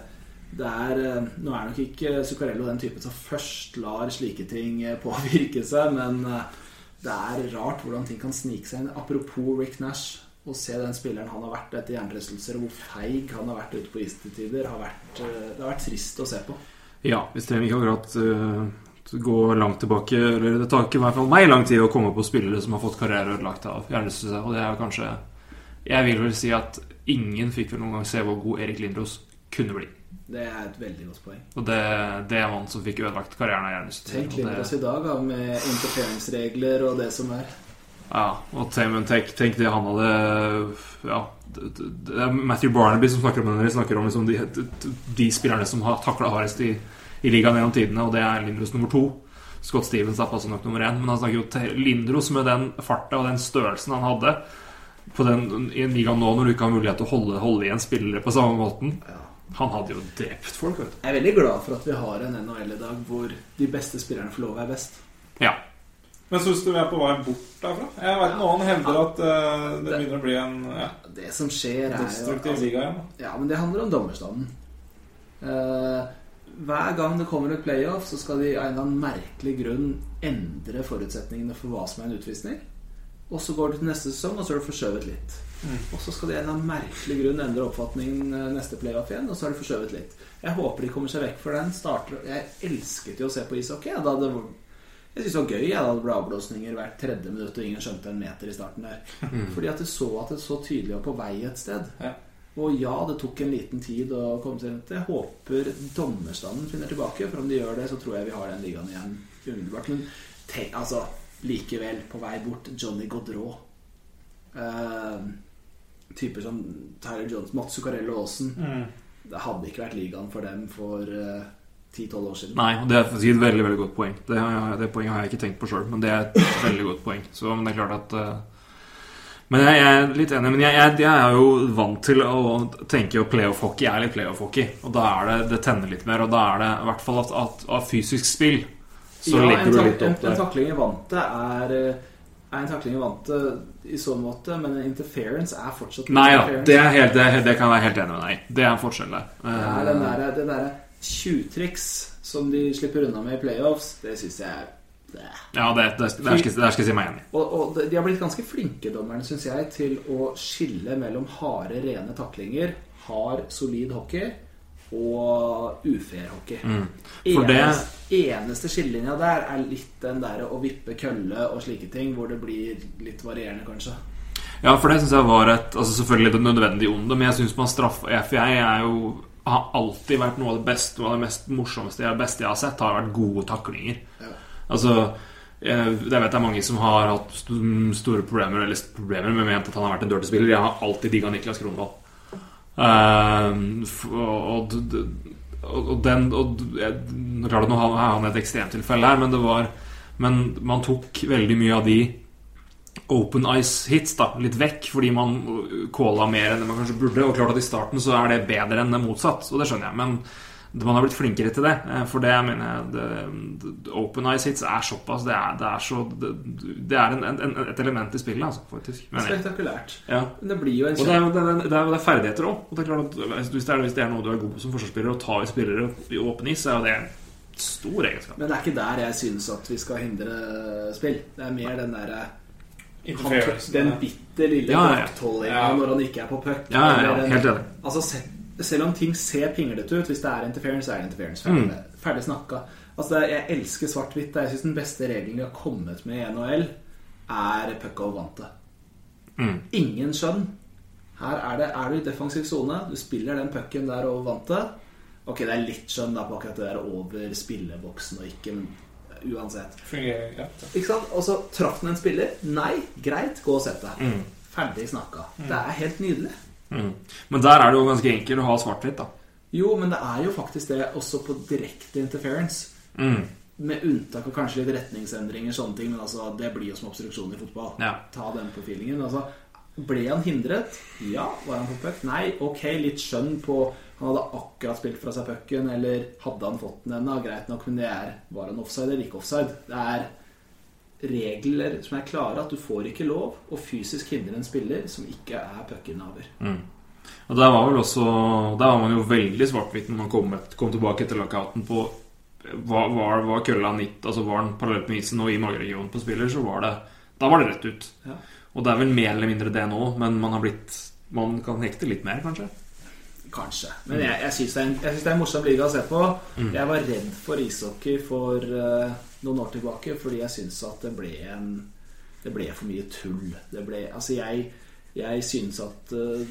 det er eh, Nå er nok ikke Zuccarello den typen som først lar slike ting eh, påvirke seg, men eh, det er rart hvordan ting kan snike seg inn. Apropos Rick Nash. Å se den spilleren han har vært etter hjernerystelser, hvor feig han har vært ute på is har vært, det har vært trist å se på. Ja, hvis det ikke akkurat uh, gå langt tilbake. Eller det tar ikke i hvert fall meg lang tid å komme på spillere som har fått karriere ødelagt av hjernerystelse. Og det er kanskje Jeg vil vel si at ingen fikk vel noen gang se hvor god Erik Lindros kunne bli. Det er et veldig godt poeng. Og det, det er han som fikk ødelagt karrieren av hjernerystelse. Tenk litt på oss i dag da, med interferingsregler og det som er. Ja, og tenk, tenk, det han hadde Ja, det, er Matthew Barnaby som snakker om det når de snakker om liksom de, de, spillerne som har takla hardest i, i ligaen gjennom tidene, og det er Lindros nummer to. Scott Stevens er passet nok nummer én, men han snakker jo til Lindros med den farta og den størrelsen han hadde på den, i en liga nå, når du ikke har mulighet til å holde, holde igjen spillere på samme måten. Han hadde jo drept folk, vet du. Jeg er veldig glad for at vi har en NHL i dag hvor de beste spillerne får lov å være best. Ja. Men syns du vi er på vei bort derfra? Jeg vet noen hevder at uh, det Det- begynner å bli en ja, Det som skjer, er destruktiv liga igjen. Ja, men det handler om dommerstanden. Uh, hver gang det kommer et playoff, så skal de av en eller annen merkelig grunn endre forutsetningene for hva som er en utvisning. Og så går det til neste sesong, og så er det forskjøvet litt. Og så skal de av en merkelig grunn endre oppfatningen eh, neste playoff igjen, og så har det forskjøvet litt. Jeg håper de kommer seg vekk for den. Starter. Jeg elsket jo å se på ishockey. Da det var, jeg syntes det var gøy det ble avblåsninger hvert tredje minutt, og ingen skjønte en meter i starten der. Fordi at jeg så at det så tydelig var på vei et sted. Ja. Og ja, det tok en liten tid å komme seg rundt. Jeg håper dommerstanden finner tilbake, for om de gjør det, så tror jeg vi har den ligaen igjen umiddelbart. Men tenk, altså, likevel, på vei bort, Johnny Gaudreau. Eh, typer som Tyler Jones, Mats Zuccarello Aasen. Det hadde ikke vært ligaen for dem for uh, 10-12 år siden. Nei, og det er et veldig veldig godt poeng. Det, det poenget har jeg ikke tenkt på sjøl, men det er et veldig godt poeng. Så men det er klart at uh, Men jeg, jeg er litt enig. Men jeg, jeg, jeg er jo vant til å tenke at playoff-hockey er litt playoff-hockey. Og da er det det tenner litt mer, og da er det i hvert fall at, at av fysisk spill så ja, legger du litt opp en takling i vantet er, eh, er en takling i vant i så måte, men en interference er fortsatt Nei da, interference. det, er helt, det, det kan jeg være helt enig med deg. Det er en forskjell. Det er den Eh, der, det derre tjuvtriks som de slipper unna med i playoffs, det syns jeg er Ja, det, det, det, der skal, der skal jeg si meg enig. Og, og de har blitt ganske flinke, dommerne, syns jeg, til å skille mellom harde, rene taklinger, hard, solid hockey og ufairhockey. Mm. For det- Eneste, eneste skillelinja der er litt den der å vippe kølle og slike ting, hvor det blir litt varierende, kanskje. Ja, for det syns jeg var et Altså selvfølgelig et nødvendig onde, men jeg syns man straffer For jeg er jo har alltid vært noe av det beste Noe av det mest morsomste jeg, beste jeg har sett, har vært gode taklinger. Ja. Altså jeg, jeg vet det er mange som har hatt store problemer Eller problemer med ment at han har vært en dirty spiller. Jeg har alltid digga Niklas Kronvall. Ehm, og, den og, Klart nå har han et ekstremtilfelle her, men det var Men man tok veldig mye av de open ice hits da, litt vekk, fordi man calla mer enn det man kanskje burde. Og klart at i starten så er det bedre enn det motsatt, og det skjønner jeg. Men man har blitt flinkere til det. eh, For det mener jeg det, det, Open Eyes hits er såpass Det er, det er, så, det, det er en, en, et element i spillet, altså, faktisk. mener. Spektakulært. Ja. Men det blir jo en Og det er, det, er, det, er, det er ferdigheter òg. Hvis, hvis det er noe du er god på som forsvarsspiller, å ta i spillere i åpen is, så er jo det en stor egenskap. Men det er ikke der jeg synes at vi skal hindre spill. Det er mer den derre Den bitte lille Ja, ja, ja. baktollinga Ja. når han ikke er på puck. Ja, ja, ja, helt enig. Altså, se- selv om ting ser pinglete ut, hvis det er interference, så er det interference. Ferdig, Mm. ferdig snakka. Altså, jeg elsker svart-hvitt. Jeg syns den beste regelen de har kommet med i NHL, er puck og vante. Mm. Ingen skjønn. Her er det Er du i defensiv sone, du spiller den pucken der over vantet Ok, det er litt skjønn da på akkurat det der over spilleboksen og ikke, uansett. Fungerer greit. Ikke sant? Og så traff den en spiller. Nei, greit, gå og sett deg. Mm. Ferdig snakka. Det er helt nydelig. Mm. Men der er det jo ganske enkelt å ha svart-hvitt, da. Jo, men det er jo faktisk det også på direkte interference. Mm. Med unntak av kanskje litt retningsendringer, sånne ting. Men altså, det blir jo som obstruksjon i fotball. Ja. Ta den på feelingen. Altså, ble han hindret? Ja. Var han på puck? Nei. Ok, litt skjønn på Han hadde akkurat spilt fra seg pucken, eller hadde han fått den ennå? Greit nok, men det er Var han offside eller ikke offside? Det er regler som er klare, at du får ikke lov å fysisk hindre en spiller som ikke er puckinnehaver. Mm. Og der var vel også Der var man jo veldig svart-hvitt når man kom, et, kom tilbake etter lockouten på Var, var, var kølla nitt, altså var den parallelt med isen og i mageregionen på spiller, så var det Da var det rett ut. Ja. Og det er vel mer eller mindre det nå, men man har blitt Man kan hekte litt mer, kanskje. Kanskje. Men jeg, jeg syns det, det er en morsom liga å se på. Jeg var redd for ishockey for uh, noen år tilbake fordi jeg syns at det ble en Det ble for mye tull. Det ble, altså jeg, jeg syns at uh,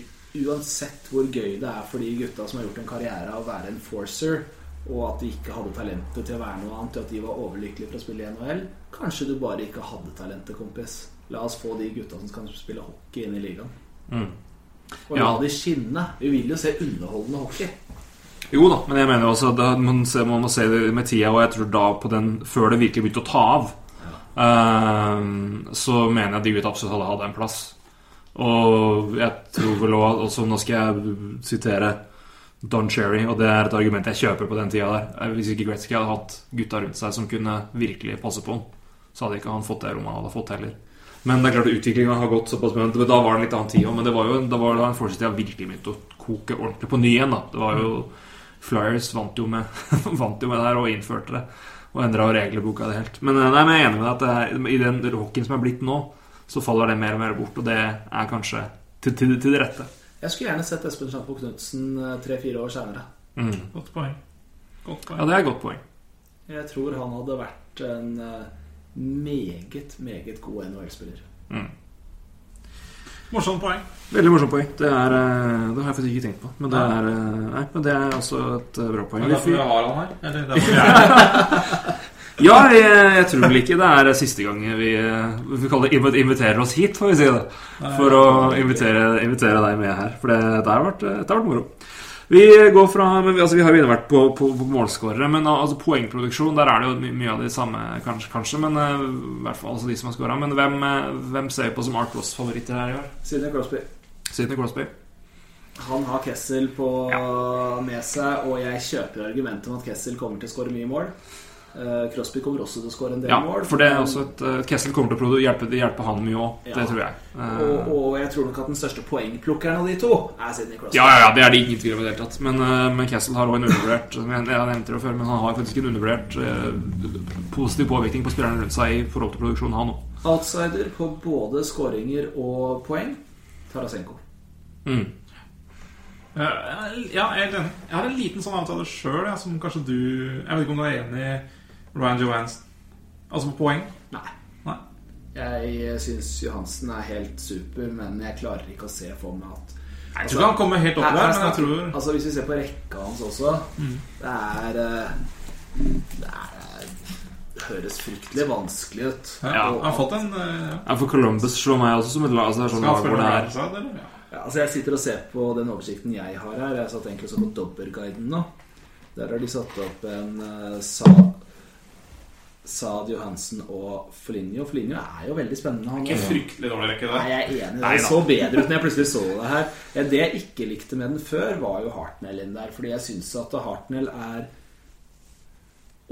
uansett hvor gøy det er for de gutta som har gjort en karriere av å være en forcer, og at de ikke hadde talentet til å være noe annet, og at de var overlykkelige for å spille i NHL Kanskje du bare ikke hadde talentet, kompis. La oss få de gutta som kan spille hockey, inn i ligaen. Mm. Og Ja. la de skinne. Vi vil jo se underholdende hockey. Jo da, men jeg mener også at man, ser, man må se det med tida, og jeg tror da på den Før det virkelig begynte å ta av, ehm, så mener jeg at de gutta absolutt hadde hatt en plass. Og jeg tror vel også, også Nå skal jeg sitere Don Cherry, og det er et argument jeg kjøper på den tida der. Hvis ikke Gretzky hadde hatt gutta rundt seg som kunne virkelig passe på ham, så hadde ikke han fått det rommet han hadde fått heller. Men det er klart at utviklinga har gått såpass mye. Da var det en litt annen tid òg. Men det var jo da var det en fortsatt jeg virkelig begynte å koke ordentlig på ny igjen. da Det var jo Flyers vant jo med Vant jo med det her og innførte det. Og endra regelboka det helt. Men, eh, nei, men jeg er enig med deg at det er, i den hockeyen som er blitt nå, så faller det mer og mer bort. Og det er kanskje til, til, til det rette. Jeg skulle gjerne sett Espen Sjampo Knutsen tre-fire år seinere. Mm. Godt. Godt poeng. Ja, det er et godt poeng. Jeg tror han hadde vært en eh, meget, meget god NHL-spiller. Mm. Morsomt poeng. Veldig morsomt poeng. Det, er, eh, det har jeg faktisk ikke tenkt på. Men det er, eh, nei, men det er også et eh, bra poeng. Er det derfor Vi- har han her? Eller derfor vi er Ja, jeg, jeg tror vel ikke det er siste gang vi, vi kaller det inviterer oss hit, får vi si det. For å invitere, invitere deg med her. For det, det har vært, det har vært moro. Vi går fra men vi, altså, vi har jo vært på, på, på målskårere, men altså, poengproduksjon Der er det jo my mye av de samme, kanskje, kanskje men uh, i hvert fall altså, de som har skåra. Men hvem, uh, hvem ser vi på som Art Ross-favoritter her i år? Sidney Crosby. Sidney Crosby. Han har Kessel på med seg, og jeg kjøper argumentet om at Kessel kommer til å skåre mye mål. Uh, Crosby kommer også til å skåre en del Ja, mål. for det er også et uh, Kessel kommer til å hjelpe, hjelpe han mye òg. Ja. Det tror jeg. Uh, og, og jeg tror nok at den største poengplukkeren av de to er Sidney Crosby. ja, ja, ja, det er det ingen tvil om i det hele tatt. Men, uh, men Kessel har òg en undervurdert Jeg nevnte det før, men han har faktisk en undervurdert uh, positiv påvirkning på spillerne rundt seg i forhold til produksjonen, han òg. Outsider på både skåringer og poeng Tarasenko. Mm. Ja, jeg er enig. Jeg har en liten sånn avtale sjøl, som kanskje du Jeg vet ikke om du er enig i Ryan Johansen? Altså på poeng? Nei. Nei. Jeg syns Johansen er helt super, men jeg klarer ikke å se for meg at Jeg tror ikke han kommer helt opp der, men jeg tror Mm. Altså Hvis vi ser på rekka hans også Det er eh, Det er Det høres fryktelig vanskelig ut. ja, Ja. Han har fått en uh, Ja, for Columbus slår meg også som et lag. Altså, det er sånn Skal lag han det med er? Ja. Ja, altså Jeg sitter og ser på den oversikten jeg har her. Jeg satt egentlig også på Dobberguiden nå. Der har de satt opp en uh, Sa Saad Johansen og Foligno. Flinjo er jo veldig spennende. Han Ikke fryktelig dårlig rekke, Nei, det. jeg er enig. Nei Det så bedre ut når jeg plutselig så det her. Det jeg ikke likte med den før, var jo Hartnell inn der. Fordi jeg syns at Hartnell er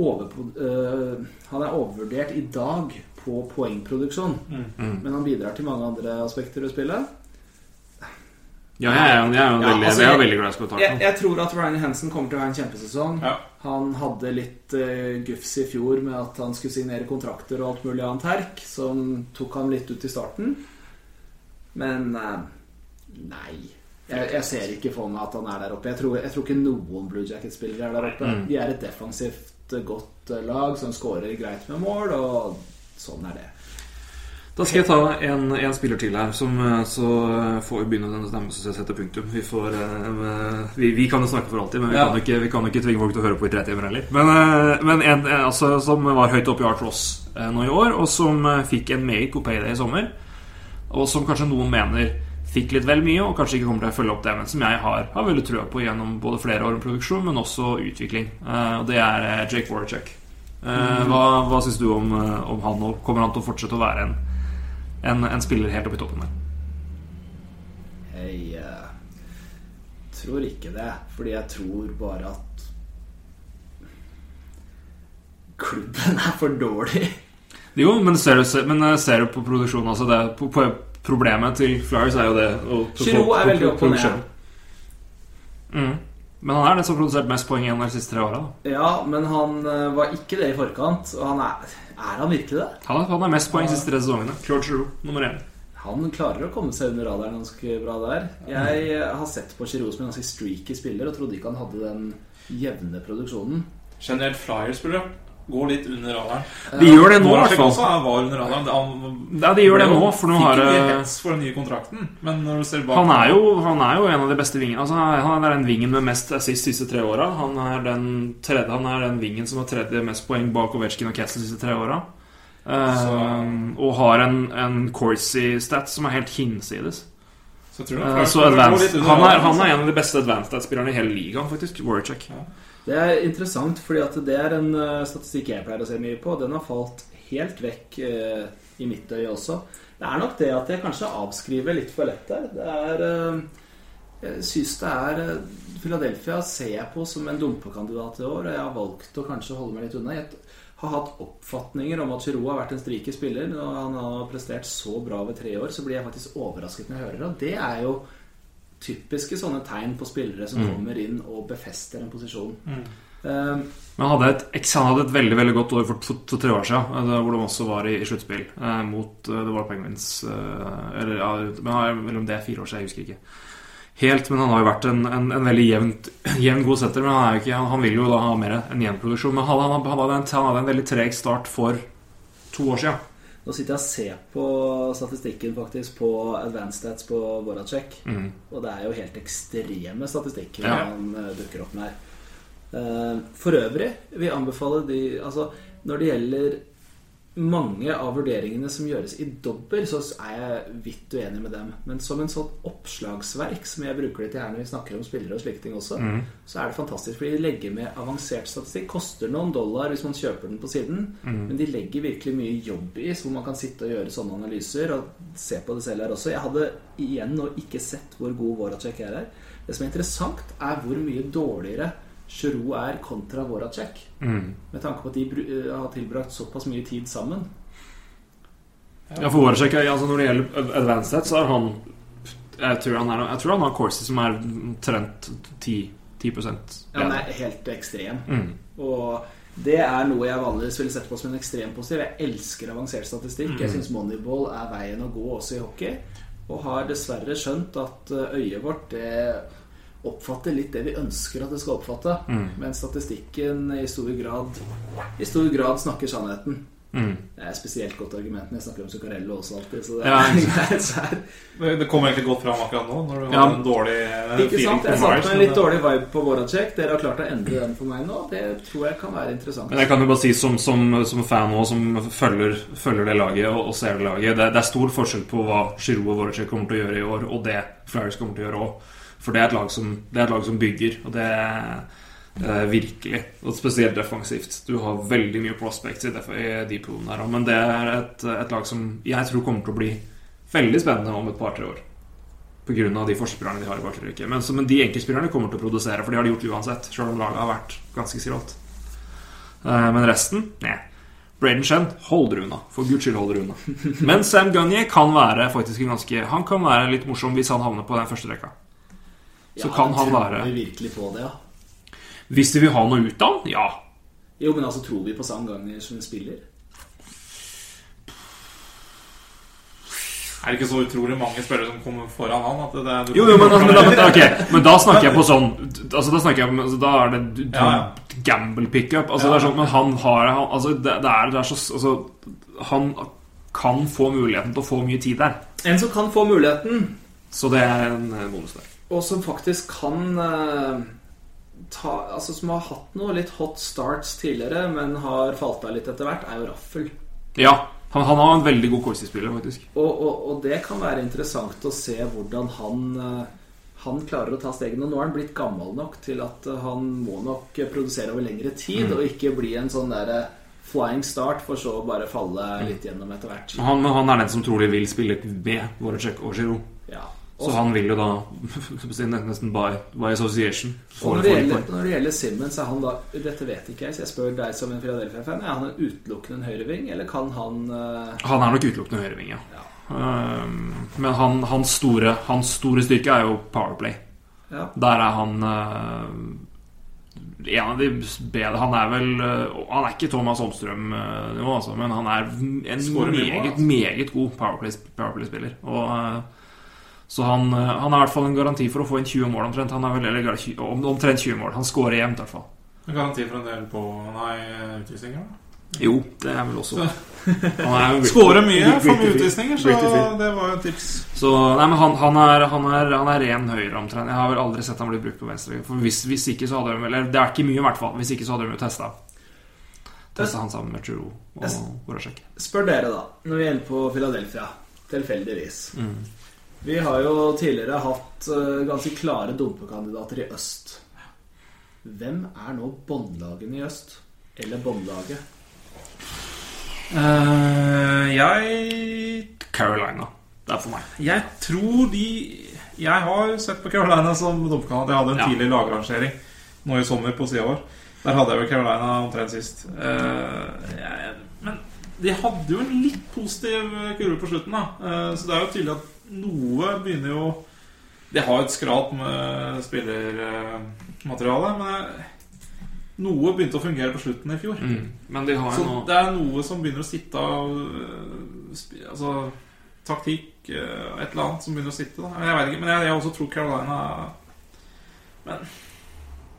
overpo- øh, Han er overvurdert i dag på poengproduksjon. Mm. Men han bidrar til mange andre aspekter ved spillet. Ja, jeg er jo, jeg er jo Ja, veldig, altså, jeg er veldig glad i Jeg, jeg tror at Ryan Hansen kommer til å ha en kjempesesong. Ja. Han hadde litt uh, gufs i fjor med at han skulle signere kontrakter og alt mulig annet herk, som tok ham litt ut i starten. Men uh, nei. Jeg, jeg ser ikke for meg at han er der oppe. Jeg tror, jeg tror ikke noen Blue Jacket-spillere er der oppe. Mm. De er et defensivt godt lag som scorer greit med mål, og sånn er det. Da skal jeg ta en, en spiller til her, som, eh, så får vi begynne denne stemmen som setter punktum. Vi, får, eh, vi, vi kan jo snakke for alltid, men vi, Ja. kan jo ikke, vi kan jo ikke tvinge folk til å høre på i tre timer heller. Men, eh, men en altså, som var høyt oppe i Art Ross nå i år, og som fikk en meget god payday i sommer, og som kanskje noen mener fikk litt vel mye, og kanskje ikke kommer til å følge opp det, men som jeg har, har veldig trua på gjennom både flere år med produksjon, men også utvikling. Og det er Jake Warchuk. Eh, hva hva syns du om, om han, nå? kommer han til å fortsette å være en en, en spiller helt oppe i toppen der. Jeg uh, tror ikke det, fordi jeg tror bare at klubben er for dårlig. Jo, men ser du, men eh, ser du på produksjonen altså det, på, på, Problemet til Flyers er jo det Giroud er veldig opp og ned. Men han er den som har produsert mest poeng igjen de siste tre åra. Ja, men han eh, var ikke det i forkant. Og han er Er han virkelig det? Han, han har mest poeng de siste tre sesongene. Claude Giroux, nummer én. Han klarer å komme seg under radaren ganske bra der. Jeg eh, har sett på Giroud som en ganske streaky spiller og trodde ikke han hadde den jevne produksjonen. Generelt Flyers-spillere går litt under radaren. De gjør det nå, i hvert fall. Ja, de gjør det nå, for nå har hets for den nye kontrakten. Men når du ser bak han er, jo, han er jo en av de beste vingene. Altså, han er den vingen med mest assist de siste tre åra. Han, den han er den vingen som har tredje mest poeng bak Ovetsjkin og Kessel de siste tre åra. Uh, og har en, en Corsi-stat som er helt hinsides. Så, tror jeg uh, så advanced. Han er, han altså. er en av de beste advanced stat-spillerne i hele ligaen, faktisk. Warchuk. Det er interessant, fordi at det er en eh, statistikk jeg pleier å se mye på. Den har falt helt vekk eh, i mitt øye også. Det er nok det at jeg kanskje avskriver litt for lett der. Det er eh, Jeg syns det er Philadelphia ser jeg på som en dumpekandidat i år, og jeg har valgt å kanskje holde meg litt unna. Jeg har hatt oppfatninger om at Giroud har vært en strike spiller. og han har prestert så bra over tre år, så blir jeg faktisk overrasket når jeg hører det. Og det er jo typiske sånne tegn på spillere som kommer inn og befester en posisjon. Eh, Men han hadde, et, han hadde et veldig veldig godt år for to- to-tre år siden, eh, hvor de også var i, i sluttspill eh, mot uh, The War Penguins Uh, Eller ja, men er- eller om det er fire år siden, jeg husker ikke. Helt, men han har jo vært en, en, en veldig jevnt, jevn god setter. Men han, er jo ikke, han, han vil jo da ha mer enn jevn produksjon. Men han, han, han, hadde en, han hadde en veldig treg start for to år siden. Nå sitter jeg og ser på statistikken faktisk på Advanced Stats på Voracek. Mm. Og det er jo helt ekstreme statistikker Ja. han eh, dukker opp med her. Eh, For øvrig vil jeg anbefale de Altså, når det gjelder mange av vurderingene som gjøres i dobbel, så er jeg vidt uenig med dem. Men som en sånn oppslagsverk, som jeg bruker det til her når vi snakker om spillere og slike ting også, så er det fantastisk. Fordi de legger med avansert statistikk. Koster noen dollar hvis man kjøper den på siden, men de legger virkelig mye jobb i, så man kan sitte og gjøre sånne analyser og se på det selv her også. Jeg hadde igjen nå ikke sett hvor god Voracek er her. Det som er interessant, er hvor mye dårligere Giroud er kontra Voracek. Med tanke på at de eh, har tilbrakt såpass mye tid sammen. Ja, for Voracek, altså Når det gjelder advanced stats, så er han Jeg tror han, er, jeg tror han har courses som er omtrent 10, 10 Ja, Han er helt ekstrem. Mm. Og det er noe jeg vanligvis ville sett på som en ekstrem positiv. Jeg elsker avansert statistikk. Jeg syns Moneyball er veien å gå også i hockey. Og har dessverre skjønt at eh, øyet vårt det oppfatter litt det vi ønsker at det skal oppfatte. Men statistikken i stor grad I stor grad snakker sannheten. Mm. Det er spesielt godt argument når jeg snakker om Zuccarello også alltid. Så det Ja, Det, det kom egentlig godt fram akkurat nå, når du Ja. hadde en dårlig eh, Ikke feeling sant? Jeg satte en litt dårlig vibe på Voracek. Dere har klart å endre den for meg nå. Det tror jeg kan være interessant. Men jeg kan jo bare si som, som, som fan nå, som følger, følger det laget og, og ser det laget det, det er stor forskjell på hva Giroud og Voracek kommer til å gjøre i år, og det Flyers kommer til å gjøre òg. For det er, et lag som, det er et lag som bygger, og det er eh, virkelig. Og spesielt defensivt. Du har veldig mye prospects i, i de poolene der men det er et, et lag som jeg tror kommer til å bli veldig spennende om et par-tre år. Pga. de forspillerne de har i baktrykket. Men, men de enkeltspillerne kommer til å produsere, for de har de gjort uansett. Selv om laget har vært ganske skralt. Eh, Men resten nei. Braden Shen holder unna. For guds skyld holder unna. Men Sam Gunny kan være faktisk en ganske Han kan være litt morsom hvis han havner på den første rekka. Så Ja, kan han tror være vi virkelig på det, ja. Hvis de vil ha noe ut av han, ja. Jo, men altså, tror vi på Sam Gagner som spiller? Er det ikke så utrolig mange spillere som kommer foran han? At det, det, Jo, jo, men, men, men, okay. men da snakker jeg på sånn Altså Da snakker jeg om- altså, Da er det Ja, ja. gamble pickup. Altså, Ja. det er sånn, men han har han, altså, det, det, er, det er så altså, Han kan få muligheten til å få mye tid der. En som kan få muligheten, Så det er en eh, bonus der. Og som faktisk kan eh, ta Altså som har hatt noe litt hot starts tidligere, men har falt av litt etter hvert, er jo Raffel. Ja, han, han har en veldig god Corsi-spiller, faktisk. Og, og, og det kan være interessant å se hvordan han eh, han klarer å ta stegene. Nå er han blitt gammel nok til at eh, han må nok produsere over lengre tid, og ikke bli en sånn derre flying start, for så å bare falle litt gjennom etter hvert. Han, han er den som trolig vil spille med Voracek og Giroud. Ja. Så Og- han vil jo da nesten by, by association Og når det, gjelder, når det gjelder Simmons, er han da Dette vet ikke jeg, så jeg spør deg som en Philadelphia-fan. Er han en utelukkende en høyreving, eller kan han uh... Han er nok utelukkende høyreving, ja. Ja. Um, men han, hans, store, hans store styrke er jo powerplay. Ja. Der er han uh, en av de bedre Han er vel uh, Han er ikke Thomas Holmstrøm-nivå, altså, men han er en meget, altså. meget god powerplay- powerplay-spiller. Og uh, så han, uh, han er i hvert fall en garanti for å få inn 20 mål omtrent. Han er vel, eller, om- omtrent 20 mål. Han skårer jevnt, i hvert fall. En garanti for en del på Nei, utvisninger? da? Jo, det er vel også Han er Skårer mye, får mye utvisninger, så det var jo et tips. Så nei, men han, han, er, han, er, han er ren høyre omtrent. Jeg har vel aldri sett han bli brukt på venstre. For hvis, hvis ikke så hadde de Eller det er ikke mye, i hvert fall. Hvis ikke så hadde de jo testa. Testa han sammen med Giroud og Voracek. Spør dere, da, når det gjelder på Philadelphia. Tilfeldigvis. Mm. Vi har jo tidligere hatt eh, ganske klare dumpekandidater i øst. Hvem er nå båndlagene i øst? Eller båndlaget? Uh, jeg Carolina. Det er for meg. Jeg tror de Jeg har sett på Carolina som dumpekandidat. Jeg hadde en Ja. tidlig lagrangering nå i sommer på sida vår. Der hadde jeg vel Carolina omtrent sist. Uh, jeg, men de hadde jo en litt positiv kurve på slutten, da. Uh, så det er jo tydelig at noe begynner jo De har et skrap med spillermateriale, men noe begynte å fungere på slutten i fjor. Mm. Men de har Så noe... det er noe som begynner å sitte av øh, Altså taktikk øh, Et eller annet som begynner å sitte. Da. Jeg vet ikke, Men jeg, jeg også tror Carolina Men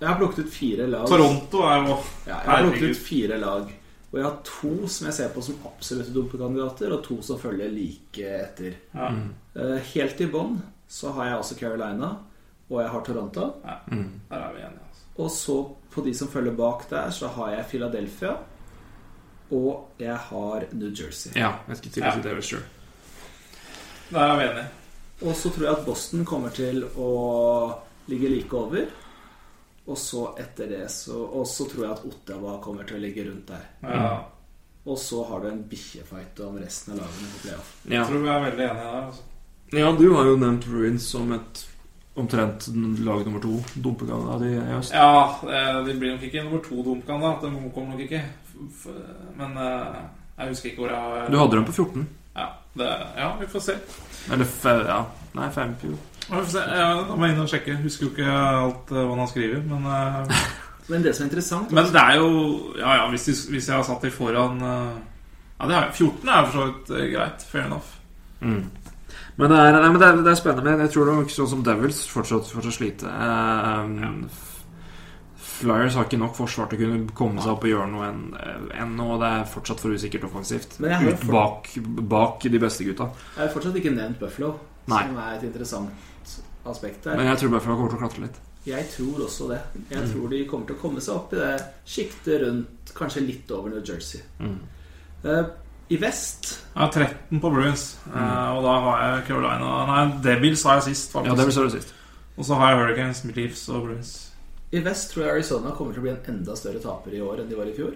Jeg har plukket ut fire lag. Toronto er jo Ja, jeg har plukket ut fire lag. Og jeg har to som jeg ser på som absolutte dumpekandidater, og to som følger like etter. ja. Uh, Helt i bånn så har jeg også Carolina, og jeg har Toronto. mm. Der er vi enige. Altså. Og så på de som følger bak der, så har jeg Philadelphia. Og jeg har New Jersey. Ja, jeg skulle til å si for sure. Der er vi enige. Og så tror jeg at Boston kommer til å ligge like over. Og så etter det så Og så tror jeg at Ottawa kommer til å ligge rundt der. Ja. Og så har du en bikkjefight om resten av lagene på playoff. Ja. Jeg tror vi er veldig enige der. Altså. ja, du har jo nevnt Ruins som et omtrent lag nummer to. Dumpegang de i høst. Ja, eh, de blir nok ikke nummer to dumpkandidat. De kommer nok ikke. Men eh, jeg husker ikke hvor jeg har Du hadde dem på 14. ja, det, ja, vi får se. Eller fe, ja. Nei, 5 jo. Får da må jeg inn og sjekke. Husker jo ikke alt eh, hva han skriver. Men, eh, Men det som er interessant men det er jo Ja, ja, hvis, de, hvis jeg har satt de foran eh, Ja, det har jeg. 14 er for så vidt greit. Fair enough. Mm. Men, det er, nei, men det, er, det er spennende. Men jeg tror det er ikke sånn som Devils fortsatt, fortsatt slite. Um, ja. Flyers har ikke nok forsvar til å kunne komme seg opp og gjøre noe enn enn. Det er fortsatt for usikkert offensivt. Men jeg Ut bak, bak de beste gutta. Jeg har fortsatt ikke nevnt Buffalo, Nei. som er et interessant aspekt der. Men jeg tror Buffalo kommer til å klatre litt. Jeg tror også det. Jeg Mm. tror de kommer til å komme seg opp i det sjiktet rundt kanskje litt over New Jersey. Mm. Uh, I vest Jeg har 13 på Bruins, eh, og da har jeg Carolina Nei, Devils har jeg sist, Ja, faktisk. Devils var det sist. Og så har jeg Hurricanes, Leafs og Bruins. I vest tror jeg Arizona kommer til å bli en enda større taper i år enn de var i fjor.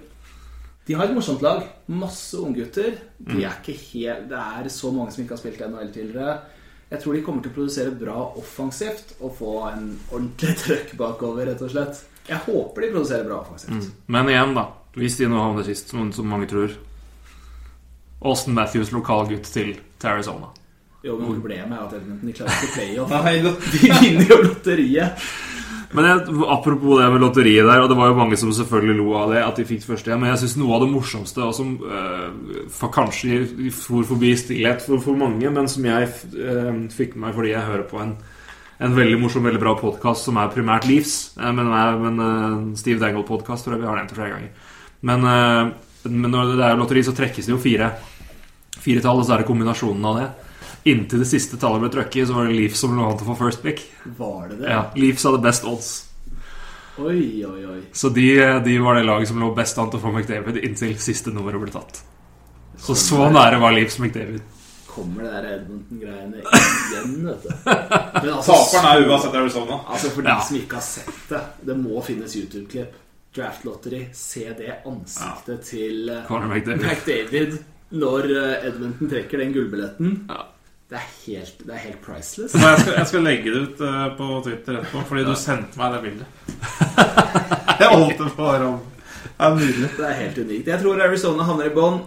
De har et morsomt lag. Masse unggutter. De er ikke helt Det er så mange som ikke har spilt NHL tidligere. Jeg tror de kommer til å produsere bra offensivt og få en ordentlig trøkk bakover, rett og slett. Jeg håper de produserer bra offensivt. Men igjen, da. Hvis de nå havner sist, som, som mange tror Austin Matthews, lokalgutt til, til Arizona. Jo, men problemet er at Edmonton de klarer ikke playoff. Nei, De vinner jo lotteriet. Men jeg, apropos det med lotteriet der, og det var jo mange som selvfølgelig lo av det, at de fikk første igjen, men jeg syns noe av det morsomste, og som øh, kanskje for forbi stillhet for, for mange, men som jeg øh, fikk med meg fordi jeg hører på en, en veldig morsom, veldig bra podkast som er primært Leafs, eh, men, men Steve Dangle-podkast, tror jeg vi har nevnt det flere ganger. Men, men når det er lotteri, så trekkes det jo fire. Fire tall, og så er det kombinasjonen av det. Inntil det siste tallet ble trøkket, så var det Leafs som lå an til å få first pick. Var det det? Ja, Leafs hadde best odds. Oi, oi, oi. Så de, de var det laget som lå best an til å få McDavid inntil siste nummeret ble tatt. Så så nære var Leafs McDavid. Kommer det der Edmonton-greiene igjen, vet du. Men altså, Taperen er uansett Arizona. Altså For de Ja. som ikke har sett det, det må finnes YouTube-klipp. Draft Lottery Se det ansiktet til eh, McDavid. McDavid når eh, Edmonton trekker den gullbilletten. Ja. Det er helt, det er helt priceless. Jeg, skal, jeg skal legge det ut eh, på Twitter etterpå, fordi du sendte meg det bildet. jeg holdt det bare om. Det er nydelig. Det er helt unikt. Jeg tror Arizona havner i bånn.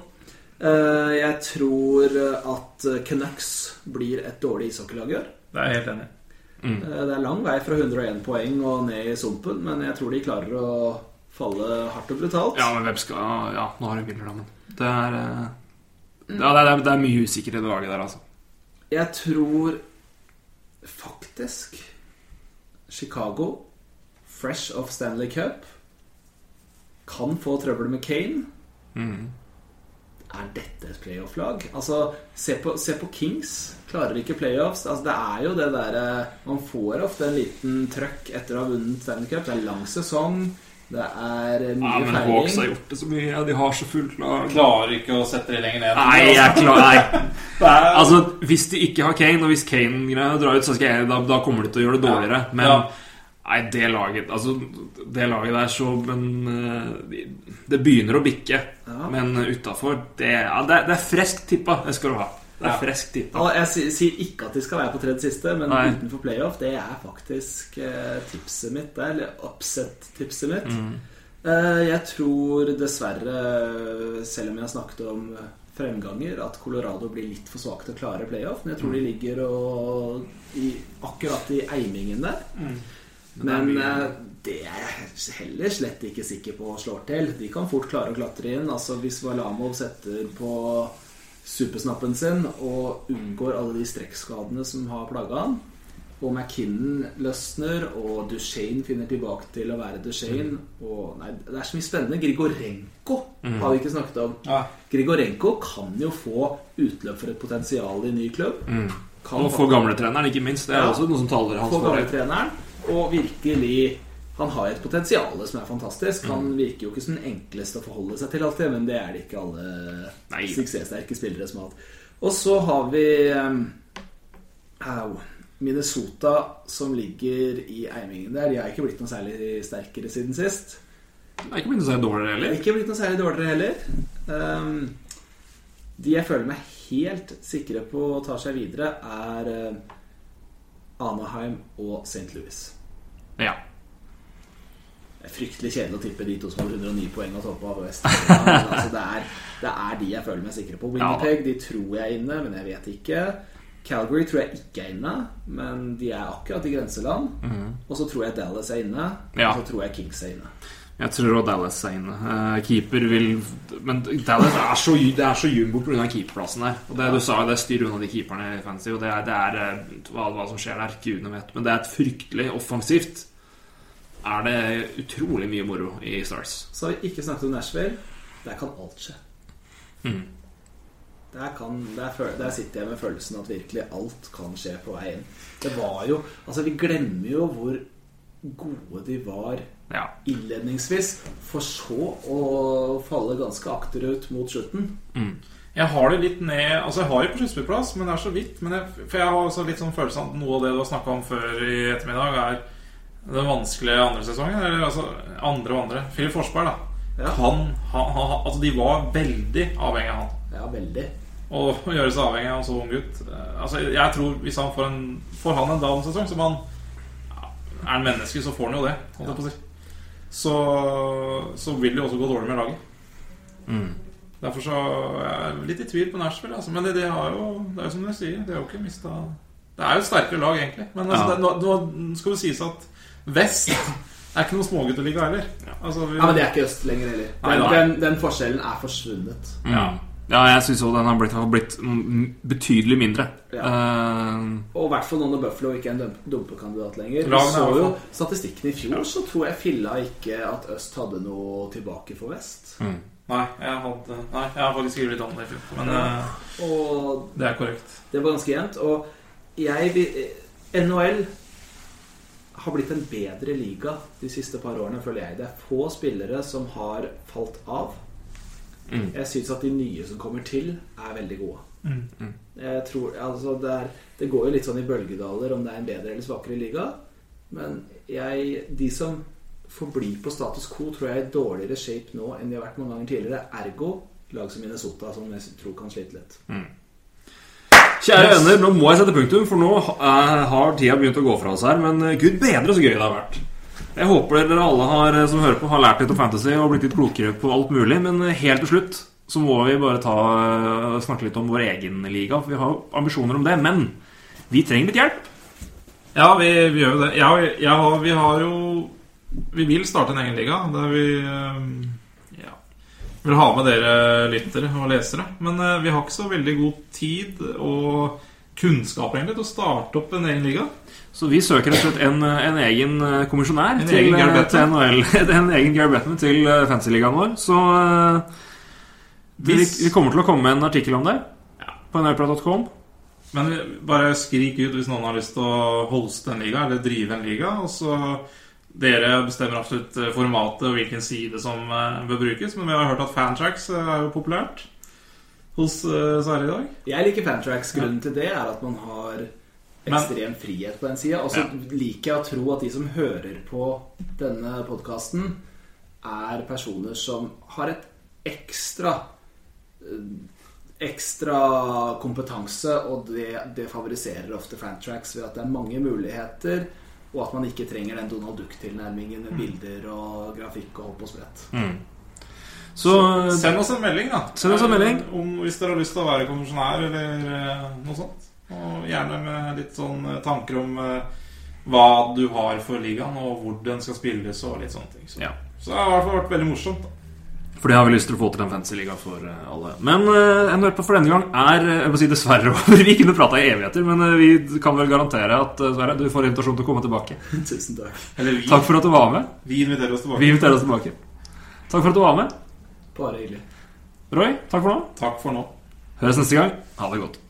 Eh, Jeg tror at Canucks blir et dårlig ishockeylag i år. Det er jeg helt enig i. Mm. Eh, Det er lang vei fra 101 poeng og ned i sumpen, men jeg tror de klarer å falle hardt og brutalt. Ja, men hvem skal Ja, nå har de da, det er Ja, det er, det er mye usikkerhet i laget der, altså. Jeg tror faktisk Chicago, fresh of Stanley Cup, kan få trøbbel med Kane. Mm. Er dette et playoff-lag? Altså, se på, se på Kings. Klarer ikke playoffs. Altså, det er jo det derre Man får ofte en liten trøkk etter å ha vunnet Stanley Cup. Det er lang sesong. Det er Ja, mye men Hawks har gjort det så mye. Ja, de har så fullt lag. Klarer ikke å sette det lenger ned. Nei, jeg klar, nei. Er, Altså, Hvis de ikke har Kane, og hvis Kane drar ut, så skal jeg, da, da kommer de til å gjøre det dårligere. Men Ja. nei, det laget Altså, det laget der så Men eh, Det begynner å bikke. Men utafor det, ja, det, det er friskt tippa. Det skal du ha. Det er Ja. friskt tippa. Ja, jeg sier ikke at de skal være på tredje siste, men Nei. utenfor playoff, det er faktisk eh, tipset mitt der. Eller upset-tipset mitt. Mm. Eh, jeg tror dessverre, selv om jeg har snakket om fremganger, at Colorado blir litt for svake til å klare playoff. Men jeg tror de ligger og, i, akkurat i eimingen der. Men eh, det er jeg heller slett ikke sikker på slår til. De kan fort klare å klatre inn. Altså Hvis Valamov setter på supersnappen sin og unngår alle de strekkskadene som har plaga han, og McKinnon løsner, og Duchene finner tilbake til å være Duchene og, nei, Det er så mye spennende. Grigorenko har vi ikke snakket om. Ja. Grigorenko kan jo få utløp for et potensial i ny klubb. Kan Og få gamletreneren, ikke minst. Det er Ja. også noe som taler hans for. og virkelig han har et potensial som er fantastisk. Mm. Han virker jo ikke som den enkleste å forholde seg til alltid, men det er det ikke alle Nei. suksesssterke spillere som har hatt. Og så har vi um, au, Minnesota som ligger i eimingen der. De har ikke blitt noe særlig sterkere siden sist. Det er ikke blitt noe særlig dårligere heller. ikke blitt noe særlig dårligere heller. Um, de jeg føler meg helt sikre på å ta seg videre, er uh, Anaheim og St. Louis. Ja. Det er fryktelig kjedelig å tippe de to som har 109 poeng og toppa av Vest. Men altså, det, er, det er de jeg føler meg sikre på. Winnipeg de tror jeg er inne, men jeg vet ikke. Calgary tror jeg ikke er inne, men de er akkurat i grenseland. Og så tror jeg Dallas er inne, Ja. og så tror jeg Kings er inne. Jeg tror også Dallas er inne. Uh, keeper vil Men Dallas er så, det er så jumbo pga. keeperplassen der. Og det du sa, det styrer unna de keeperne i fancy, og det er, det er eh, hva, hva som skjer der, gudene vet. Men det er et fryktelig offensivt. Er det utrolig mye moro i Stars. Så har vi ikke snakket om Nashville. Der kan alt skje. Mm. Der, kan, der, der sitter jeg med følelsen at virkelig alt kan skje på veien. Det var jo Altså, vi glemmer jo hvor gode de var Ja. innledningsvis, for så å falle ganske akterut mot slutten. Jeg har det litt ned Altså jeg har jo på sluttspillplass, men det er så vidt. Men jeg, for jeg har også litt sånn følelse av at noe av det du har snakka om før i ettermiddag, er den vanskelige andre sesongen. Eller altså andre og andre. Filip Forsberg, da. Ja. Han, han, han, altså De var veldig avhengig av han. Ja, veldig. Og å gjøre seg avhengig av en så ung gutt Eh, Altså Jeg tror hvis han får, en, får han en Dalen-sesong som han ja, er en menneske, så får han jo det. Ja. si. Så, så vil det også gå dårlig med laget. Mm. Derfor så er jeg litt i tvil på Nashville. Altså. Men det, det, har jo, det er jo som du sier, det er jo ikke mista Det er jo et sterkere lag, egentlig. Men altså, Ja. det, nå, nå skal det sies at Vest er ikke noe smågutteliga heller. Altså, vi, Ja, Men det er ikke øst lenger heller. Den, den, den forskjellen er forsvunnet. Ja. ja, jeg syns òg den har blitt, har blitt mm, betydelig mindre. Ja. Uh, Og i hvert fall nå når Buffalo ikke er en dumpekandidat lenger. Er så jo statistikken i fjor, så tror jeg filla ikke at øst hadde noe tilbake for vest. Nei, jeg hadde, nei, jeg har faktisk skrevet litt om det i fjor. Men uh, Og det er korrekt. det var ganske jevnt. Og jeg NHL har blitt en bedre liga de siste par årene, føler jeg. Det er få spillere som har falt av. Mm. Jeg syns at de nye som kommer til, er veldig gode. Mm. Jeg tror, altså det, er, det går jo litt sånn i bølgedaler om det er en bedre eller svakere liga. Men jeg, de som forblir på status quo, tror jeg er i dårligere shape nå enn de har vært mange ganger tidligere. Ergo lag som Minnesota, som jeg tror kan slite litt. Kjære venner, nå må jeg sette punktum, for nå eh, har tida begynt å gå fra oss her. Men eh, gud bedre så gøy det har vært. Jeg håper dere alle har, eh, som hører på, har lært litt om fantasy og blitt litt klokere på alt mulig. Men helt til slutt så må vi bare ta, snakke litt om vår egen liga. For vi har jo ambisjoner om det. Men vi trenger litt hjelp. Ja, vi, vi gjør jo det. Ja, ja, vi har jo Vi vil starte en egen liga der vi vil ha med dere lyttere og lesere. Men eh, vi har ikke så veldig god tid og kunnskap egentlig til å starte opp en egen liga. Så vi søker rett og slett en, en egen eh, kommisjonær En til, egen eh, til NHL. En egen Gary Bettman til fancyligaen vår. Så eh, vi, vi kommer til å komme med en artikkel om det på nrprat.com. Men bare skrik ut hvis noen har lyst til å holste en liga eller drive en liga. Og så Dere bestemmer absolutt eh, formatet og hvilken side som eh, bør brukes. Men vi har hørt at fantracks eh, er jo populært hos Sverre i dag. Jeg liker fantracks. Grunnen til det er at man har ekstrem frihet på den sida. Og så liker jeg å tro at de som hører på denne podkasten, er personer som har et ekstra Ekstra kompetanse, og det, det favoriserer ofte fantracks ved at det er mange muligheter, og at man ikke trenger den Donald Duck-tilnærmingen med bilder og grafikk og hopp og sprett. Så Send oss en melding, da. Send oss en melding. Eh, Om, hvis dere har lyst til å være konfesjonær eller eh, noe sånt. Og gjerne med litt sånn eh, tanker om eh, hva du har for ligaen, og hvor den skal spilles, og litt sånne ting. Så, Ja. så det har i hvert fall vært veldig morsomt. da For det har vi lyst til å få til en fancy liga for eh, alle. Men uh, NRK for denne gang er eh, jeg må si dessverre over. Vi kunne prata i evigheter, men eh, vi kan vel garantere at eh, Sverre, du får invitasjon til å komme tilbake. Tusen takk. Eller vi. Takk for at du var med. Vi inviterer oss tilbake. Vi inviterer oss tilbake. Takk for at du var med. Bare hyggelig. Roy, takk for nå. Takk for nå. Høres neste gang. Ha det godt.